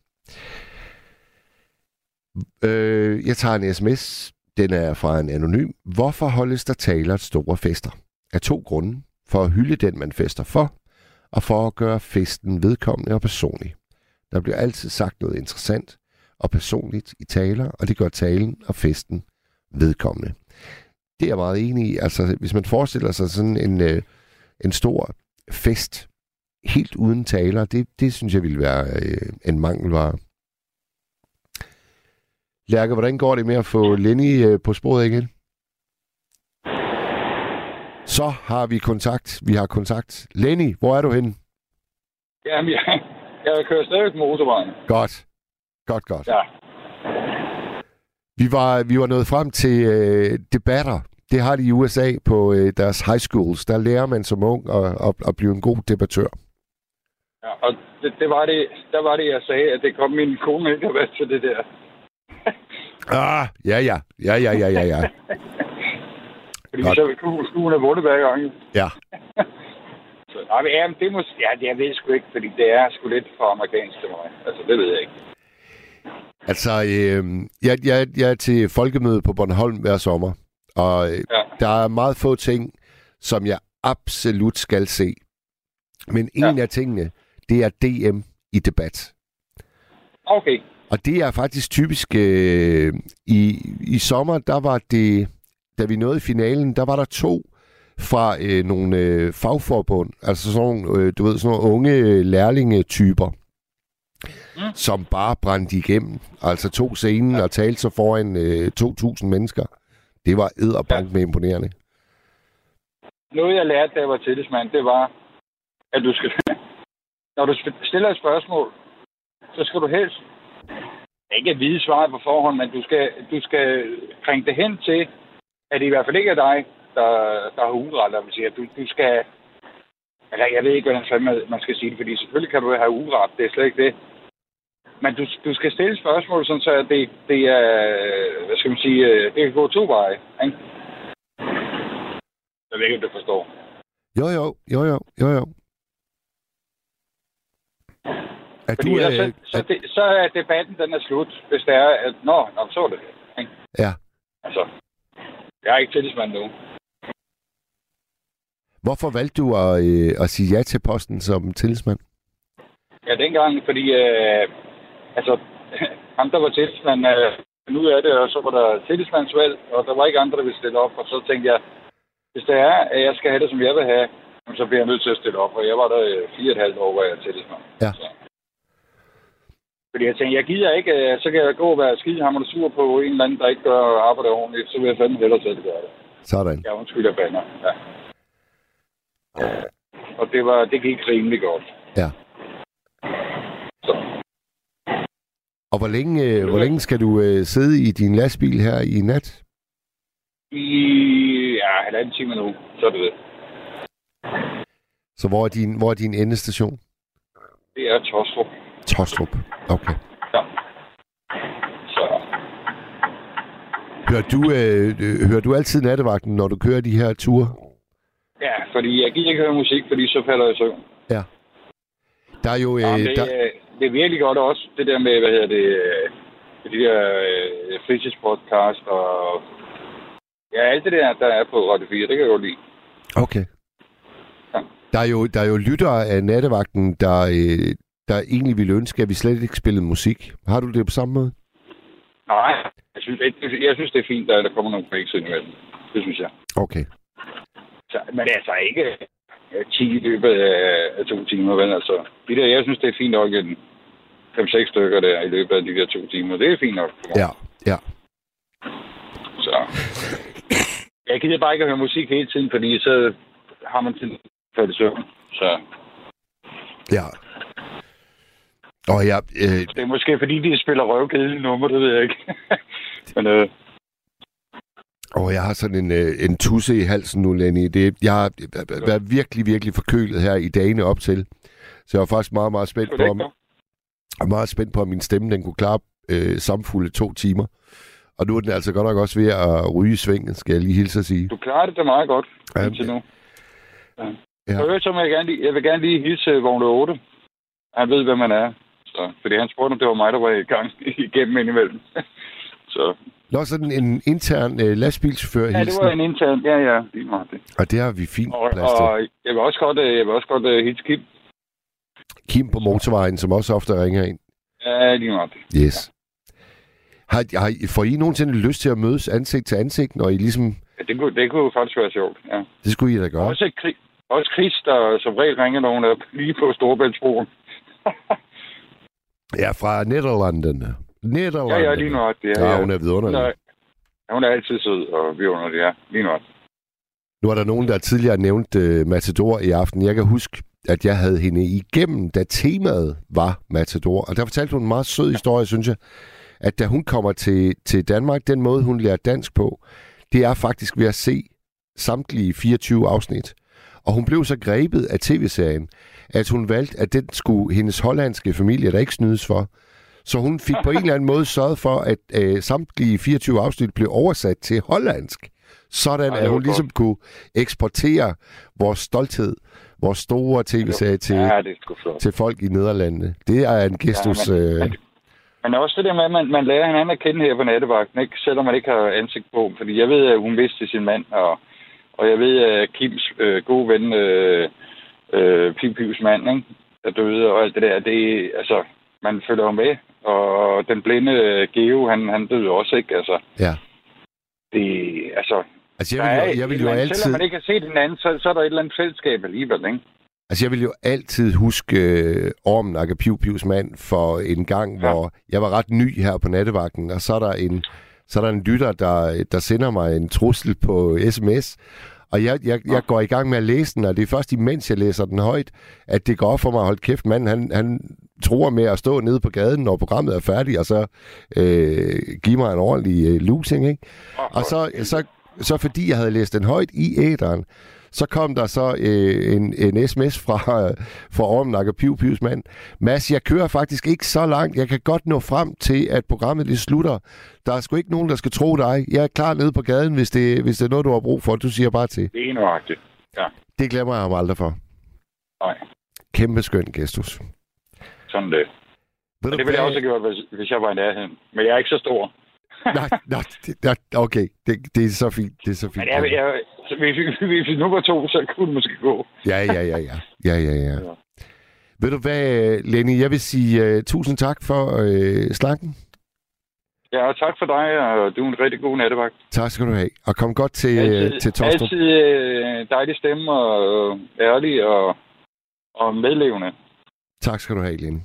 Øh, jeg tager en sms. Den er fra en anonym. Hvorfor holdes der taler store fester? Af to grunde. For at hylde den, man fester for, og for at gøre festen vedkommende og personlig. Der bliver altid sagt noget interessant og personligt i taler, og det gør talen og festen vedkommende. Det er jeg meget enig i. Altså, hvis man forestiller sig sådan en, øh, en stor fest, helt uden taler, det, det synes jeg ville være øh, en mangelvare. Lærke, hvordan går det med at få Lenny øh, på sporet igen? Så har vi kontakt. Vi har kontakt. Lenny, hvor er du henne? Jamen, jeg, jeg kører stadig på motorvejen. Godt. Godt, godt. Ja. Vi var, vi var nået frem til øh, debatter. Det har de i USA på øh, deres high schools. Der lærer man som ung at, at, at blive en god debattør. ja og det, det, var det, der var det, jeg sagde, at det kom min kone ikke at være til det der. Ah, ja, ja. Ja, ja, ja, ja, ja. Fordi Godt. så ville kone- kone have vundet hver gang. Ja. Så, nej, men, jamen, det må, ja, det jeg ved sgu ikke, fordi det er sgu lidt for amerikansk til mig. Altså, det ved jeg ikke. Altså, øh, jeg, jeg, jeg er til folkemøde på Bornholm hver sommer, og øh, Ja. der er meget få ting, som jeg absolut skal se. Men en Ja. af tingene, det er DM i debat. Okay. Og det er faktisk typisk øh, i, i sommer, der var det, da vi nåede finalen, der var der to fra øh, nogle øh, fagforbund, altså sådan nogle, øh, du ved, sådan nogle unge lærlingetyper, mm. som bare brændte igennem. Altså tog scenen ja. og talte så foran øh, 2.000 mennesker. Det var edderbank med imponerende. Noget, jeg lærte, da jeg var tillidsmand, det var, at du skal... Når du stiller et spørgsmål, så skal du helst ikke vide svaret på forhånd, men du skal, du skal kringe det hen til, at det i hvert fald ikke er dig, der, der har uret, der vil sige, at du, du skal... Eller jeg ved ikke, hvordan man skal sige det, fordi selvfølgelig kan du have uret, det er slet ikke det. Men du, du skal stille spørgsmål, sådan så det, det er, hvad skal man sige, det kan gå to veje. Ikke? Jeg ved ikke, om du forstår. Jo, jo, jo, jo, jo, jo. Er Fordi du, ellers, øh, så, så, det, så er debatten, den er slut, hvis det er, at nå, nå så det. Ikke? Ja. Altså, jeg er ikke tillidsmand nu. hvorfor valgte du at, øh, at sige ja til posten som tillidsmand? Ja, dengang, fordi, øh, altså, ham der var tillidsmand, øh, nu er det, og så var der tillidsmandsvalg, og der var ikke andre, der ville stille op, og så tænkte jeg, hvis det er, at jeg skal have det, som jeg vil have, så bliver jeg nødt til at stille op, og jeg var der øh, fire og et halvt år, hvor jeg er tillidsmand. Ja. Så. Fordi jeg tænkte, jeg gider ikke, øh, så kan jeg gå og være skidehammerende sur på en eller anden, der ikke gør arbejde ordentligt, så vil jeg fandme hellere selv gøre det. Sådan. Ja, jeg bander. Ja. Og det, var, det gik rimelig godt. Ja. Så. Og hvor længe, øh, hvor længe skal du øh, sidde i din lastbil her i nat? I ja, halvanden time nu, så er det det. Så hvor er din, hvor er din endestation? Det er Tostrup. Tostrup. Okay. Ja. Så Hører du, øh, øh, hører du altid nattevagten, når du kører de her ture? ja, fordi jeg gider ikke høre musik, fordi så falder jeg i søvn. Ja. Der er jo... Øh, Ja, det, der, er, det er virkelig godt også, det der med, hvad hedder det, øh, de der øh, fritidspodcast og ja, alt det der, der er på Radio 4, det kan jeg godt lide. okay. Der er, jo, der er jo lyttere af nattevagten, der, øh, der egentlig ville ønske, at vi slet ikke spillede musik. Har du det på samme måde? Nej, jeg synes, jeg, jeg synes det er fint, at der kommer nogle breaks ind imellem. Det synes jeg. Okay. Så, men altså ikke øh, 10 i løbet af, to timer, vel? Altså, de der, jeg synes, det er fint nok en 5-6 stykker der i løbet af de der to timer. Det er fint nok. Ja, ja. Så. Jeg gider bare ikke at høre musik hele tiden, fordi så har man til falde i søvn. Så Ja. Og jeg, øh, det er måske fordi, de spiller røvkedelige nummer, det ved jeg ikke. men øh, og jeg har sådan en, øh, en tusse i halsen nu, Lenny. Det, jeg har været virkelig, virkelig forkølet her i dagene op til. Så jeg var faktisk meget, meget spændt på, om, er meget spændt på, om min stemme den kunne klare øh, samfulde to timer. Og nu er den altså godt nok også ved at ryge i svinget, skal jeg lige hilse at sige. du klarer det da meget godt Ja, indtil nu. Ja. Ja. Ja. Så vil jeg, gerne lige, jeg vil gerne lige hilse Vogn 8. Han ved, hvem man er. Så, fordi han spurgte, om det var mig, der var i gang igennem indimellem. så Nå, sådan en intern øh, lastbilchauffør ja, det var en intern. Ja, ja, lige meget det. Og det har vi fint Og, plads til. og jeg vil også godt, øh, jeg vil også godt uh, hilse Kim. Kim på motorvejen, som også ofte ringer ind. Ja, lige meget det. Yes. Har, har, I- får I nogensinde lyst til at mødes ansigt til ansigt, når I ligesom... Ja, det, kunne, det kunne faktisk være sjovt, ja. Det skulle I da gøre. Også, Også Chris, der som regel ringer, hun er lige på Storbæltsbroen. Ja, fra Nederlandene. Nederlandene. ja, ja, lige nu. Det Ja, hun er vidunderlig. Hun er, ja, hun er altid sød og vidunderlig, ja. Lige nu. Nu er der nogen, der tidligere nævnt uh, Matador i aften. Jeg kan huske, at jeg havde hende igennem, da temaet var Matador. Og der fortalte hun en meget sød historie, synes jeg, at da hun kommer til, til Danmark, den måde, hun lærer dansk på, det er faktisk ved at se samtlige 24 afsnit. Og hun blev så grebet af tv-serien, at hun valgte, at den skulle hendes hollandske familie der ikke snydes for. Så hun fik på en eller anden måde sørget for, at øh, samtlige 24 afsnit blev oversat til hollandsk. Sådan, Ej, at hun ligesom kunne eksportere vores stolthed, vores store tv-serie til, Ja, til folk i Nederlandene. Det er en gestus... Ja, øh, men- Men også det der med, at man, man lærer hinanden at kende her på nattevagten, ikke? selvom man ikke har ansigt på. Fordi jeg ved, at hun vidste sin mand, og, og jeg ved, at Kims øh, gode ven, øh, øh, Piv Pivs mand, ikke? der døde og alt det der, det altså, man følger jo med. Og den blinde øh, Geo, han, han døde også, ikke? Altså, ja. det, altså, Altså, jeg vil, jo, jeg vil jo altid... Selvom man ikke har set hinanden, så, så er der et eller andet fællesskab alligevel, ikke? Altså, jeg vil jo altid huske øh, Ormen Akke Piv Pivs mand for en gang, ja. hvor jeg var ret ny her på nattevagten, og så er der en, så er der en lytter, der, der sender mig en trussel på sms, og jeg, jeg, jeg går i gang med at læse den, og det er først imens jeg læser den højt, at det går op for mig at holde kæft. Manden, han, han tror med at stå nede på gaden, når programmet er færdigt, og så øh, give mig en ordentlig øh, losing, ikke? Og så, så, så fordi jeg havde læst den højt i æderen, så kom der så øh, en, en sms fra, fra Ormen og Piv Pivs mand. Mads, jeg kører faktisk ikke så langt. Jeg kan godt nå frem til, at programmet det slutter. Der er sgu ikke nogen, der skal tro dig. Jeg er klar nede på gaden, hvis det, hvis det er noget, du har brug for. Du siger bare til. Det er nøjagtigt. Ja, Det glemmer jeg ham aldrig for. nej, Kæmpe skøn gestus. sådan det. Ved det ville jeg også have gjort, hvis, hvis jeg var i nærheden. Men jeg er ikke så stor. Nej, nej, nej, okay. Det, det er så fint. Det er så fint. Men jeg, jeg, så hvis, vi- hvis vi nu var to, så kunne det måske gå. Ja, ja, ja, ja. Ja, ja, ja. Ja. Ved du hvad, Lenny? Jeg vil sige uh, tusind tak for uh, snakken. Ja, og tak for dig, og du er en rigtig god nattevagt. Tak skal du have. Og kom godt til, Altid, øh, til Tostrup. altid øh, dejlig stemme og øh, ærlig og, og medlevende. Tak skal du have, Lenny.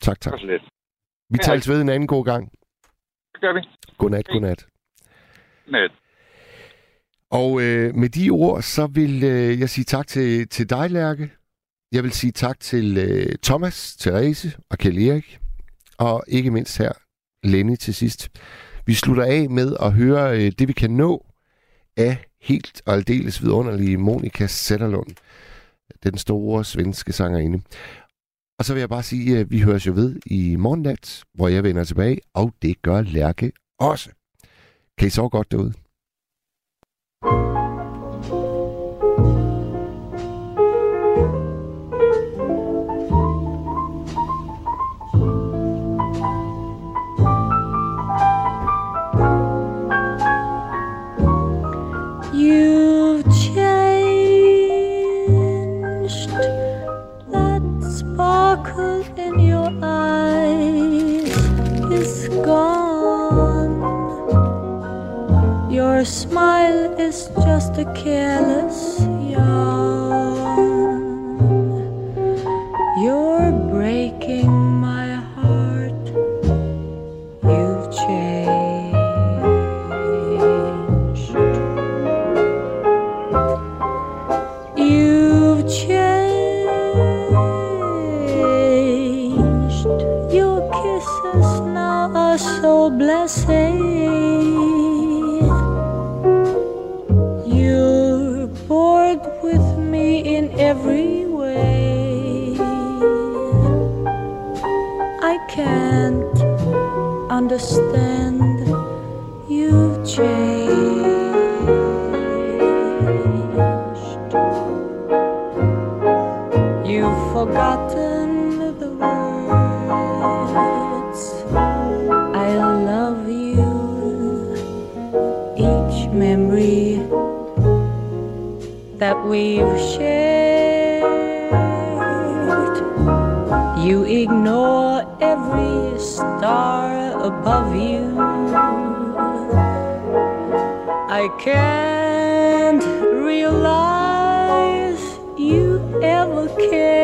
Tak, tak. Vi Ja. tales ved en anden god gang. Det gør vi. Godnat, godnat. Net. Og øh, med de ord, så vil øh, jeg sige tak til, til dig, Lærke. Jeg vil sige tak til øh, Thomas, Therese og Kjell Erik. Og ikke mindst her, Lenny til sidst. Vi slutter af med at høre øh, det, vi kan nå af helt og aldeles vidunderlige Monika Sætterlund. Den store svenske sangerinde. Og så vil jeg bare sige, at vi høres jo ved i morgennat, hvor jeg vender tilbage, og det gør Lærke også. Kan I så godt derude? Smile is just a careless understand. You've changed. You've forgotten the words. I love you. Each memory that we've I can't realize you ever cared.